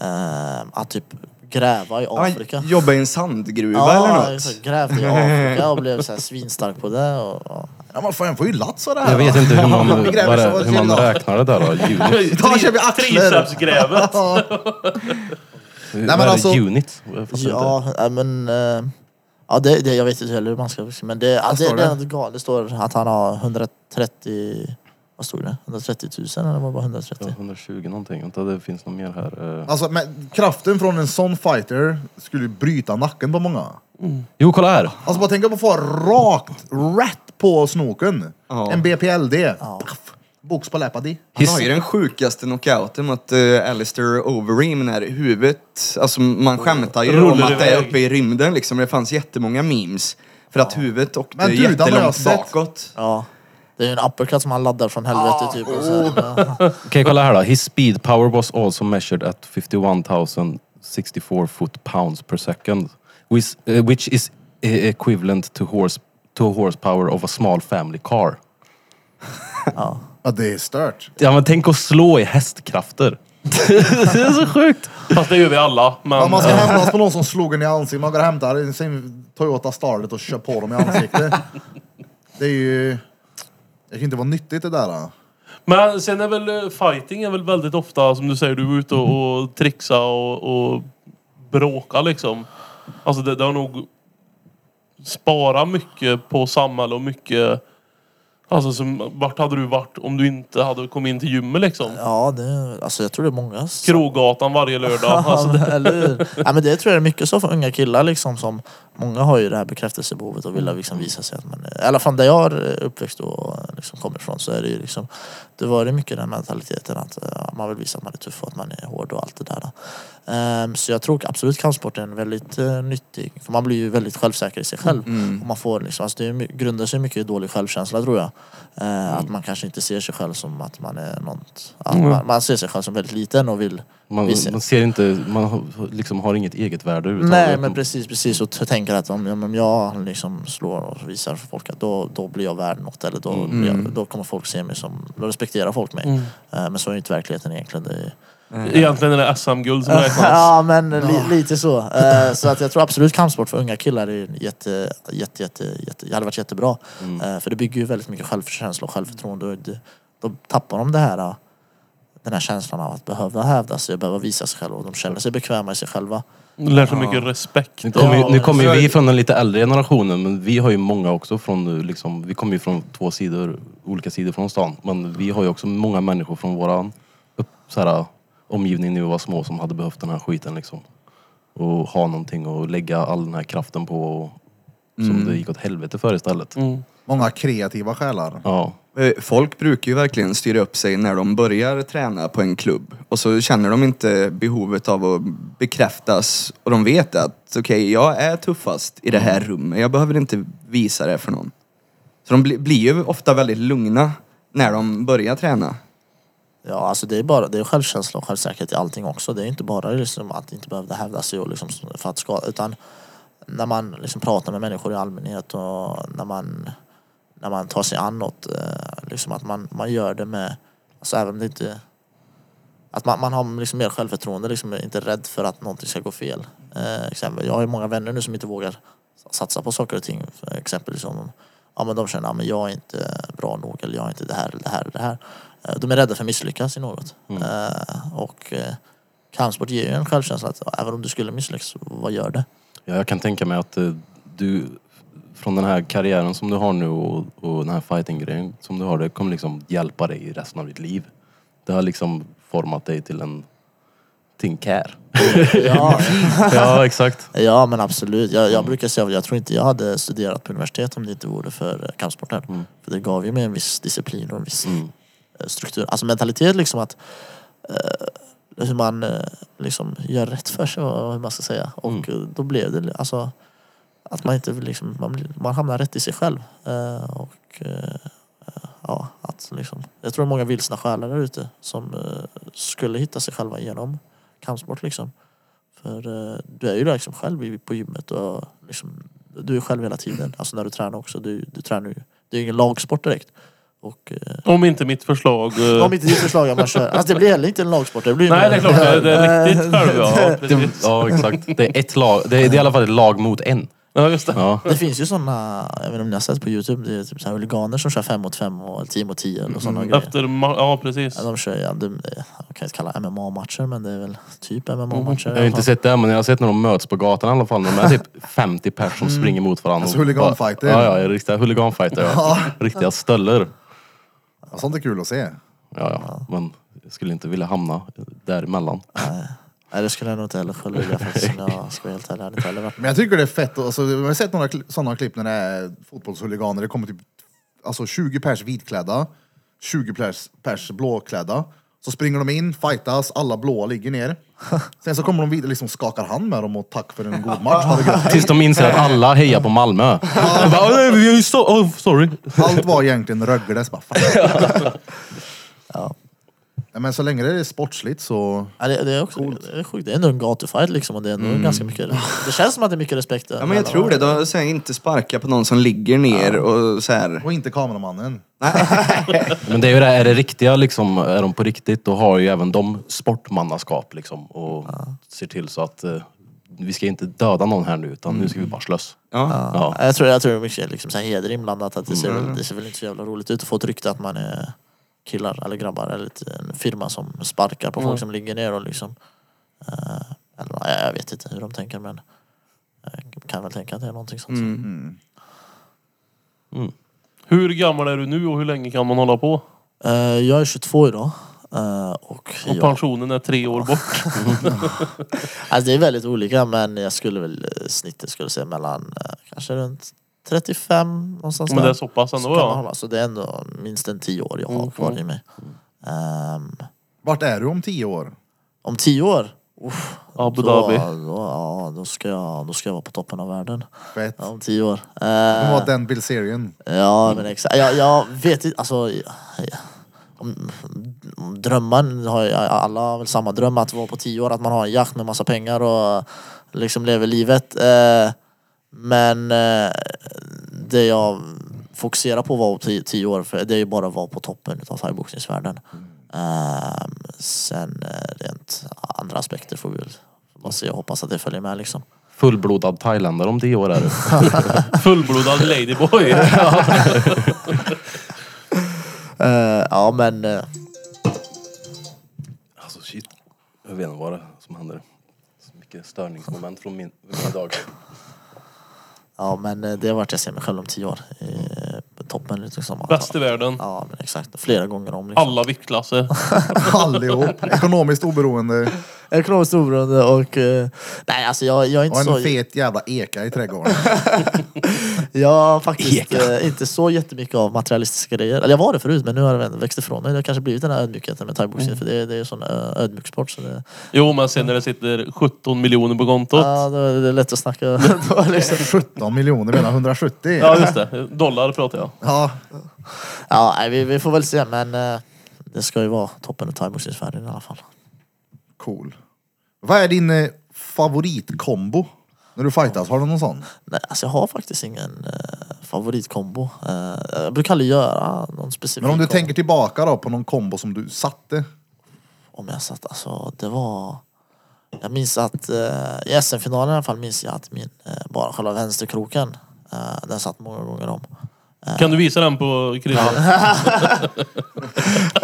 eh, att typ gräva i Afrika. Han jobbar i en sandgruva eller Ja, något. exakt. grävde i Afrika och blev så här svinstark på det. Och, och. Ja, man får, får ju lats av det här. Jag vet inte hur man, vad det, hur man räknar det där då. Tricepsgrävet. Nej, men alltså- Unit? Ja, nej, men... eh, ja, det, det, jag vet inte heller hur man ska... Men det, ja, det, står det, det? är något galet. Det står att han har 130... Vad stod det? 130 000 eller var det bara 130? Ja, 120 någonting. Vänta, det finns nog mer här. Eh. Alltså, men kraften från en sån fighter skulle ju bryta nacken på många. Jo, kolla här! Alltså bara tänk att få rakt, rätt på snoken. Ja. En BPLD. Paff. Box på läppa Han har ju den sjukaste knockouten mot uh, Alistair Overeem när huvudet, alltså man skämtar ju om att det är uppe i rymden liksom. Det fanns jättemånga memes. För att huvudet åkte Men du, den har jag jättelångt sett. bakåt. Ja. Det är ju en uppercut som han laddar från helvete typ. Och så, ja. Okej, kolla här då. His speed power was also measured at 51,064 foot pounds per second. Which, eh, which is eh, equivalent to, horse, to horsepower of a small family car. ja. Ja, det är stört. Ja men tänk att slå i hästkrafter. det är så sjukt. Fast det gör vi alla. Men, Ja, man ska hämnas på någon som slog en i ansiktet. Man går och hämtar sin Toyota Starlet och kör på dem i ansiktet. Det är ju... Det kan inte vara nyttigt det där. Då. men sen är väl eh, fighting är väl väldigt ofta som du säger, du är ute och, och trixa och, och bråka liksom. Alltså det, det har nog sparat mycket på samhälle och mycket Alltså som, vart hade du varit om du inte hade kommit in till gymmet liksom? ja, det, alltså jag tror det är många som... Krogatan varje lördag. Alltså det, Eller hur? Ja, men det tror jag är mycket så för unga killar liksom som Många har ju det här bekräftelsebehovet och vill liksom visa sig att man är, I alla fall där jag är uppväxt och liksom kommer ifrån så är det ju liksom Det var det mycket den mentaliteten att ja, man vill visa att man är tuff och att man är hård och allt det där. Ehm, så jag tror absolut kampsporten är väldigt nyttig. För man blir ju väldigt självsäker i sig själv. Och man får liksom, alltså det grundar sig mycket i dålig självkänsla tror jag. Eh, Att man kanske inte ser sig själv som att man är något att man, man ser sig själv som väldigt liten och vill Man, visa man ser inte, man har- liksom har inget eget värde överhuvudtaget. Nej men precis, precis. Och t- tänker att om, om jag liksom slår och visar för folk att då, då blir jag värd något. Eller då, blir jag, då kommer folk se mig som, då respekterar folk mig. Eh, men så är ju inte verkligheten egentligen. Det är, egentligen är det SM-guld som räknas. ja men li, lite så. Eh, så att jag tror absolut kampsport för unga killar är jätte, jätte, jätte, jätte, hade varit jättebra. Eh, för det bygger ju väldigt mycket självkänsla och självförtroende. Och då tappar de det här den här känslan av att behöva hävda sig, behöva visa sig själva och de känner sig bekväma i sig själva. Lär sig mycket respekt. Nu kommer, ju, nu kommer ju så- vi från den lite äldre generationen, men vi har ju många också från, liksom, vi kommer ju från två sidor, olika sidor från stan. Men vi har ju också många människor från våran upp, så här, omgivning när vi var små som hade behövt den här skiten liksom. Och ha någonting att lägga all den här kraften på som det gick åt helvete för istället. Mm. Många kreativa själar. Ja. Eh, Folk brukar ju verkligen styra upp sig när de börjar träna på en klubb. Och så känner de inte behovet av att bekräftas. Och de vet att okej, jag är tuffast i det här rummet. Jag behöver inte visa det för någon. Så de bli, blir ju ofta väldigt lugna när de börjar träna. Ja, alltså det är bara det är självkänsla och självsäkerhet i allting också. Det är inte bara liksom att inte behöva hävda sig och liksom för att skada, utan när man liksom pratar med människor i allmänhet och när man, när man tar sig an något, eh, liksom att man, man gör det med, alltså även om det inte att man, man har liksom mer självförtroende, liksom inte rädd för att någonting ska gå fel. Eh, exempel, jag har ju många vänner nu som inte vågar satsa på saker och ting. För exempel som, ja men de känner att ja, jag är inte bra nog eller jag är inte det här eller det här eller det här. Eh, De är rädda för att misslyckas i något. Eh, och eh, kampsport ger ju en självkänsla att även om du skulle misslyckas, vad gör det? Ja, jag kan tänka mig att du från den här karriären som du har nu och, och den här fighting-grejen som du har, det kommer liksom hjälpa dig i resten av ditt liv. Det har liksom format dig till en till en kär. Ja, ja, exakt. ja men absolut. Jag, jag brukar säga att jag tror inte jag hade studerat på universitet om det inte vore för eh, kampsporten. För det gav ju mig en viss disciplin och en viss Mm. eh, struktur. Alltså mentalitet liksom att eh, hur man eh, liksom gör rätt för sig, vad hur man ska säga. Och eh, då blev det alltså att man inte liksom, man, man hamnar rätt i sig själv. Eh, och eh, ja, att liksom, jag tror det är många vilsna själar där ute som eh, skulle hitta sig själva genom kampsport liksom. För eh, du är ju där liksom själv på gymmet och liksom, du är själv hela tiden. Alltså när du tränar också. Du, du tränar ju, det är ju ingen lagsport direkt. Och, eh, Om inte mitt förslag... eh, om inte ditt förslag att man kör. Alltså det blir heller inte en lagsport. Det blir Nej, det är klart. Det, är riktigt själv ja. Precis. ja exakt. Det är ett lag. Det är, det är i alla fall ett lag mot en. Ja, just det. Ja. Det finns ju såna, jag vet inte om ni har sett på Youtube, det är typ så här huliganer som kör fem mot fem och tio mot tio och sådana grejer. Efter... Ja, precis. Ja, de kör, ja, de, jag kan inte kalla det MMA-matcher men det är väl typ MMA-matcher. Jag har inte sett det men jag har sett när de möts på gatan i alla fall. De är typ 50 personer som springer mot varandra. Alltså huliganfighter. Ja, ja, riktiga huliganfighter. Ja. Riktiga stölder. Ja, Sånt är kul att se. Ja, ja. Men jag skulle inte vilja hamna däremellan. Nej det skulle jag nog inte heller själv vilja faktiskt jag ska helt ärlig. Inte heller varit Men jag tycker det är fett. Alltså, jag har sett några sådana klipp när det är fotbollshuliganer. Det kommer typ alltså 20 pers vitklädda, 20 pers, pers blåklädda. Så springer de in, fightas, alla blåa ligger ner. Sen så kommer de vidare, liksom skakar hand med dem och tack för en god match. Tills de inser att alla hejar på Malmö. Jag bara, "Åh, nej. Oh, sorry. Allt var egentligen Rögle. bara. Ja, Men så länge det är sportsligt så... Ja, det, det är också det är sjukt. Det är ändå en gatufight liksom och det är ändå ganska mycket. Det känns som att det är mycket respekt. Ja men jag tror det. Då säger inte sparka på någon som ligger ner och så här. Och inte kameramannen. Men det är ju det, är det riktiga liksom, är de på riktigt, då har ju även de sportmannaskap liksom. Och ser till så att eh, vi ska inte döda någon här nu, utan nu ska vi bara slåss. Ja. Ja. Ja. Jag tror, jag tror det är mycket liksom, så här heder inblandat. Att det, ser väl, det ser väl inte så jävla roligt ut att få ett rykte att man är killar eller grabbar eller en firma som sparkar på folk som ligger ner och liksom... eh, eller, jag vet inte hur de tänker men jag kan väl tänka att det är någonting sånt. Hur gammal är du nu och hur länge kan man hålla på? Eh, jag är 22 idag. eh, och Och jag, pensionen är tre år bort. alltså det är väldigt olika men jag skulle väl eh, snittet skulle säga mellan eh, kanske runt 35 någonstans Men det är där. så pass ändå kan man ja. hålla, så det är ändå minst en 10 år jag har Mm, kvar mm. i mig. Ehm, Vart är du om tio år? om 10 år? Uff, Abu då, Dhabi. Då, ja, då, ska jag, då ska jag vara på toppen av världen. Fett. Ja, om 10 år. Det Eh, var den Bilzerian. Ja men exakt. Jag, jag vet inte, alltså. ja, ja. Om, om drömmen har jag, alla har väl samma dröm att vara på tio år, att man har en jakt med massa pengar och liksom lever livet. Eh, men eh, det jag fokuserar på på tio, tio år, för det är ju bara att vara på toppen av thaiboxningsvärlden. Eh, sen eh, rent andra aspekter får vi väl bara se och hoppas att det följer med liksom. Fullblodad thailändare om tio år är du. Fullblodad ladyboy. Eh, ja men eh, Alltså shit. Jag vet inte vad det är som händer. Så mycket störningsmoment från min, min dag. Ja men eh, det har varit jag ser mig själv om tio år. I på toppen liksom. Bäst i världen. Ja men exakt. Flera gånger om. Liksom. Alla viktklasser. Allihop. Ekonomiskt oberoende. Ekonomiskt oberoende och... eh, nej alltså jag, jag är Och inte en så... fet jävla eka i trädgården. Jag har faktiskt Eka. eh, inte så jättemycket av materialistiska grejer. Eller jag var det förut men nu har det växt ifrån mig. Det har kanske blivit den här ödmjukheten med thaiboxning för det, det är ju sån ö- ödmjuk sport. Så det, Jo men sen när det sitter 17 miljoner på kontot. ja, då är det lätt att snacka. Då liksom. 17 miljoner menar 170. Ja just det. Dollar pratar jag. Ja, ja nej, vi, vi får väl se men eh, det ska ju vara toppen av thaiboxningsvärlden i alla fall. Cool. Vad är din eh, favoritkombo? När du fightas, har du någon sån? Nej, alltså jag har faktiskt ingen eh, favoritkombo. Eh, jag brukar aldrig göra någon specifik Men om du kombo. tänker tillbaka då på någon kombo som du satte. Om jag satt, alltså det var... Jag minns att eh, i SM-finalen i alla fall minns jag att min, eh, bara själva vänsterkroken, eh, den satt många gånger om. Kan du visa den på Krille?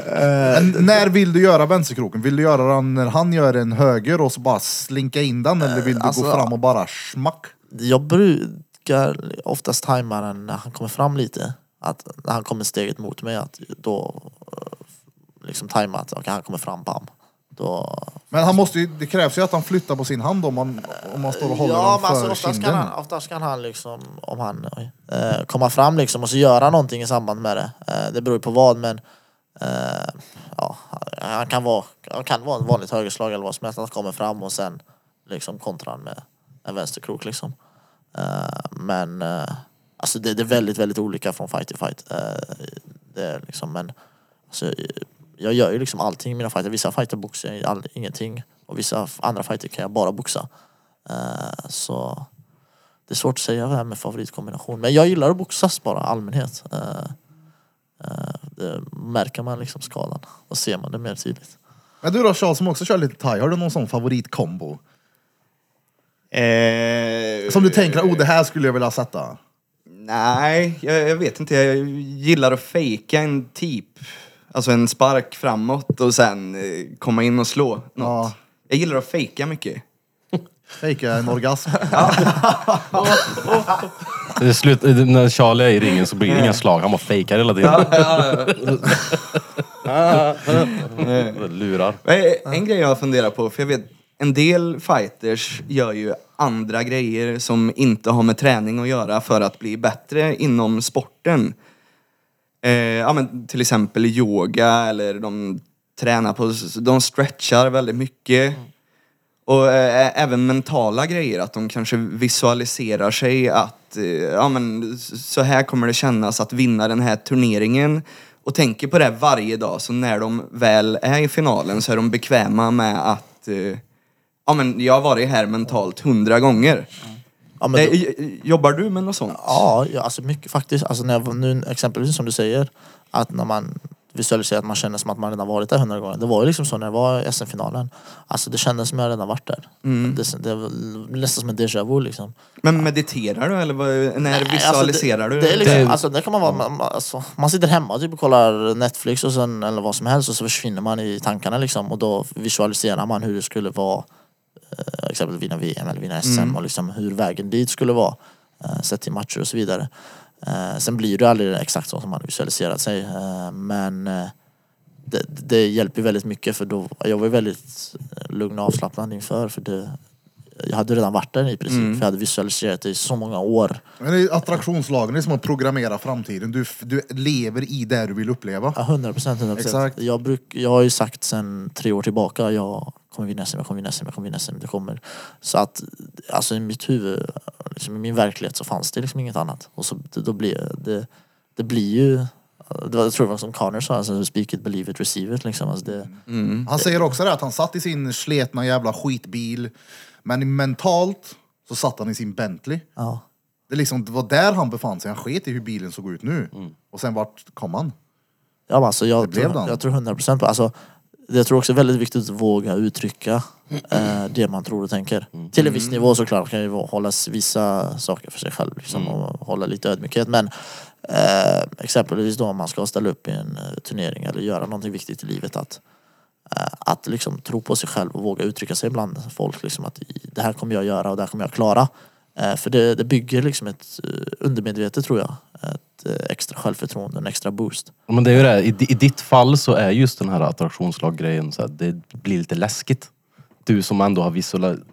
Men när vill du göra vänsterkroken? Vill du göra den när han gör en höger och så bara slinka in den? Eller vill du alltså- gå fram och bara smack? Jag brukar oftast tajma den när han kommer fram lite. Att när han kommer steget mot mig, att då eh, liksom tajma att okej, han kommer fram, bam. Då... Men han måste ju, det krävs ju att han flyttar på sin hand om man, om man står och håller Ja, men alltså, för oftast, kinden. kan han, oftast kan han liksom, om han eh, komma fram liksom och så göra någonting i samband med det. Eh, det beror ju på vad men eh, ja, han kan vara, han kan vara en vanligt högerslag eller vad som helst. Han kommer fram och sen liksom kontrar han med en vänsterkrok liksom. Eh, men eh, alltså det, det är väldigt, väldigt olika från fight till fight. Eh, det är liksom, men alltså, jag gör ju liksom allting i mina fighter. Vissa fighter boxar jag all, ingenting och vissa andra fighter kan jag bara boxa. Eh, så det är svårt att säga vem är favoritkombination. Men jag gillar att boxas bara i allmänhet. Eh, eh, det märker man liksom skalan. Då ser man det mer tydligt. Men du då Charles som också kör lite thai, har du någon sån favoritkombo? Eh, Som du tänker, oh det här skulle jag vilja sätta. Nej, jag, jag vet inte. Jag gillar att fejka en typ. Alltså en spark framåt och sen eh, komma in och slå något. Ja. Jag gillar att fejka mycket. Fejka en orgasm. Det är slut, när Charlie är i ringen så blir det inga slag. Han bara fejkar hela tiden. Lurar. Eh, En grej jag funderar på, för jag vet en del fighters gör ju andra grejer som inte har med träning att göra för att bli bättre inom sporten. Eh, ja, men till exempel yoga eller de tränar på, de stretchar väldigt mycket. Och eh, även mentala grejer, att de kanske visualiserar sig att eh, ja, men, så här kommer det kännas att vinna den här turneringen. Och tänker på det varje dag, så när de väl är i finalen så är de bekväma med att eh, ja, men, jag har varit här mentalt hundra gånger. Ja, men Eh, då- jobbar du med något sånt? Ja, ja alltså mycket faktiskt. Alltså när jag, nu, exempelvis som du säger, att när man visualiserar att man känner som att man redan varit där hundra gånger. Det var ju liksom så när det var SM-finalen. Alltså det kändes som att jag redan varit där. Det, det var nästan som en déjà vu liksom. Men mediterar du eller vad, när Nej, visualiserar alltså, du? det, det är liksom, Det- alltså, det kan man vara, man, alltså, man sitter hemma typ, och kollar Netflix och sen, eller vad som helst och så försvinner man i tankarna liksom och då visualiserar man hur det skulle vara exempelvis vinna VM eller vinna SM och liksom hur vägen dit skulle vara eh, sett till matcher och så vidare. Eh, sen blir det aldrig exakt så som man visualiserat sig eh, men eh, det, det hjälper väldigt mycket för då, jag var väldigt eh, lugn och avslappnad inför för det, jag hade redan varit där i princip för jag hade visualiserat det i så många år. Men det är attraktionslagen, det är som att programmera framtiden. Du, du lever i det du vill uppleva. Ja, 100 procent. 100 Exakt. Jag, bruk, jag har ju sagt sen tre år tillbaka, jag kommer vinna SM, jag kommer vinna SM, jag kommer vinna SM, det kommer. Så att alltså i mitt huvud, liksom, i min verklighet så fanns det liksom inget annat. Och så det, då blir det, det blir ju, det var, jag tror det var som Connor sa, alltså, speak it, believe it, receive it liksom. Alltså, det, Han säger också det att han satt i sin sletna jävla skitbil, men mentalt så satt han i sin Bentley. ja. Det, liksom, det var där han befann sig, han sket i hur bilen såg ut nu. Och sen vart kom han? Ja, men alltså, jag, Det blev tror, den. jag tror 100 procent på alltså, Jag tror också det är väldigt viktigt att våga uttrycka eh, det man tror och tänker. Till en viss nivå såklart kan ju hålla s- vissa saker för sig själv liksom, och hålla lite ödmjukhet. Men eh, exempelvis då om man ska ställa upp i en eh, turnering eller göra någonting viktigt i livet. Att, att liksom tro på sig själv och våga uttrycka sig bland folk. Liksom, att det här kommer jag göra och det här kommer jag klara. Eh, för det, det bygger liksom ett eh, undermedvetet tror jag. Ett eh, extra självförtroende, en extra boost. Men det är ju det, i, i ditt fall så är just den här attraktionslag-grejen så här, det blir lite läskigt. Du som ändå har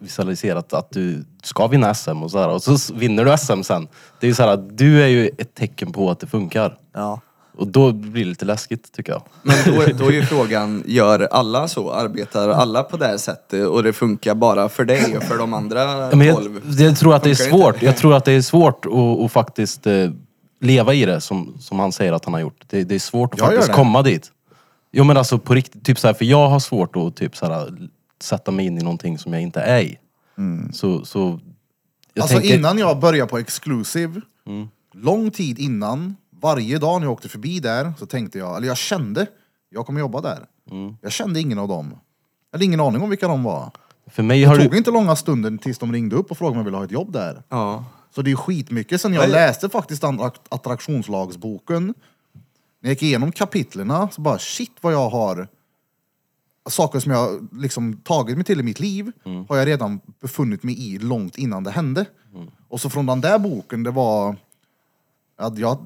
visualiserat att du ska vinna SM och så här, och så vinner du SM sen. Det är ju så här du är ju ett tecken på att det funkar. Ja. Och då blir det lite läskigt tycker jag. Men då, då är ju frågan, gör alla så? Arbetar alla på det här sättet och det funkar bara för dig och för de andra Men tolv? jag, jag tror att det är Funkar svårt. Jag tror att det är svårt att, att faktiskt eh, leva i det som, som han säger att han har gjort. Det, det är svårt att Jag gör faktiskt det. komma dit. Jo men alltså på riktigt, typ så här, för jag har svårt att typ så här, sätta mig in i någonting som jag inte är i. Så, så jag alltså tänker, innan jag började på Exclusive, lång tid innan, varje dag när jag åkte förbi där så tänkte jag, eller jag kände, jag kommer jobba där. Jag kände ingen av dem. Jag hade ingen aning om vilka de var. för mig Det har tog du... inte långa stunden tills de ringde upp och frågade om jag ville ha ett jobb där. Ja. Så det är skitmycket sen jag Nej. läste faktiskt attraktionslagsboken. När jag gick igenom kapitlerna så bara shit vad jag har saker som jag liksom tagit mig till i mitt liv har jag redan befunnit mig i långt innan det hände. Och så från den där boken, det var att jag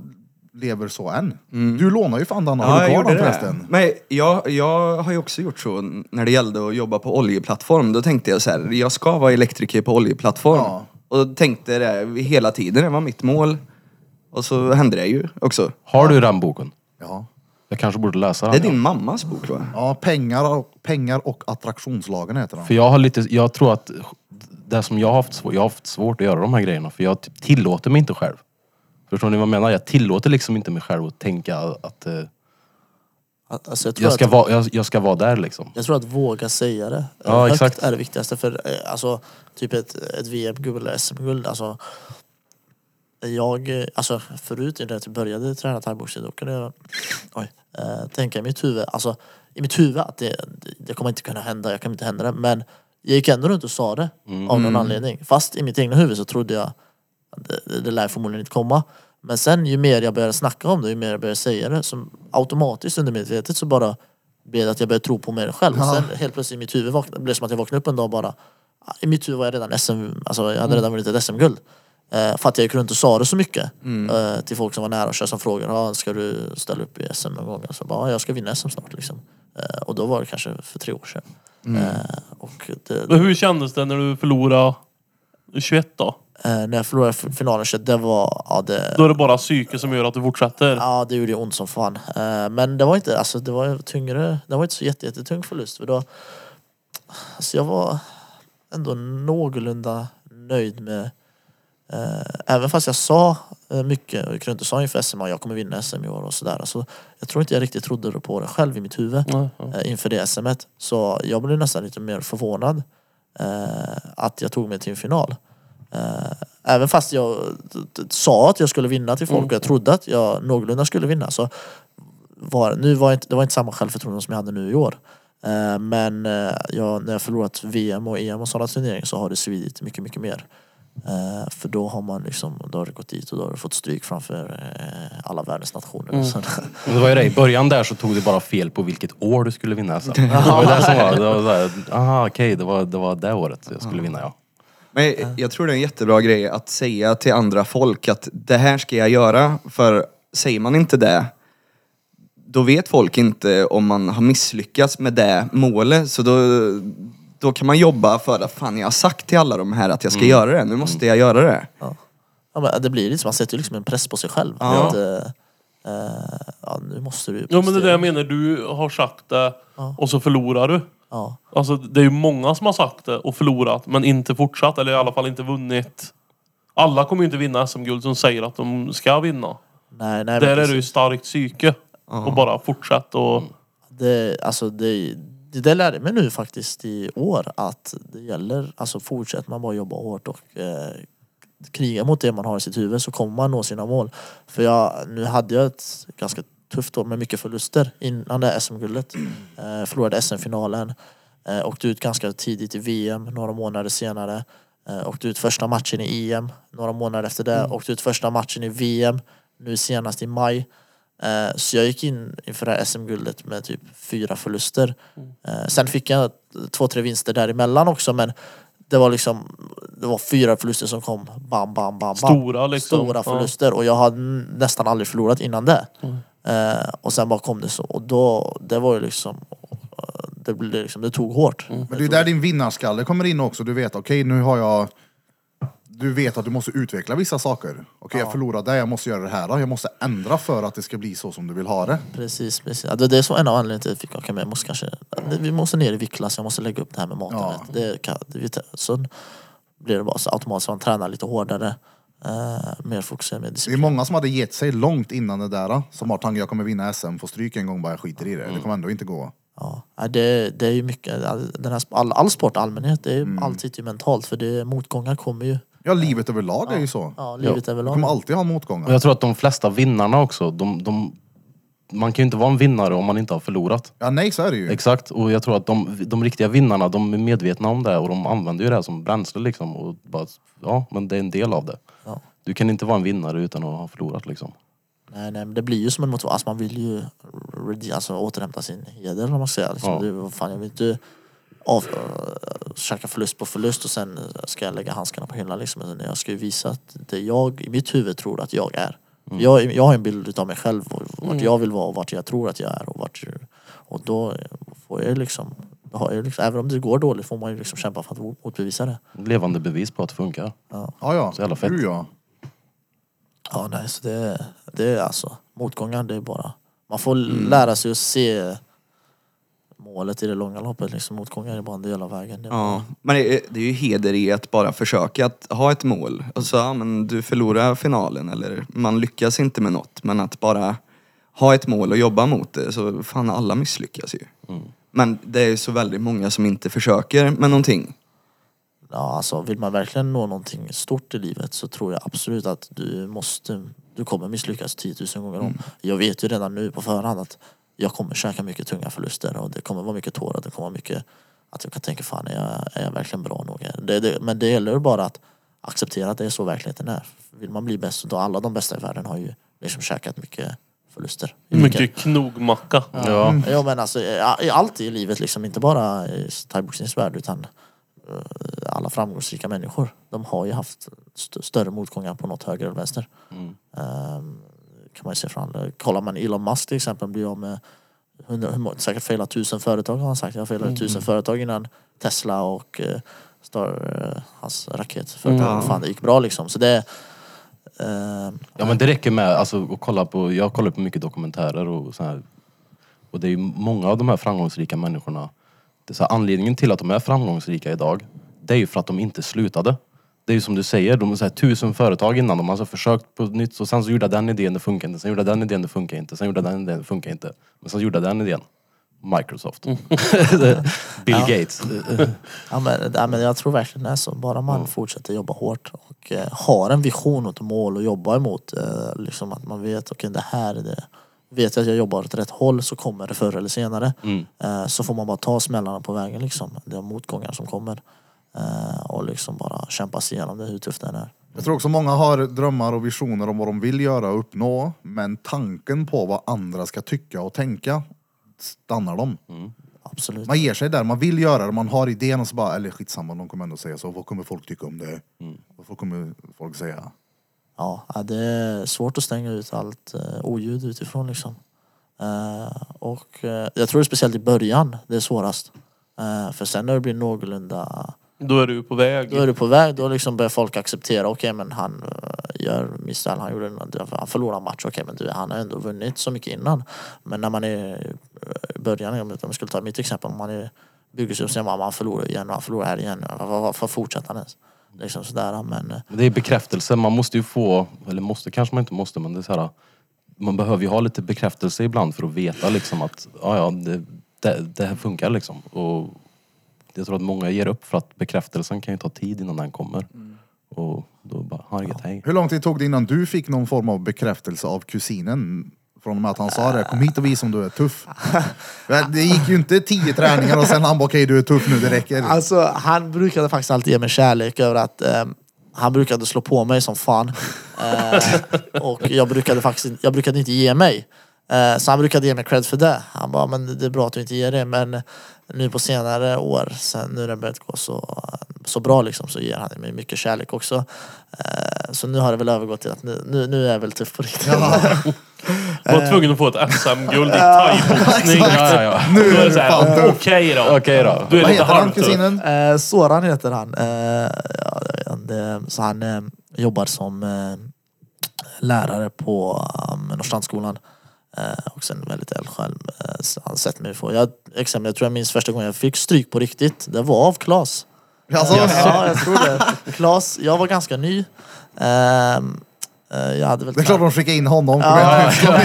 lever så än. Du lånar ju fan den, har Ja, du kvar den förresten? Men jag, jag har ju också gjort så när det gällde att jobba på oljeplattform. Då tänkte jag så här, jag ska vara elektriker på oljeplattform. Ja. Och tänkte det hela tiden, det var mitt mål. Och så hände det ju också. Har du den boken? Ja. Jag kanske borde läsa den. Det är din mammas bok va? Ja, pengar och, pengar och attraktionslagen heter den. För jag har lite, jag tror att det som jag har haft svårt, jag har haft svårt att göra de här grejerna för jag typ tillåter mig inte själv. Förstår ni vad jag menar? Jag tillåter liksom inte mig själv att tänka att eh, Att- Alltså jag, tror jag, ska att, vara, jag, jag ska vara där liksom. jag tror att våga säga det Ja, högt exakt. är det viktigaste. För eh, alltså, typ ett, ett VM-guld eller SM-guld. Alltså, jag, eh, alltså förut när jag började träna thaiboxning då kunde jag oj, eh, tänka i mitt huvud, alltså i mitt huvud att det, det, kommer inte kunna hända, jag kan inte hända det. Men jag gick ändå runt och sa det av någon anledning. Fast i mitt egna huvud så trodde jag det, det, det lär förmodligen inte komma. Men sen ju mer jag började snacka om det, ju mer jag började säga det, så automatiskt undermedvetet så bara blev det att jag började tro på mig själv. Ja. Sen helt plötsligt i mitt huvud vaknade, blev det som att jag vaknade upp en dag och bara ah, I mitt huvud var jag redan SM, alltså jag hade redan vunnit ett SM-guld. Eh, för att jag gick runt och sa det så mycket eh, till folk som var nära och som frågade ah, ska du ställa upp i SM någon gång? Jag sa bara ah, jag ska vinna SM snart liksom. Eh, och då var det kanske för tre år sedan. Eh, och det, Men hur kändes det när du förlorade 21 då? Eh, när jag förlorade finalen så det var, ja det, Då är det bara psyke som gör att du fortsätter. Ja det gjorde ont som fan. Eh, Men det var inte, alltså det var tyngre, det var inte så jätte, jättetung förlust. För då, alltså jag var ändå någorlunda nöjd med eh, Även fast jag sa mycket, och Krönte sa inför SM att jag kommer vinna SM i år och sådär. Alltså, jag tror inte jag riktigt trodde på det själv i mitt huvud eh, inför det SMet. Så jag blev nästan lite mer förvånad att jag tog mig till en final. Eh, även fast jag sa att jag skulle vinna till folk och jag trodde att jag någorlunda skulle vinna så var, nu var inte, det var inte samma självförtroende som jag hade nu i år. Eh, men eh, jag, när jag förlorat VM och EM och sådana turneringar så har det svidit mycket, mycket mer. För då har man liksom, då har det gått dit och då har du fått stryk framför alla världens nationer. Så, Men det var ju det, i början där så tog det bara fel på vilket år du skulle vinna SM. Det var det som var, det var såhär, aha okej det, var, det var det året jag skulle vinna ja. Men jag, jag tror det är en jättebra grej att säga till andra folk att det här ska jag göra. För säger man inte det, då vet folk inte om man har misslyckats med det målet. Så då, då kan man jobba för att fan jag har sagt till alla de här att jag ska göra det. Nu måste jag göra det. ja, men det blir liksom, man sätter ju liksom en press på sig själv. Ja. Att, eh, eh, ja, nu måste du Ja men det är det jag menar, du har sagt det och så förlorar du. Ja. Alltså det är ju många som har sagt det och förlorat men inte fortsatt eller i alla fall inte vunnit. Alla kommer ju inte vinna SM-guld som säger att de ska vinna. Nej, nej, men Där är det ju starkt psyke. Och bara fortsätt och... det, alltså det, det där lärde mig nu faktiskt i år att det gäller, alltså fortsätter man bara jobba hårt och eh, kriga mot det man har i sitt huvud så kommer man nå sina mål. För jag, nu hade jag ett ganska tufft år med mycket förluster innan det här SM-guldet. Eh, förlorade SM-finalen, eh, åkte ut ganska tidigt i VM, några månader senare. Eh, åkte ut första matchen i EM, några månader efter det. Åkte ut första matchen i VM, nu senast i maj. Eh, Så jag gick in inför det här SM-guldet med typ fyra förluster. Eh, Sen fick jag två, tre vinster däremellan också men det var liksom Det var fyra förluster som kom bam, bam, bam, bam. Stora, liksom. Stora Ja. förluster och jag hade nästan aldrig förlorat innan det. Eh, Och sen bara kom det så och då, det var ju liksom eh, Det, blev liksom, det tog hårt. Men det är där din vinnarskalle kommer in också. Du vet, okej nu har jag... Du vet att du måste utveckla vissa saker. Okej jag förlorade det, jag måste göra det här. Jag måste ändra för att det ska bli så som du vill ha det. Precis, precis. Ja, det det är så en av anledningarna till att jag fick åka med. Jag måste kanske, vi måste ner i viktklass, jag måste lägga upp det här med maten. Ja. Det kan, det, så blir det bara så automatiskt, man tränar lite hårdare. Eh, mer fokuserad, mer Det är disciplin. många som hade gett sig långt innan det där. Som har tanken jag kommer vinna SM, får stryk en gång bara jag skiter i det. Det kommer ändå inte gå. Ja. Det, det är ju mycket, all- den här, all, all sport i allmänhet, det är mm. allt sitter ju mentalt för det, motgångar kommer ju. Ja, livet överlag är ju så. Ja, livet Du överlag. kommer alltid ha Och motgångar. jag tror att de flesta vinnarna också, de, de, man kan ju inte vara en vinnare om man inte har förlorat. Ja, nej så är det ju. Exakt, och jag tror att de, de riktiga vinnarna, de är medvetna om det och de använder ju det här som bränsle liksom. Och bara, ja, men det är en del av det. Ja. Du kan inte vara en vinnare utan att ha förlorat liksom. Nej, nej, men det blir ju som en motivation. Alltså man vill ju alltså, återhämta sin heder om man säger. Liksom, Ja. det, vad fan, jag vill inte av, äh, käka förlust på förlust och sen ska jag lägga handskarna på hyllan. Liksom. Jag ska ju visa att det jag i mitt huvud tror att jag är. Jag, jag har en bild av mig själv och vart jag vill vara och vart jag tror att jag är. Och, vart, och då får jag liksom, då har jag liksom, även om det går dåligt får man ju liksom kämpa för att mot- motbevisa det. Levande bevis på att det funkar. Ja, ja. Så jävla fett. Du, ja. Ja, nej, så det, det är alltså motgångar, det är bara Man får lära sig att se målet i det långa loppet. Liksom. Motgångar är bara en del av vägen. Det är Ja, men det är, det är ju heder i att bara försöka att ha ett mål. Och så, ja, men du förlorar finalen eller man lyckas inte med något. Men att bara ha ett mål och jobba mot det. Så fan alla misslyckas ju. Men det är så väldigt många som inte försöker med någonting. Ja, alltså vill man verkligen nå någonting stort i livet så tror jag absolut att du måste, du kommer misslyckas 10 000 gånger om. Jag vet ju redan nu på förhand att jag kommer käka mycket tunga förluster och det kommer vara mycket tårar, det kommer vara mycket att jag kan tänka fan är jag, är jag verkligen bra nog? Det, det, men det gäller bara att acceptera att det är så verkligheten är. Vill man bli bäst, då alla de bästa i världen har ju liksom käkat mycket förluster. Mycket knogmacka. Ja. Ja men alltså i- allt i livet liksom, inte bara i thaiboxningsvärld utan eh, alla framgångsrika människor. De har ju haft st- större motgångar på något höger eller vänster. Ehm, kan man ju se fram Kollar man Elon Musk till exempel blir av med hundra, hur må- säkert failat tusen företag har han sagt. Jag failade tusen företag innan Tesla och eh, Star, eh, hans raketföretag. Mm. Fan det gick bra liksom. Så det ehm, Ja men det räcker med alltså, att kolla på, jag kollar på mycket dokumentärer och så här. Och det är ju många av de här framgångsrika människorna. Det är så här, anledningen till att de är framgångsrika idag, det är ju för att de inte slutade. Det är ju som du säger, de har tusen företag innan, de har så försökt på nytt och sen så gjorde jag den idén, det funkar inte. Sen gjorde jag den idén, det funkar inte. Sen gjorde jag den idén, det funkar inte. Men sen gjorde jag den idén. Microsoft. Bill Gates. Ja men, ja, men jag tror verkligen det är så. Bara man fortsätter jobba hårt och eh, har en vision och ett mål att jobba emot. Eh, liksom att man vet, okej det här är det. Vet jag att jag jobbar åt rätt håll så kommer det förr eller senare. Mm. Eh, så får man bara ta smällarna på vägen liksom. Är motgångar som kommer. Eh, och liksom bara kämpa sig igenom det hur tufft det än är. Jag tror också många har drömmar och visioner om vad de vill göra och uppnå. Men tanken på vad andra ska tycka och tänka stannar dem. Absolut. Man ger sig där, man vill göra det, man har idén och så bara, eller skitsamma, de kommer ändå säga så. Vad kommer folk tycka om det? Vad kommer folk säga? Ja, det är svårt att stänga ut allt eh, oljud utifrån liksom. Eh, och jag tror det är speciellt i början det är svårast. För sen när det blir någorlunda, Då är du på väg. då är du på väg, då liksom börjar folk acceptera, okej men han eh, gör misstag, han gjorde han förlorar en match, okej men du, han har ändå vunnit så mycket innan. Men när man är i början, om jag skulle ta mitt exempel, om man är bygger sig upp och säger man man förlorar igen och han förlorar här igen, varför fortsätter han ens? Liksom sådär men eh, Men Det är bekräftelse, man måste ju få, eller måste kanske man inte måste men det är så här. Man behöver ju ha lite bekräftelse ibland för att veta liksom att ja, ja, det, det, det här funkar liksom. Och jag tror att många ger upp för att bekräftelsen kan ju ta tid innan den kommer. Och då bara, herregud, hej. Hur lång tid tog det innan du fick någon form av bekräftelse av kusinen? Från och med att han sa det, kom hit och visa om du är tuff. Det gick ju inte tio träningar och sen han bara, okej du är tuff nu, det räcker. Alltså han brukade faktiskt alltid ge mig kärlek över att eh, han brukade slå på mig som fan. Eh, och jag brukade faktiskt jag brukade inte ge mig. Eh, så han brukade ge mig cred för det. Han bara, men det är bra att du inte ger det. Men nu på senare år, sen nu när det börjat gå så, så bra liksom, så ger han mig mycket kärlek också. Eh, så nu har det väl övergått till att nu, nu, nu är jag väl tuff på riktigt. Du var tvungen att få ett SM-guld i thaiboxning. Ja, ja, ja. Nu är det det så fan här, tuff. okej då. Okej då. Du är Vad lite heter han kusinen? Eh, Soran heter han. Eh, ja, inte. så han eh, jobbar som eh, lärare på um, Norrstrandsskolan. Eh, också en väldigt eldsjäl. Eh, han sett mig få. Jag, exempel, jag tror jag minns första gången jag fick stryk på riktigt. Det var av Klas. Alltså, Ja, jag tror det. Klas, jag var ganska ny. Eh, jag hade väl Det är klart de skickade in honom. Ja, Ja, jag,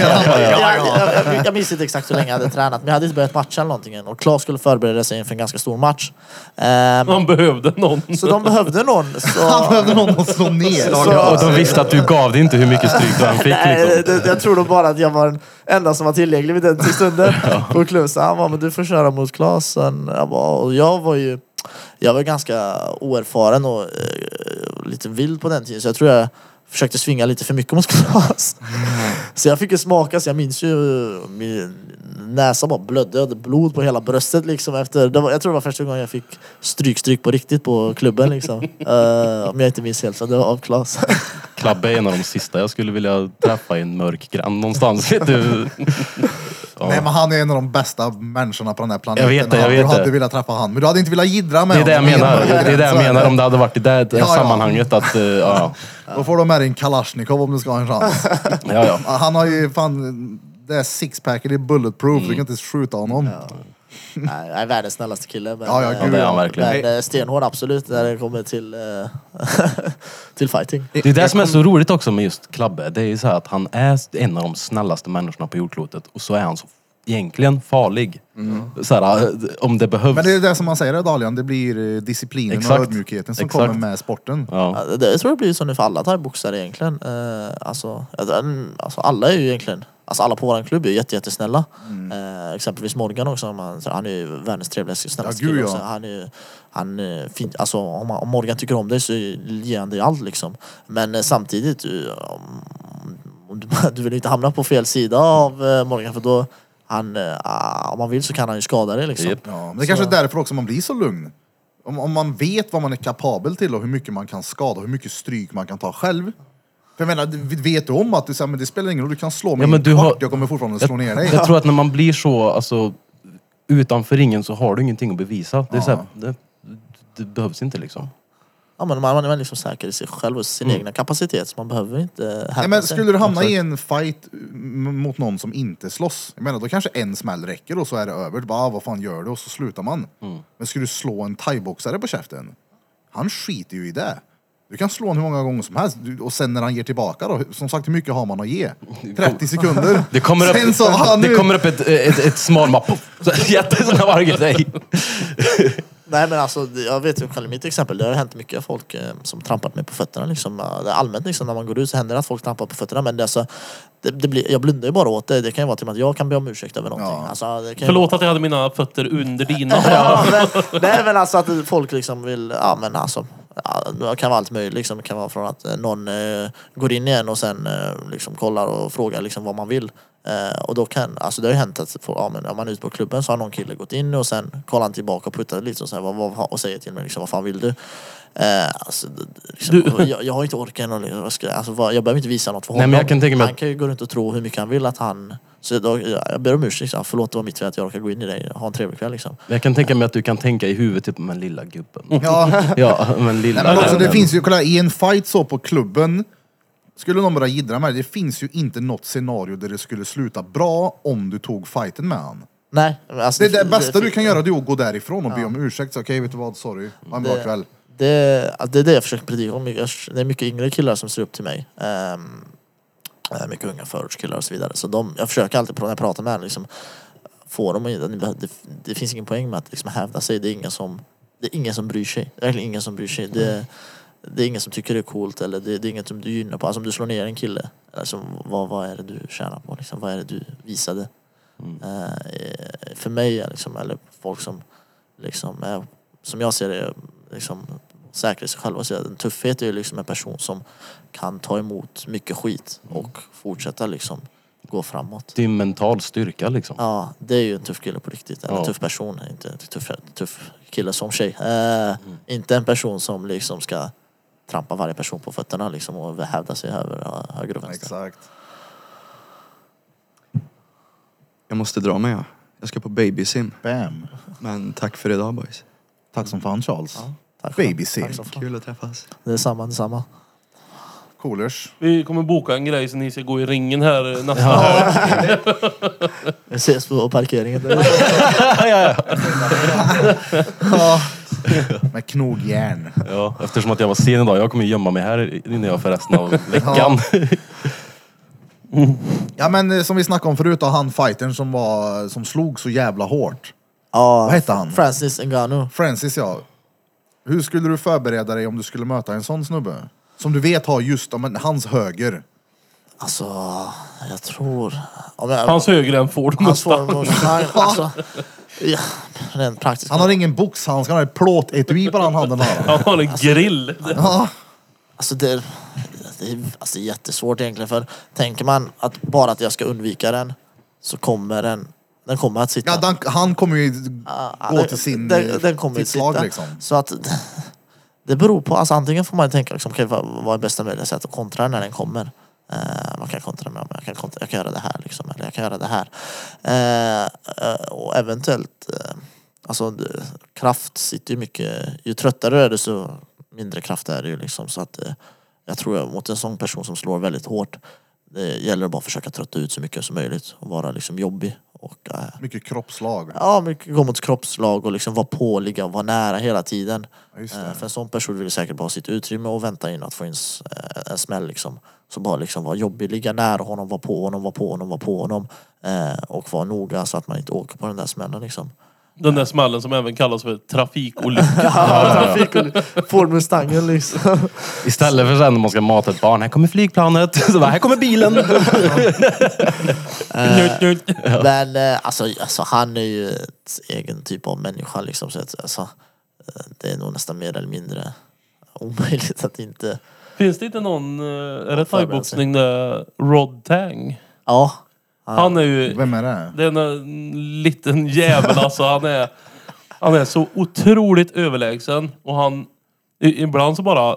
jag, jag, jag minns inte exakt hur länge jag hade tränat men jag hade inte börjat matcha eller någonting än. Och Klas skulle förbereda sig inför en ganska stor match. Ehm, Man behövde någon. så de behövde någon. Så... Han behövde någon att slå ner. Så- Och de visste att du gav det inte hur mycket stryk du än fick Nej, liksom. det, jag tror nog bara att jag var den enda som var tillgänglig vid den stunden på klubben. Så han men du får köra mot Klasen. Jag, bara, och jag var ju jag var ganska oerfaren och eh, lite vild på den tiden. Så jag tror jag försökte svinga lite för mycket mot Klas. Så jag fick ju smaka, så jag minns ju min näsa bara blödde. Jag hade blod på hela bröstet liksom efter. Det var, jag tror det var första gången jag fick stryk, stryk på riktigt på klubben liksom. Eh, om jag inte minns helt, så det var av Klas. Klabbe är en av de sista jag skulle vilja träffa i en mörk grann någonstans. Vet du? Ja. Nej men han är en av de bästa människorna på den här planeten. Jag vet det, jag vet du hade det. velat träffa han, men du hade inte velat jiddra med Det är det jag honom. menar. Det är det jag menar om det hade varit i det, det Ja, ja. sammanhanget. Att, eh, ja, Då får du med dig en Kalashnikov om du ska ha en chans. ja, ja. Han har ju fan det är sixpacken är bulletproof, du kan inte skjuta honom. Nej, jag är världens snällaste kille. Men, Ja, ja, eh, gud, det är han ja. verkligen. Men eh, stenhård absolut när det kommer till, eh, till fighting. Det är det som är så roligt också med just Klabbe. Det är ju så här att han är en av de snällaste människorna på jordklotet och så är han så egentligen farlig. Så här, om det behövs. Men det är det som man säger Dalian, det blir disciplinen Exakt. och ödmjukheten som Exakt. kommer med sporten. Ja. Ja, det, jag tror det blir så nu för alla thaiboxare egentligen. Alltså, alltså alla är ju egentligen, alltså alla på våran klubb är jätte, jättesnälla. Eh, exempelvis Morgan också, han är ju världens trevligaste, snällaste Ja, gud, ja. Han är han är fin, alltså om, om Morgan tycker om dig så ger han dig allt liksom. Men eh, samtidigt, eh, om, om du, du vill inte hamna på fel sida av eh, Morgan för då, han, eh, ah, om man vill så kan han ju skada dig liksom. Ja, men det kanske är därför också man blir så lugn. Om, om man vet vad man är kapabel till och hur mycket man kan skada, hur mycket stryk man kan ta själv. För jag menar, vet du om att du, säger, men det spelar ingen roll, du kan slå mig Ja, men du har- jag kommer fortfarande slå ner dig. Jag tror att när man blir så, alltså utanför ringen så har du ingenting att bevisa. Det, är så här, det, det behövs inte liksom. Ja, men man, är liksom säker i sig själv och sin egna kapacitet så man behöver inte Nej, men skulle du hamna i en fight m- mot någon som inte slåss, jag menar då kanske en smäll räcker och så är det över. Du bara, ah, vad fan gör du? Och så slutar man. Men skulle du slå en thaiboxare på käften, han skiter ju i det. Du kan slå honom hur många gånger som helst Du- och sen när han ger tillbaka då, som sagt hur mycket har man att ge? 30 sekunder. Det kommer upp, Sen så, ah, det kommer upp ett, ett, ett smalmapp. Jättesnabb grej. Nej men alltså det- jag vet ju själv i mitt exempel, det har hänt mycket folk eh, som trampat mig på fötterna liksom. Ja, Det är allmänt liksom när man går ut så händer det att folk trampar på fötterna men det, är alltså, det, det blir, jag blundar ju bara åt det. Det kan ju vara till och med att jag kan be om ursäkt över någonting. Ja. Alltså, det kan ju Förlåt att jag hade mina fötter under dina. Ja, men, nej men alltså att folk liksom vill, ja men alltså ja, det kan vara allt möjligt liksom. Det kan vara från att eh, någon eh, går in igen och sen eh, liksom kollar och frågar liksom vad man vill. Eh, och då kan, alltså det har ju hänt att ja, men om man är ute på klubben så har någon kille gått in och sen kollar han tillbaka och puttar lite och, så här, vad, vad, och säger till mig liksom, vad fan vill du? Eh, alltså, liksom, jag, jag har inte orken och liksom, alltså, vad, jag behöver inte visa något för Nej, honom. men jag kan tänka mig han kan ju gå runt och tro hur mycket han vill att han så då, jag ber om ursäkt, liksom. förlåt det var mitt fel att jag råkade gå in i dig, ha en trevlig kväll liksom. Jag kan tänka mig att du kan tänka i huvudet, typ, men lilla gubben. Ja, Ja, men lilla Nej, men också, det vännen. finns ju, kolla i en fight så på klubben, skulle någon börja jiddra med det, det finns ju inte något scenario där det skulle sluta bra om du tog fighten med han. Nej, alltså, Det, det bästa du kan göra det är att gå därifrån och be om ursäkt. Så, Okej, vet du vad, sorry. Ha en bra Det- kväll. Det, alltså, det är det jag försöker predika om. Jag- Det är mycket yngre killar som ser upp till mig. Eh, mycket unga förortskillar och så vidare. Så de, jag försöker alltid när jag pratar med dem liksom, få dem att, det, det finns ingen poäng med att liksom hävda sig. Det är ingen som, det är ingen som bryr sig. Det är verkligen ingen som bryr sig. Det, det är ingen som tycker det är coolt eller det, det är inget som du gynnar på. Alltså om du slår ner en kille, alltså, vad, vad är det du tjänar på? Liksom, vad är det du visade? Eh, för mig, liksom, eller folk som liksom är, som jag ser det, liksom, säkra sig själva. Så en tuffhet är ju liksom en person som kan ta emot mycket skit och fortsätta liksom gå framåt. Det är mental styrka liksom. Ja, det är ju en tuff kille på riktigt. Eller en Ja. tuff person, inte en tuff, tuff kille som tjej. Eh, Inte en person som liksom ska trampa varje person på fötterna liksom och hävda sig över höger och vänster. Exakt. Jag måste dra mig ja. Jag ska på babysim. Bam. Men tack för idag boys. Tack som fan Charles. Tack, Så fan. Kul att träffas. Det är samma, det är samma. Coolers. Vi kommer boka en grej så ni ska gå i ringen här nästa helg. Vi ses på parkeringen. Med knogjärn. Ja, eftersom att jag var sen idag. Jag kommer gömma mig här inne jag för resten av veckan. Ja men eh, som vi snackade om förut, då, han fightern som, var, som slog så jävla hårt. Ja, Vad hette han? Francis Ngannou. Francis ja. Hur skulle du förbereda dig om du skulle möta en sån snubbe? Som du vet har just ja, men, hans höger. Alltså, jag tror... Om jag, Hans högre än Ford hans Mustang. alltså, ja, rent praktiskt. Han har ingen boxhandske, han har ett plåtetui på den handen. Här. Han har en grill. Ja. Alltså det, det är alltså jättesvårt egentligen för tänker man att bara att jag ska undvika den så kommer den, den kommer att sitta. Ja, den, han kommer ju Ja, gå den- till sin, den, den kommer sitt att slag sitta. liksom. Så att det beror på, alltså antingen får man tänka liksom, okay, vad, vad är bästa möjliga sätt att kontra när den kommer. Uh, man kan kontra med, jag kan, kontra, jag kan göra det här liksom, eller jag kan göra det här. Eh, eh, och eventuellt, eh, alltså det- kraft sitter ju mycket, ju tröttare du är desto mindre kraft är det ju liksom. Så att eh, jag tror jag, mot en sån person som slår väldigt hårt, Det gäller bara att försöka trötta ut så mycket som möjligt och vara liksom jobbig. Och, eh, Mycket kroppslag. ja, mycket gå mot kroppslag och liksom vara på, ligga, vara nära hela tiden. Ja, just Eh. För en sån person vill säkert bara ha sitt utrymme och vänta in att få in s- eh, en smäll liksom. Så bara liksom vara jobbig, ligga nära honom, vara på honom, vara på honom, vara på honom. Eh, och vara noga så att man inte åker på den där smällen liksom. Den där smällen som även kallas för trafikolycka. Trafikolycka. Ford Mustangen liksom. Istället för sen när man ska mata ett barn. Här kommer flygplanet. Så bara, här kommer bilen. Njut. Men eh, alltså, alltså han är ju ett egen typ av människa liksom. Så att, alltså, eh, det är nog nästan mer eller mindre omöjligt att inte... Finns det inte någon, eh, är det thaiboxning där Rod Tang? Ja. Han är ju, Vem är det? det är en liten jävel alltså. Han är, han är så otroligt överlägsen. Och han, i- ibland så bara,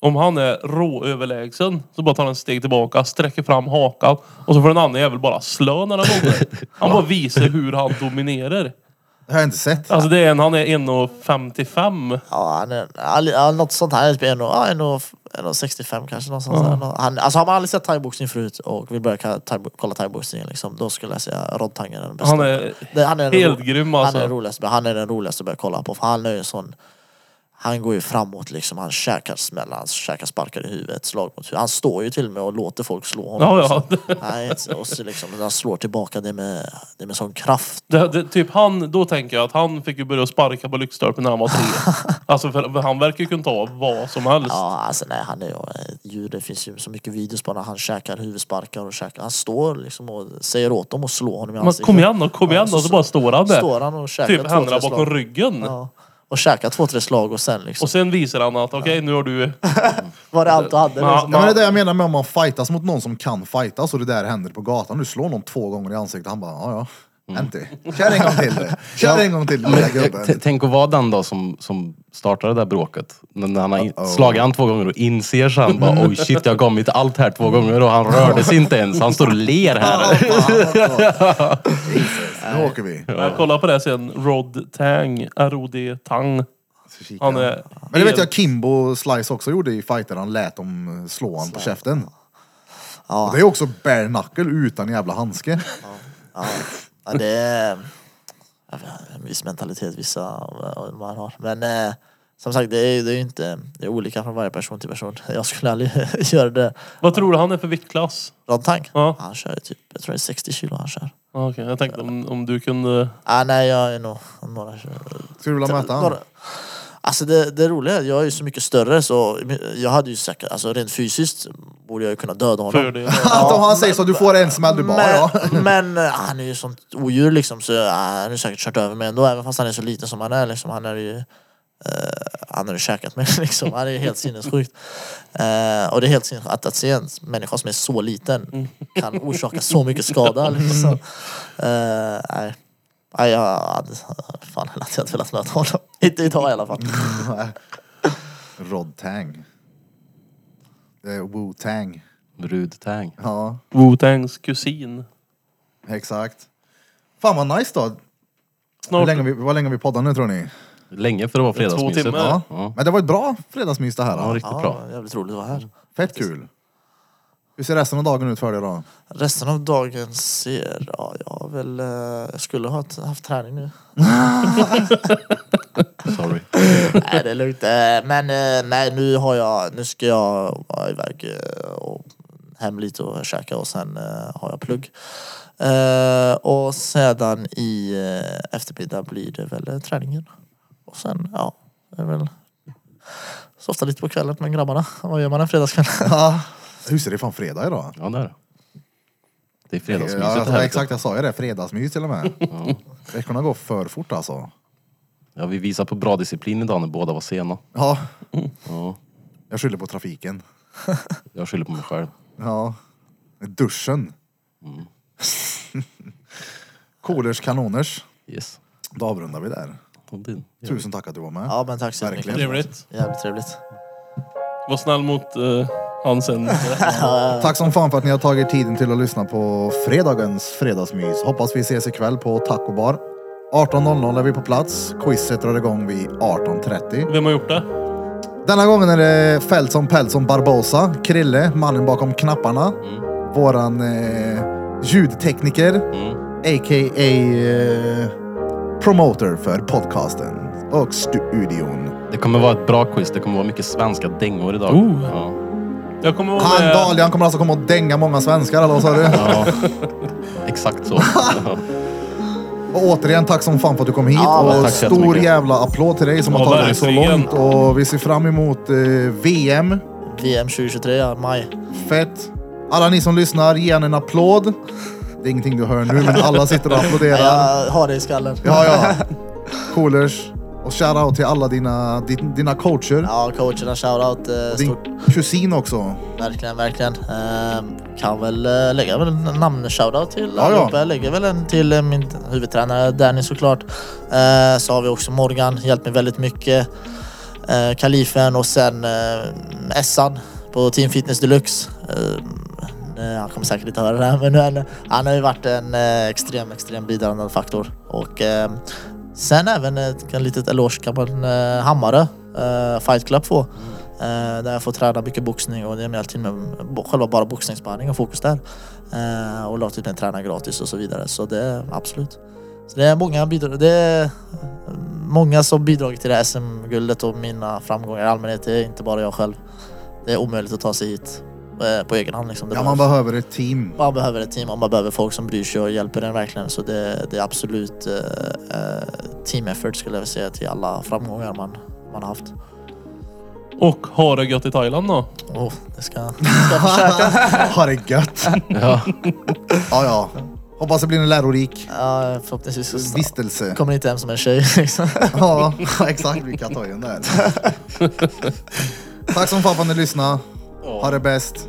om han är råöverlägsen så bara tar han ett steg tillbaka, sträcker fram hakan och så får den andra jävel bara slå några gånger. Han bara visar hur han dominerar. Det har jag inte sett. Alltså det är en, han är 1,55. Ja, han är, all- ja, något sånt här. Han är nog- ja, en och- en och 65 kanske. Någonstans där. Nå- Han, alltså har man aldrig sett thaiboxning förut och vill börja ka- thai, kolla thaiboxning liksom, då skulle jag säga Rod Tang är den bästa. Han är Det- han är den helt ro- grym Han är, alltså. den roligaste, han är den roligaste att börja kolla på. För han är ju en sån... Han går ju framåt liksom. Han käkar smällar, han käkar sparkar i huvudet, slag mot huvudet. Han står ju till och med och låter folk slå honom. Ja, ja. Nej, och så liksom, han slår tillbaka det med, det med sån kraft. Det, det, typ han, då tänker jag att han fick ju börja sparka på lyktstolpen när han var tre. alltså för, för han verkar ju kunna ta vad som helst. Ja, alltså nej, han är ju ett djur. Det finns ju så mycket videos på när han käkar huvudsparkar och käkar. Han står liksom och säger åt dem att slå honom i Men ansiktet. kom igen då, kom igen så- då. Så bara står han där. Står han och käkar typ händerna bakom ryggen. Ja. Och käkar två, tre slag och sen liksom. Och sen visar han att okej, nu har du... Var det allt du hade? Ja, Liksom. Ja, men det är det jag menar med om man fightas mot någon som kan fightas och det där händer på gatan. Du slår någon två gånger i ansiktet han bara, ja ja. Inte. Kör en gång till. Kör en gång till lilla t- gubben. Tänk att vara den då som, som startade det där bråket. När när han har in- slagit han två gånger och inser sen bara oj shit jag gav till allt här två gånger och han rörde sig inte ens. Han står och ler här. Jesus, nu åker vi. Jag kollar på det sen. Rod Tang. R-O-D Tang. Han är... Men det vet jag Kimbo Slice också gjorde i fighter. Han lät dem slå honom på käften. Ja. Och det är också bare knuckle utan jävla handske. Ja. ja, det är jag vet, en viss mentalitet vissa man har. Men eh, som sagt, det är, det är ju inte det är olika från varje person till person. Jag skulle aldrig göra det. Vad tror du han är för viktklass? Rod Tang? Ja. Han kör ju typ, jag tror det är 60 kilo han kör. Ah, Okej, jag tänkte om, om du kunde... Ah, nej, jag är nog några... Ska du vilja möta honom? Alltså det, det roliga är att jag är ju så mycket större så jag hade ju säkert, alltså rent fysiskt borde jag ju kunna döda honom. För det. Att om han säger så, du får en smäll, du bara ja. Men, men eh, han är ju sånt odjur liksom så eh, han har ju säkert kört över mig ändå även fast han är så liten som han är liksom. Han är ju eh, han ju käkat mig liksom. Han är helt sinnessjukt. Eh, och det är helt sinnessjukt att, att se en människa som är så liten kan orsaka så mycket skada liksom. Eh, nej. Nej, jag hade fan hade jag inte velat möta honom. Inte idag i alla fall. Rod Tang. Wu Tang. Brudtang. Ja, Wu-Tangs kusin. exakt. Fan vad nice då. Hur Snart. länge, vi, vad länge har vi poddar nu tror ni? Länge för att vara Två fredagsmyset. timmar. Ja. Ja. Men det var ett bra fredagsmys det här. Ja, riktigt Ja, bra. jävligt roligt att vara här. Fett kul. Hur ser resten av dagen ut för dig då? Resten av dagen ser, ja jag väl, eh, jag skulle ha haft, haft träning nu. Sorry. nej det är lugnt. Eh, Men eh, nej nu har jag, nu ska jag vara iväg eh, och hem lite och käka och sen eh, har jag plugg. Eh, Och sedan i eh, eftermiddag blir det väl eh, träningen. Sen, ja, det är väl softa lite på kvällen med grabbarna. Vad gör man en fredagskväll? Ja. Hur ser det fan fredag idag? Ja, det är det. Det är Ja, fredagsmyset alltså, här. exakt, jag sa ju det. Fredagsmys till och med. Veckorna går för fort alltså. Ja, vi visar på bra disciplin idag när båda var sena. Ja, Ja, jag skyller på trafiken. jag skyller på mig själv. Ja. Duschen. Coolers kanoners. Yes. Då avrundar vi där. Det- Tusen tack att du var med. Ja men tack så Verkligen. mycket. Trevligt. Jävligt trevligt. Var snäll mot uh, han sen. Tack som fan för att ni har tagit tiden till att lyssna på fredagens fredagsmys. Hoppas vi ses ikväll på Taco Bar. 18.00 är vi på plats. Quizet drar igång vid 18.30. Vem har gjort det? Denna gången är det Feltson Peltson Barbosa, Krille, mannen bakom knapparna. våran eh, ljudtekniker, Mm. a.k.a. Eh, promoter för podcasten och studion. Det kommer vara ett bra quiz. Det kommer vara mycket svenska dängor idag. Oh. Ja. Jag kommer vara Han med... Dalian kommer alltså komma och dänga många svenskar, eller vad sa du? ja. Exakt så. Ja. Och återigen, tack som fan för att du kom hit. Ja, men och tack så stor jättemycket. jävla applåd till dig som Ja, har tagit dig så verkligen. långt. Och vi ser fram emot eh, VM. VM 2023, ja, maj. Fett. Alla ni som lyssnar, ge henne en applåd. Det är ingenting du hör nu, men alla sitter och applåderar. Jag har det i skallen. Ja, ja. Coolers. Och shoutout till alla dina, din- dina coacher. Ja, coacherna shoutout. Eh, Din stort, kusin också. verkligen, verkligen. Eh, kan väl eh, lägga en namn-shoutout till Ja, ja. allihopa. Jag lägger väl en till eh, min huvudtränare Danny såklart. Eh, så har vi också Morgan, hjälpt mig väldigt mycket. Eh, Kalifen och sen eh, Essan på Team Fitness Deluxe. Eh, han kommer säkert inte höra det här men han, han har ju varit en eh, extrem, extrem bidragande faktor. Och eh, sen även ett en litet eloge kan man eh, Hammarö, eh, Fight Club få. Eh, där jag får träna mycket boxning och det är med till med själva bara boxningssparring och fokus där. Eh, och låtit mig träna gratis och så vidare. Så det är absolut. Så det är många bidrag. Det är eh, många som bidragit till det här SM-guldet och mina framgångar i allmänhet. Det är inte bara jag själv. Det är omöjligt att ta sig hit på egen hand. Liksom. Det Ja, man behövs- behöver ett team. man behöver ett team och man behöver folk som bryr sig och hjälper en verkligen. Så det, det är absolut eh, eh, team effort skulle jag vilja säga till alla framgångar man, man har haft. Och ha det gött i Thailand då. Oh, det ska, det ska jag försöka. Ha det gött. Ja. Ja, ja. Hoppas det blir en lärorik Ja, förhoppningsvis vistelse. kommer inte hem som en tjej. Liksom. Ja, exakt. Vi kan ta in där. Tack som fan för att ni lyssnade. Ha det bäst.